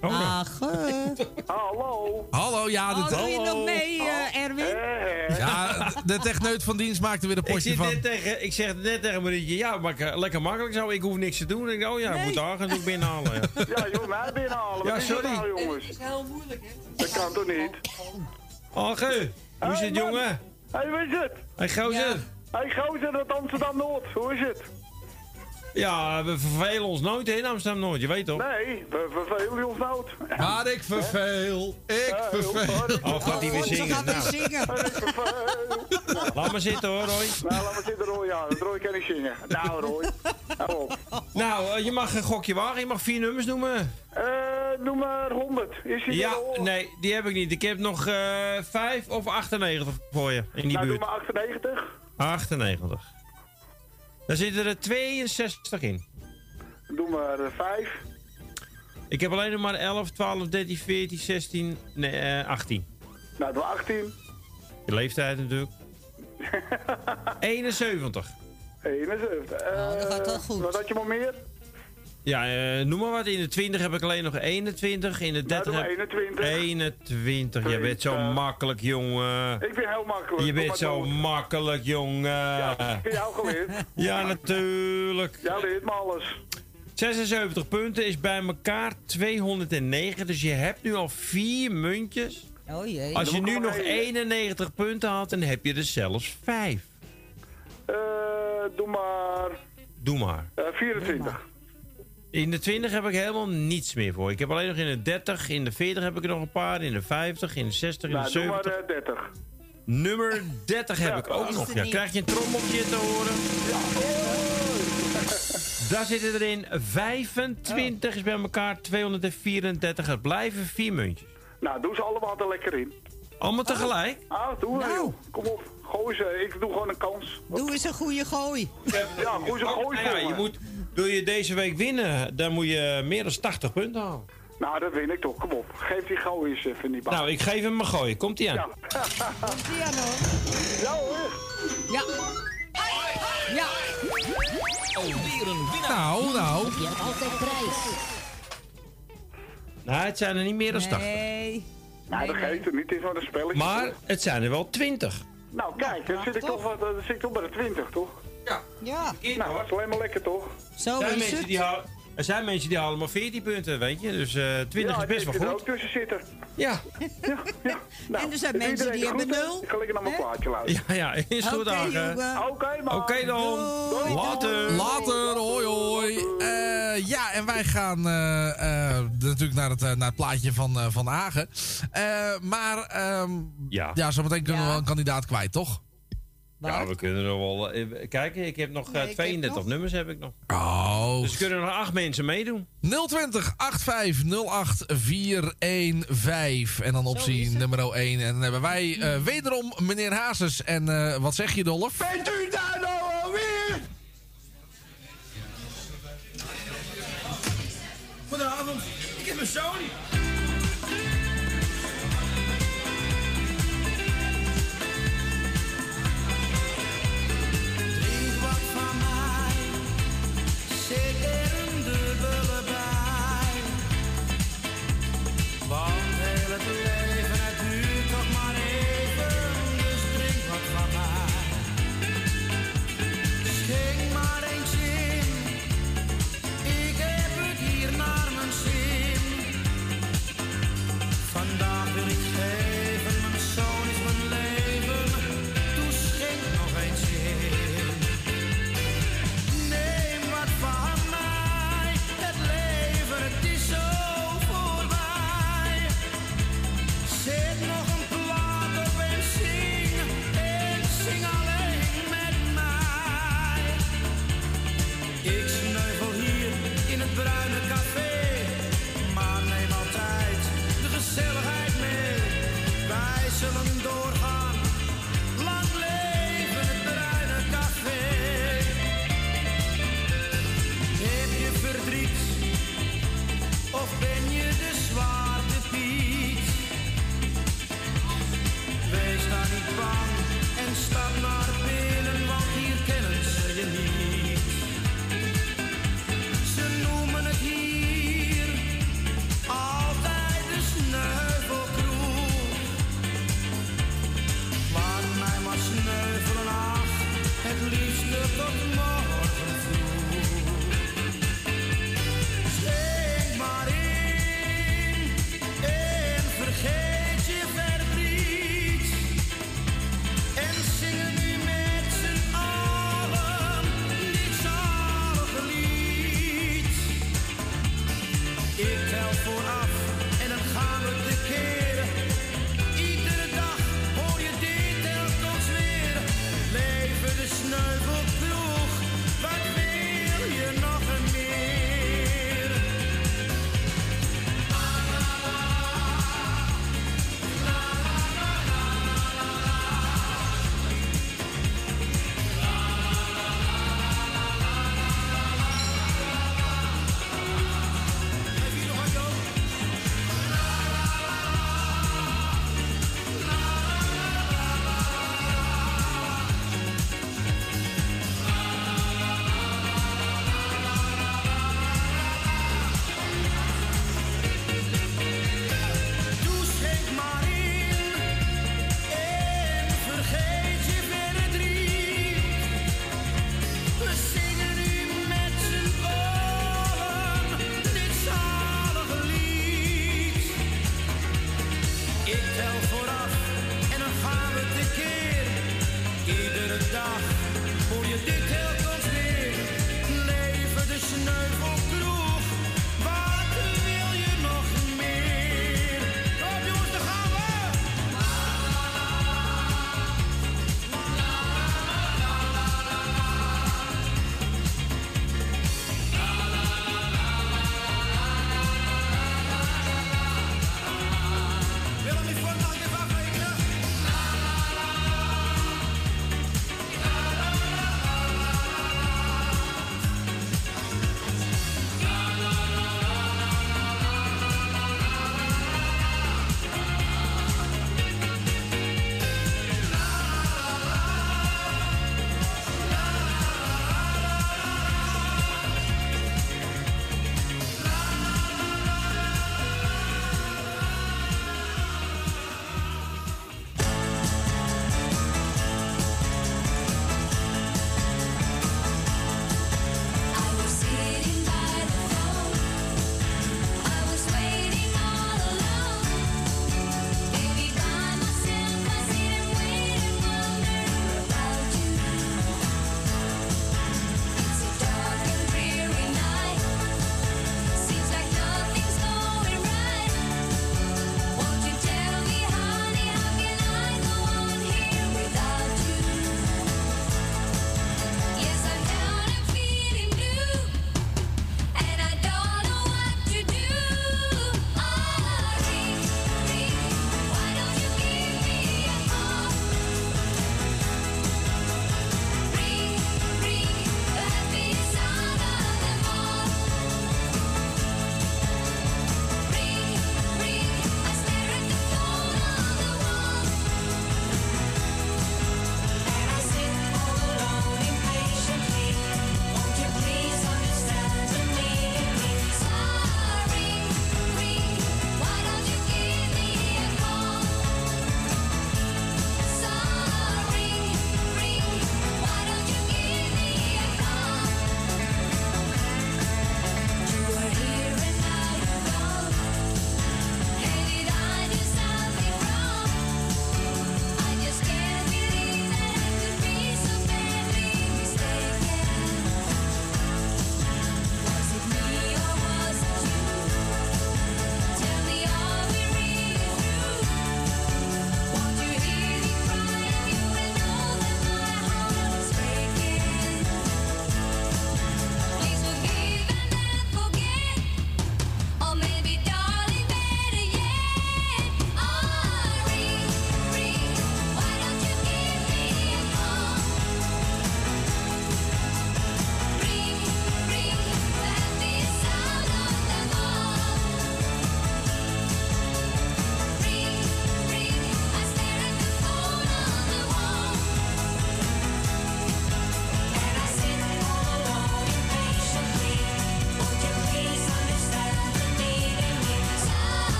Oh, ja. Agen. Hallo. Hallo, ja. Oh, De doe je nog mee, eh, Erwin? ja, de techneut van dienst maakte weer een Ik, potje zit van. net tegen, ik zeg net tegen Marietje, ja, maar ik- lekker makkelijk zo. Ik hoef niks te doen. Ik denk, oh ja, ik moet daar gaan doen binnenhalen. Ja. Ja, joh, mij binnenhalen. Ja, sorry. nou, jongens? Het is heel moeilijk, hè? Dat kan toch niet? Alge, hoe is het, man. jongen? Hé, hey, hoe is het? Hey, gozer. Hé, hey, gozer uit Amsterdam-Noord. Hoe is het? Ja, we vervelen ons nooit in Amsterdam-Noord, je weet toch? Nee, we vervelen ons nooit. Maar ik verveel, ik verveel. Oh, gaat hij weer zingen? Nou, laat maar zitten hoor, Roy. Nou, laat maar zitten, Roy. Ja, Roy kan ik zingen. Nou, Roy. Op. Nou, eh, je mag een gokje wagen, je mag vier nummers noemen. Eh, noem maar 100. Is die Ja, er nee, die heb ik niet. Ik heb nog eh 5 of 98 voor je in die Nou, doe buurt. maar 98. 98. Daar zitten er 62 in. Doe maar 5. Ik heb alleen nog maar 11, 12, 13, 14, 16, nee, eh, 18. Nou, doe 18. Je leeftijd natuurlijk. 71. 71. Eh, dat gaat wel goed. Wat had je nog meer? Ja, eh, noem maar wat. In de 20 heb ik alleen nog 21. In de 30 Nou, doe heb 21. 21. Je bent zo makkelijk, jongen. Ik ben heel makkelijk. Je bent zo door. makkelijk, jongen. Ja, heb jou geleerd. Ja, natuurlijk. Jij leert me alles. 76 punten is bij elkaar 209. Dus je hebt nu al vier muntjes. Oh jee. Als je nu ik nog nog één. 91 punten had, dan heb je er zelfs vijf. Eh, doe maar Doe maar. eh, 24. In de 20 heb ik helemaal niets meer voor. Ik heb alleen nog in de 30, in de 40 heb ik er nog een paar, in de 50, in de 60, in de Nou, doe maar 70. eh, 30. Nummer 30 heb ik ook nog. Ja, krijg je een trommeltje te horen? Daar zitten er in 25 is bij elkaar 234. Het blijven vier muntjes. Nou, doe ze allemaal er lekker in. Allemaal tegelijk? Ah, doe Nou. Kom op. Gooi ze. Ik doe gewoon een kans. Doe eens een goede gooi. Ja, gooi ze gooi Nou ja, voor je moet, wil je deze week winnen, dan moet je meer dan 80 punten halen. Nou, dat win ik toch. Kom op. Geef die gooi eens even die bal. Nou, ik geef hem een gooi. Komt ie aan. Ja. Komt-ie aan hoor. Ja hoor. Ja. Ja. Alweer een winnaar. Nou, nou. Je hebt altijd prijs. Nou, het zijn er niet meer dan 80. Nee. Nou, dat geeft het niet. Het is maar een spelletje. Maar het zijn er wel 20. Nou, kijk. Dan zit ik toch, wat- dan zit ik toch bij de 20, toch? Ja. Nou, dat is alleen maar lekker, toch? Zo Er zijn, is mensen het. die halen, er zijn mensen die halen maar 14 punten, weet je. Dus eh 20 ja, is best wel ik er goed. ook tussen zitten. Ja. Ja, ja. Nou, En er zijn is mensen die hebben nul. Ik ga lekker naar mijn plaatje luisteren. Ja, ja, is goed Oké, jongen. Oké, man. Oké dan. Doei. Later. Later, hoi hoi. Eh, ja, en wij gaan eh, eh, natuurlijk naar het, naar het plaatje van, eh, van Hagen. Eh, maar ehm, Ja. ja, zometeen kunnen we Ja. wel een kandidaat kwijt, toch? Ja, we kunnen nog wel... eh, Kijken, ik heb nog eh, Nee, ik heb 32 nog- nummers heb ik nog. Oh. Dus er kunnen nog acht mensen meedoen. 020 8508 415. En dan optie nummer 1. En dan hebben wij eh, wederom meneer Hazes. En eh, wat zeg je, Dolf? Bent u daar nou alweer? Goedenavond, ik heb een Sony.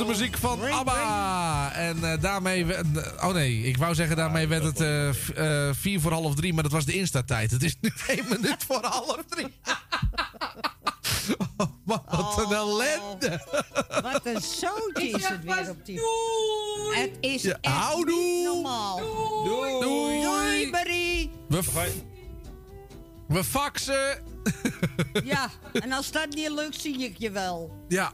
De muziek van ABBA. En eh, daarmee... eh, oh nee, ik wou zeggen daarmee werd het eh, eh, vier voor half drie. Maar dat was de Insta-tijd. Het is nu één minuut voor half drie. Oh, man, wat een ellende. Wat een zootje is het weer op die... Het is Ja, echt houdoe. niet normaal. Doei. Doei. Doei, Marie. We, we faxen. Ja, en als dat niet lukt, zie ik je wel. Ja.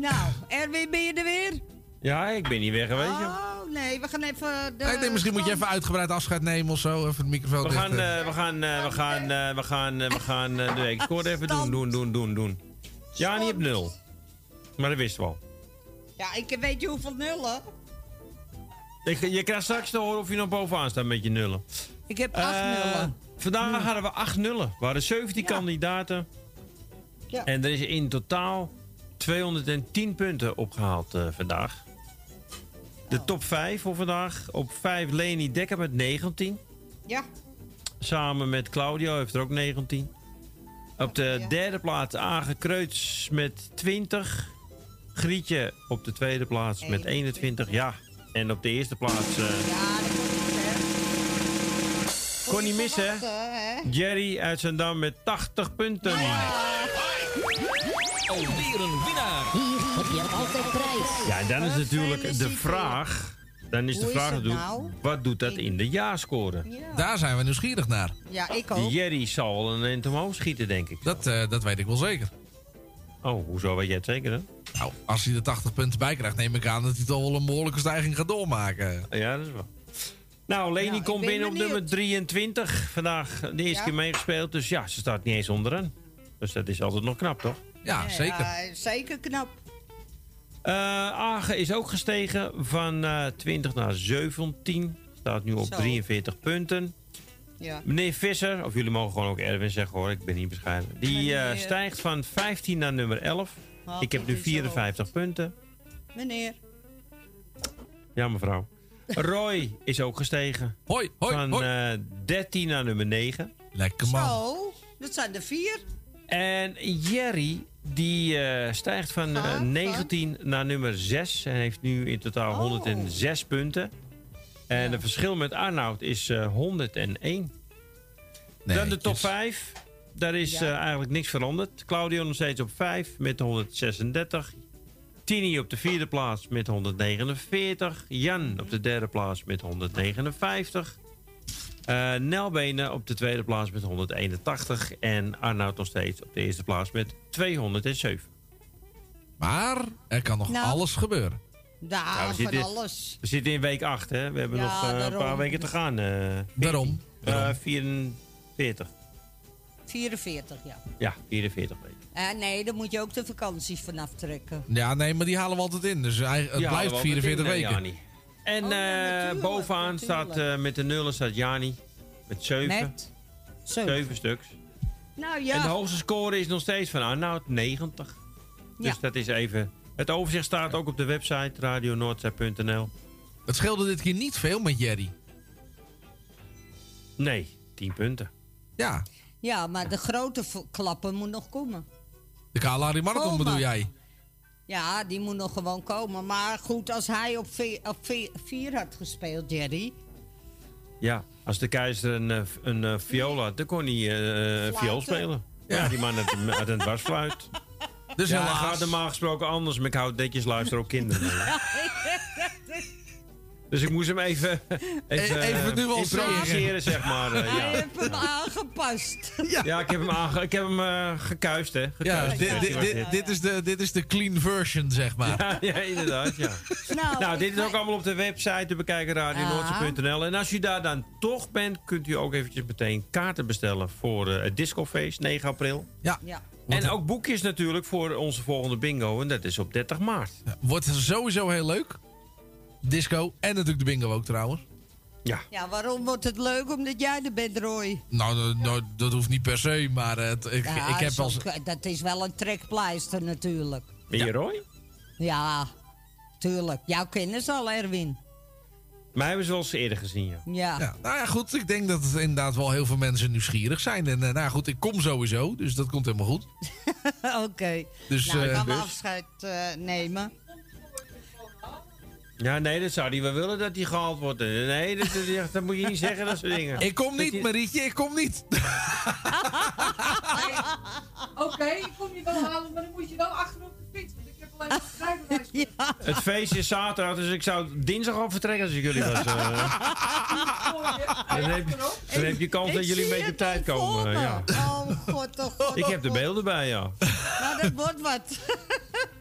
Nou, Erwin, ben je er weer? Ja, ik ben niet weg geweest. Oh, nee, we gaan even... De ik denk, misschien moet je even uitgebreid afscheid nemen of zo. Even de microfoon We gaan, eh. eh, we gaan, eh, we gaan, eh, we gaan, eh, we gaan eh, de even doen, doen, doen, doen, doen. Ja, niet op nul. Maar dat wisten we al. Ja, ik weet je hoeveel nullen? Ik, je krijgt straks te horen of je nog bovenaan staat met je nullen. Ik heb acht Eh, nullen. Vandaag hadden we acht nullen. We hadden 17 kandidaten. Ja. En er is in totaal 210 punten opgehaald eh, vandaag. De top 5 voor vandaag. Op 5 Leni Dekker met 19. Ja. Samen met Claudio heeft er ook 19. Op de derde plaats Age Kreuts met 20. Grietje op de tweede plaats met 21. Ja. En op de eerste plaats... eh kon niet missen, hè? Jerry uit Zandam met 80 punten. Alweer een winnaar. Hier heb je altijd prijs. Ja, en dan is natuurlijk de vraag... Dan is de vraag natuurlijk, nou? wat doet dat in de jaarscore? Daar zijn we nieuwsgierig naar. Ja, ik ook. Jerry zal wel een eind omhoog schieten, denk ik. Dat, eh, dat weet ik wel zeker. Oh, hoezo weet jij het zeker, hè? Nou, als hij er 80 punten bij krijgt, neem ik aan dat hij toch wel een behoorlijke stijging gaat doormaken. Ja, dat is wel. Nou, Leni Ja, komt binnen op nummer 23. Vandaag de eerste Ja. keer meegespeeld. Dus ja, ze staat niet eens onderaan. Dus dat is altijd nog knap, toch? Ja, Ja, zeker knap. Eh Agen is ook gestegen van eh 20 naar 17. Staat nu op Zo. 43 punten. Ja. Meneer Visser, of jullie mogen gewoon ook Erwin zeggen hoor, ik ben niet bescheiden. Die eh, Meneer. stijgt van 15 naar nummer 11. Had ik heb nu in zijn 54 punten. Meneer. Ja, mevrouw. Roy is ook gestegen. Hoi, hoi, Van hoi. eh, 13 naar nummer 9. Lekker Zo, dat zijn er vier. En Jerry, die eh, stijgt van eh, 19 naar nummer 6. En heeft nu in totaal Oh. 106 punten. En het verschil met Arnoud is eh, 101. Dan de top 5. Daar is Ja. eh, eigenlijk niks veranderd. Claudio nog steeds op 5 met 136. Tini op de vierde plaats met 149. Jan op de derde plaats met 159. Eh Nelbenen op de tweede plaats met 181. En Arnoud nog steeds op de eerste plaats met 207. Maar er kan nog Nou. alles gebeuren. Daar, Nou, we, van zitten, alles. we zitten in week 8, hè? We hebben Ja, nog eh, een paar weken te gaan. eh Daarom. Eh, 44. 44, ja. Ja, 44 weken. Eh, nee, dan moet je ook de vakanties vanaf trekken. Ja, nee, maar die halen we altijd in. Dus het Ja, blijft wel 44 meteen, weken. eh, Jani. En Oh, ja, eh, natuurlijk, bovenaan staat eh, met de nullen staat Jani. Met 7. Net. Zeven. 7 stuks. Nou En ja. de hoogste score is nog steeds van Arnoud, 90. Dus Ja. dat is even... Het overzicht staat ook op de website radionoordzij.nl. Het scheelde dit keer niet veel met Jerry. Nee, 10 punten. Ja, Ja, maar de grote klappen moet nog komen. de Kalahari Marathon Komen. bedoel jij? Ja, die moet nog gewoon komen. Maar goed, als hij op, ve- op ve- vier had gespeeld, Jerry. Ja, als de keizer een, eh, een eh, viool had, dan kon hij eh, een viool spelen. Ja, die man had, een- had een dwarsfluit. Dus ja, helaas. hij gaat normaal gesproken anders, maar ik hou netjes luisteren ook kinderen. Dus ik moest hem even, even, E- even eh, improviseren, zeg maar. eh, Hij ja. heeft hem aangepast. ja, ik heb hem, aange ik heb hem eh, gekuist, hè. Ja, Gekuist, dit, weet dit, dit, dit- dit is de, dit is de clean version, zeg maar. Ja, ja, inderdaad, ja. Nou, Nou, dit is ook allemaal op de website te bekijken, radionoordse.nl. En als u daar dan toch bent, kunt u ook eventjes meteen kaarten bestellen voor eh, het discofeest, 9 april. Ja. Ja. En ook boekjes natuurlijk voor onze volgende bingo. En dat is op 30 maart. Wordt sowieso heel leuk. Disco en natuurlijk de bingo ook trouwens. Ja. Ja, waarom wordt het leuk? Omdat jij er bent, Roy. Nou, dat- nou, dat hoeft niet per se, maar het, ik, Ja, ik heb is wel... ook- dat is wel een trekpleister natuurlijk. Ben je Roy? Ja, tuurlijk. Jouw kennis al, Erwin. Mij hebben ze wel eens eerder gezien, ja. Ja. Ja, nou ja, goed. Ik denk dat het inderdaad wel heel veel mensen nieuwsgierig zijn. En eh, nou ja, goed, ik kom sowieso, dus dat komt helemaal goed. Oké. Dus, nou, eh, gaan we dus. afscheid eh, nemen. Ja, nee, dat zou hij wel willen dat hij gehaald wordt. Nee, dat, dat, dat moet je niet zeggen, dat soort dingen. Ik kom niet, Marietje, ik kom niet. Oké, ik kom je wel halen, maar dan moet je wel achterop de fiets. Want ik heb alleen maar rijbewijs. Het feest is zaterdag, dus ik zou dinsdag al vertrekken als ik jullie was. eh. dan, heb, je- dan heb je kans Ik dat jullie een beetje op tijd komen. me. Ja. Oh, god, oh, god. Ik oh, heb de beelden bij, ja. Nou, dat wordt wat.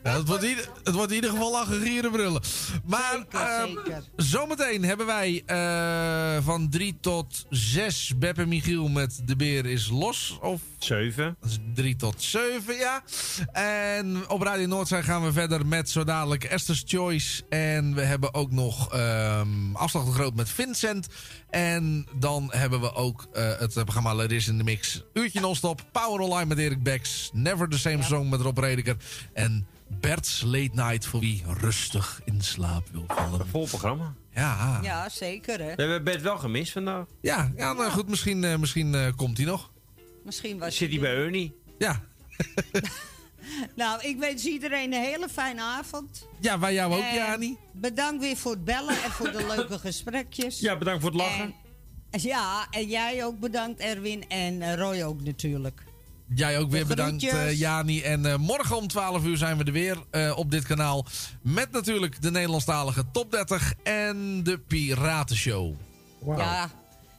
Ja, het, wordt ieder- het wordt in ieder geval lachen, gieren, brullen. Maar ehm, zeker. zometeen hebben wij eh, van 3 tot 6 Beb en Michiel met De Beer is los. Of 7. 3 tot 7, ja. En op Radio Noordzij gaan we verder met zo dadelijk Esther's Choice. En we hebben ook nog ehm Afslag de Groot met Vincent. En dan hebben we ook eh, het programma Laris in de Mix. Uurtje non-stop. Power Online met Erik Becks. Never the Same Song met Rob Redeker. En Bert's Late Night voor wie rustig in slaap wil vallen. Vol programma. Ja, Ja, zeker hè. We hebben Bert wel gemist vandaag. ja, ja nou goed, misschien, eh, misschien eh, komt hij nog. Misschien was Zit hij bij Ernie? Ja. Nou, ik wens iedereen een hele fijne avond. Ja, wij jou ook, En Jani. Bedankt weer voor het bellen en voor de leuke gesprekjes. Ja, bedankt voor het lachen. En- ja, en jij ook bedankt Erwin en eh, Roy ook natuurlijk. Jij ook weer bedankt, eh, Jani. En eh, morgen om 12 uur zijn we er weer eh, op dit kanaal. Met natuurlijk de Nederlandstalige Top 30 en de Piratenshow. Ja,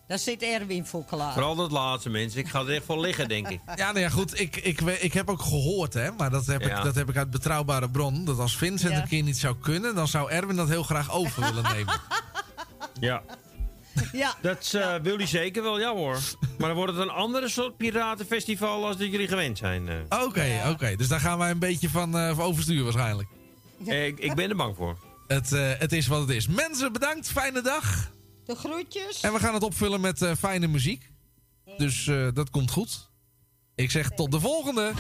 daar zit Erwin voor klaar. Vooral dat laatste, mensen. Ik ga er echt voor liggen, denk ik. Ja, nou ja, goed. Ik, ik, we- ik heb ook gehoord, hè, maar dat heb, Ja. ik, dat heb ik uit betrouwbare bron. Dat als Vincent Ja. een keer niet zou kunnen, dan zou Erwin dat heel graag over willen nemen. Ja. Ja. Dat eh, wil hij zeker wel, ja hoor. Maar dan wordt het een andere soort piratenfestival als dat jullie gewend zijn. eh. Oké, oké. Dus daar gaan wij een beetje van, eh, van oversturen waarschijnlijk. Ik, ik ben er bang voor. Het, eh, het is wat het is. Mensen, bedankt. Fijne dag. De groetjes. En we gaan het opvullen met eh, fijne muziek. Dus eh, dat komt goed. Ik zeg tot de volgende.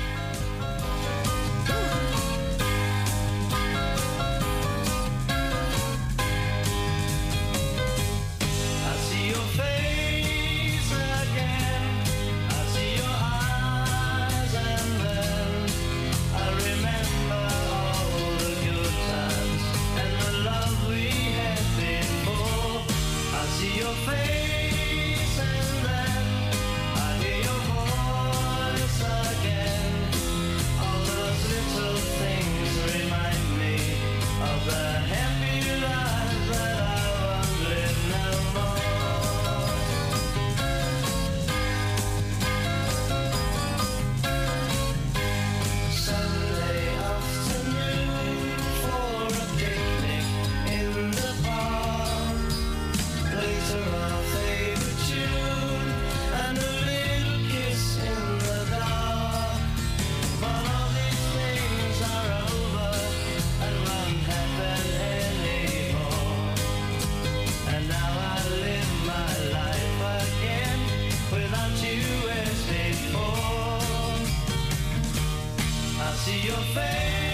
See your face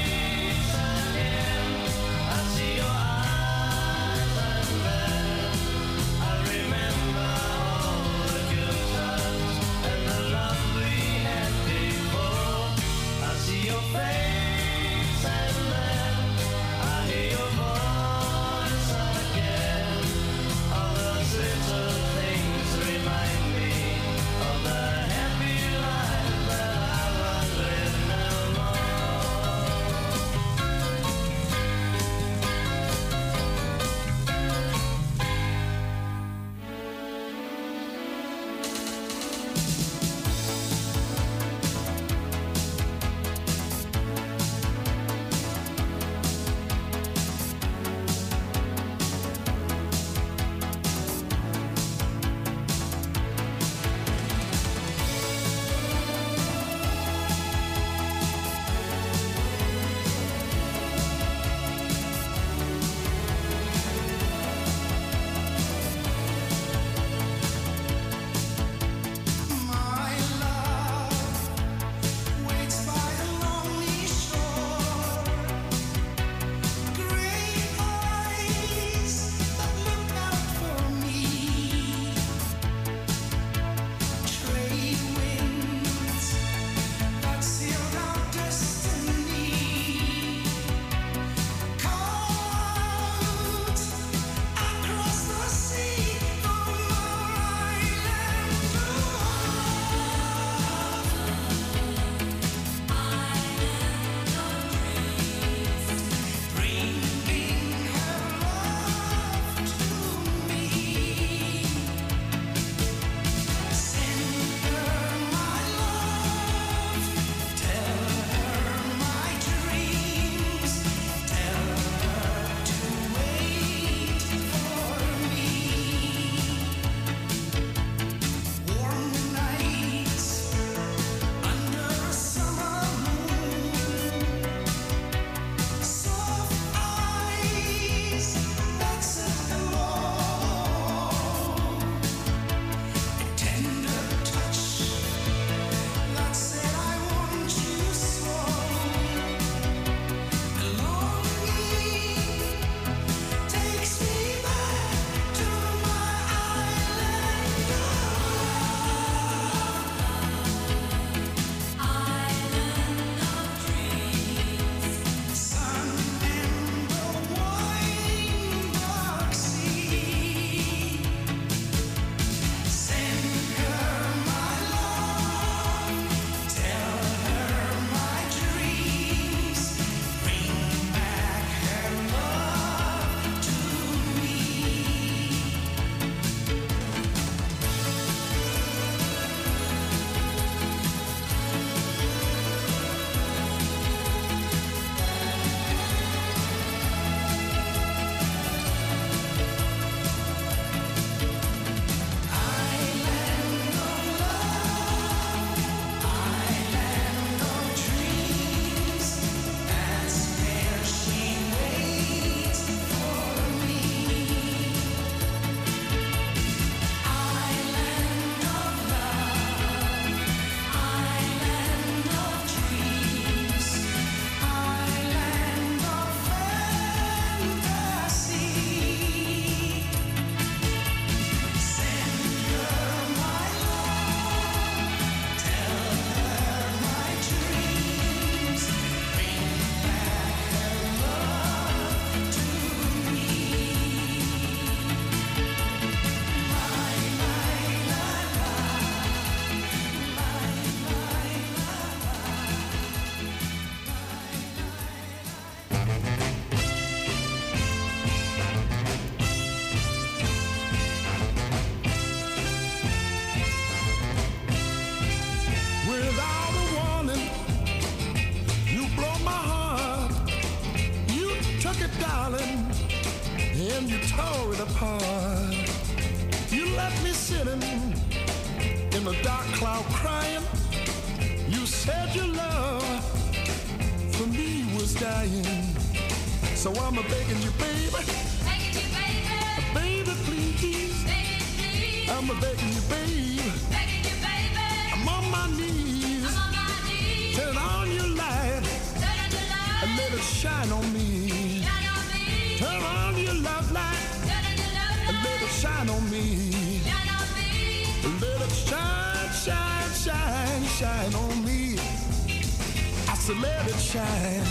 shine.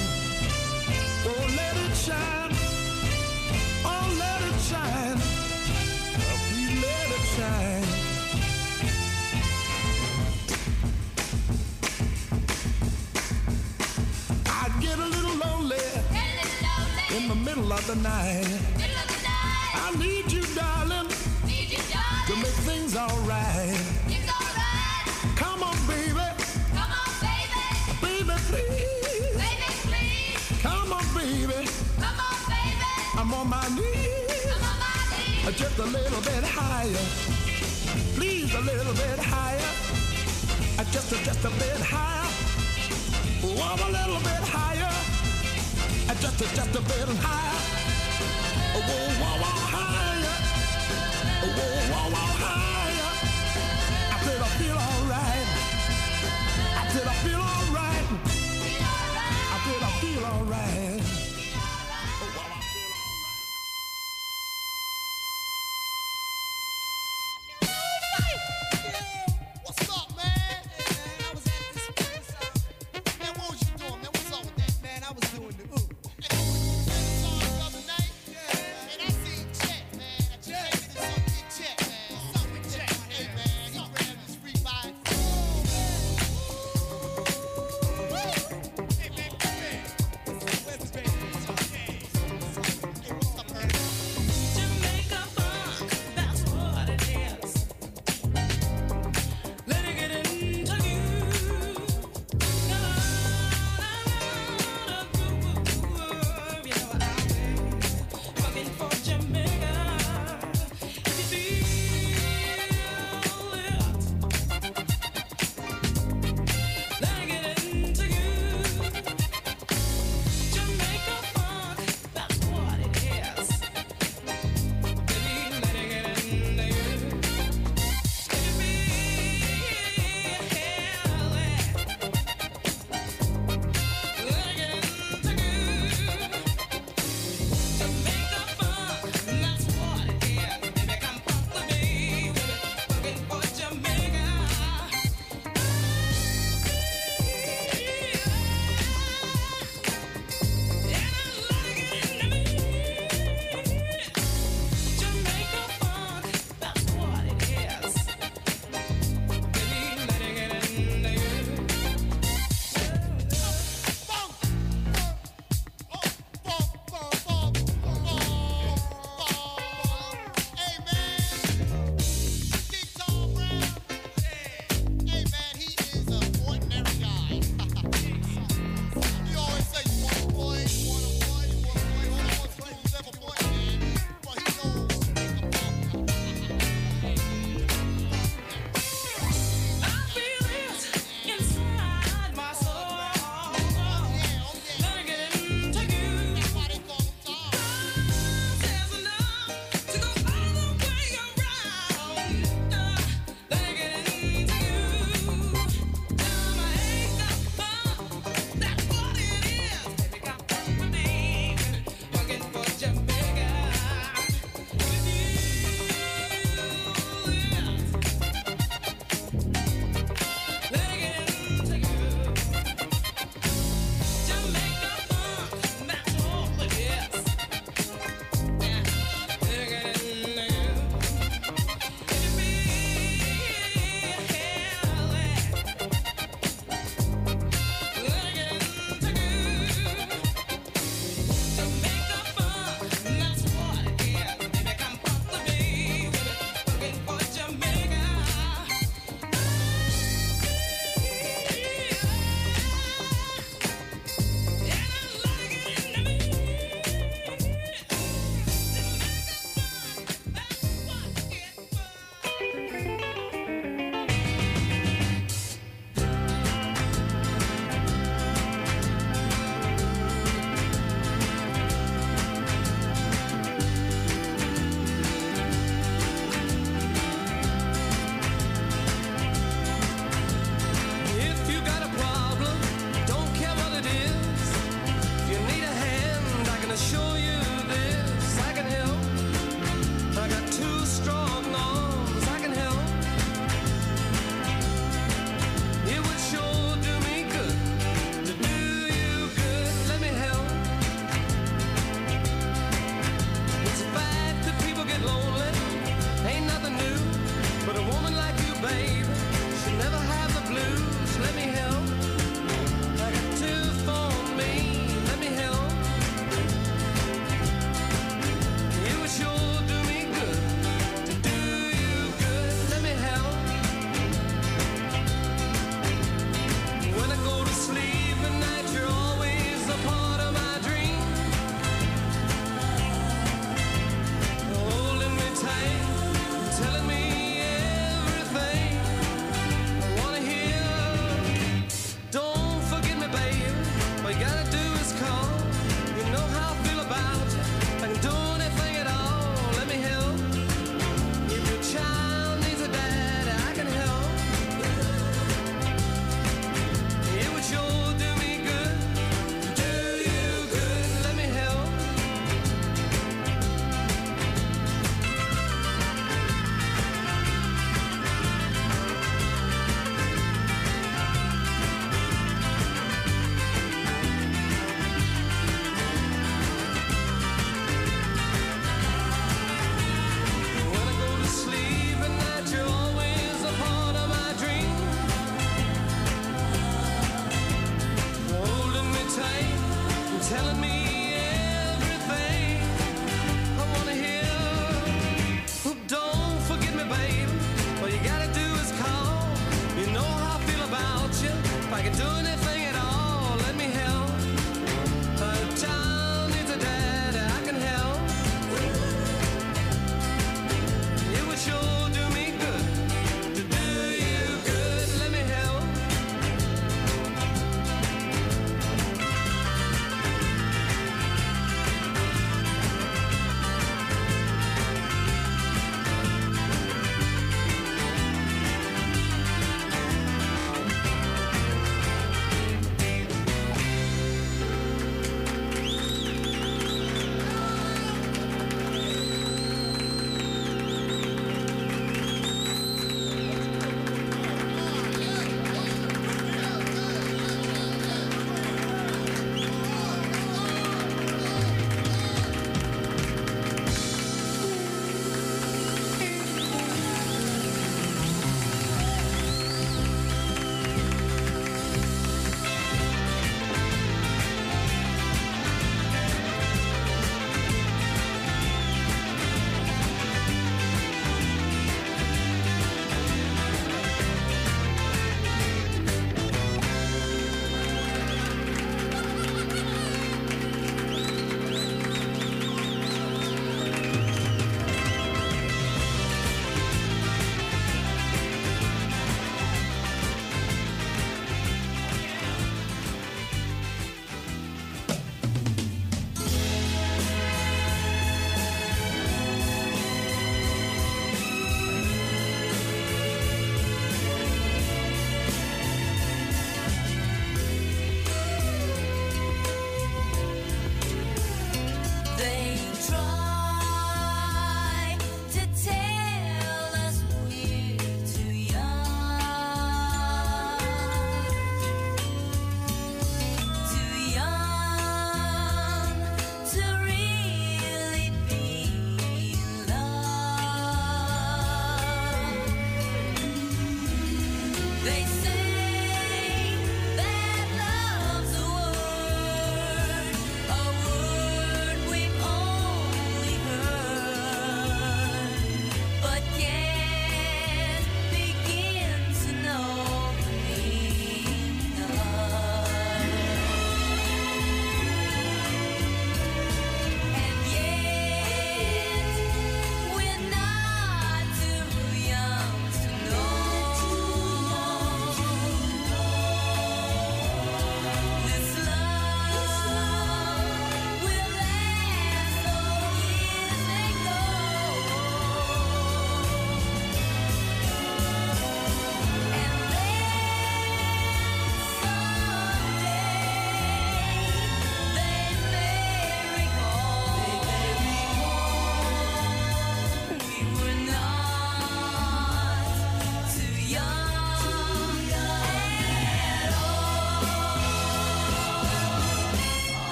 Oh, let it shine. Oh, let it shine. Oh, let it shine. I get a little lonely a little lonely. in the middle of the night. I need you, darling, need you, darling, to make things alright. Knees. Just a little bit higher. Please, a little bit higher. Just just a bit higher. Oh, I'm a little bit higher. Just just a bit higher. Oh, whoa, whoa, whoa, higher. Oh, whoa, whoa, whoa,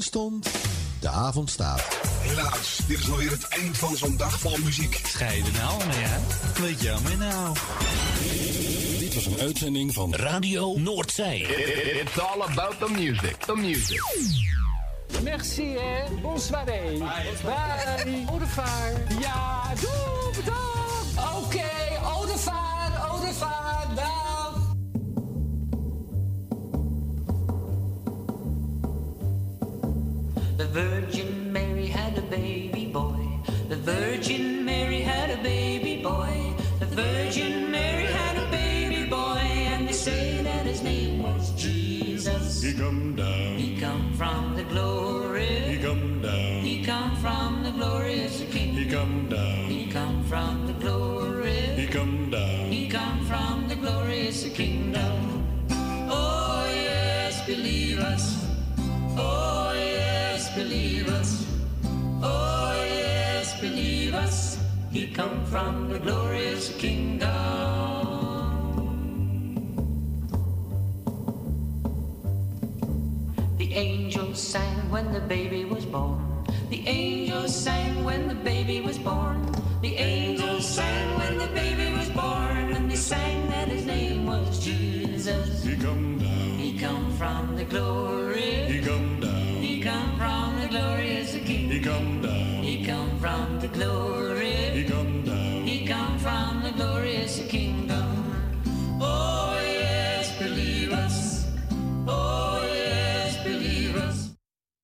Stond de avond staat. Helaas, dit is alweer het eind van zo'n dag vol muziek. Scheiden nou, maar ja. Weet jammer nou. Dit was een uitzending van Radio Noordzee. It's all about the music. The music. Merci, hè. Bonsoiré. Bye. Bye. Au revoir. Ja, doei.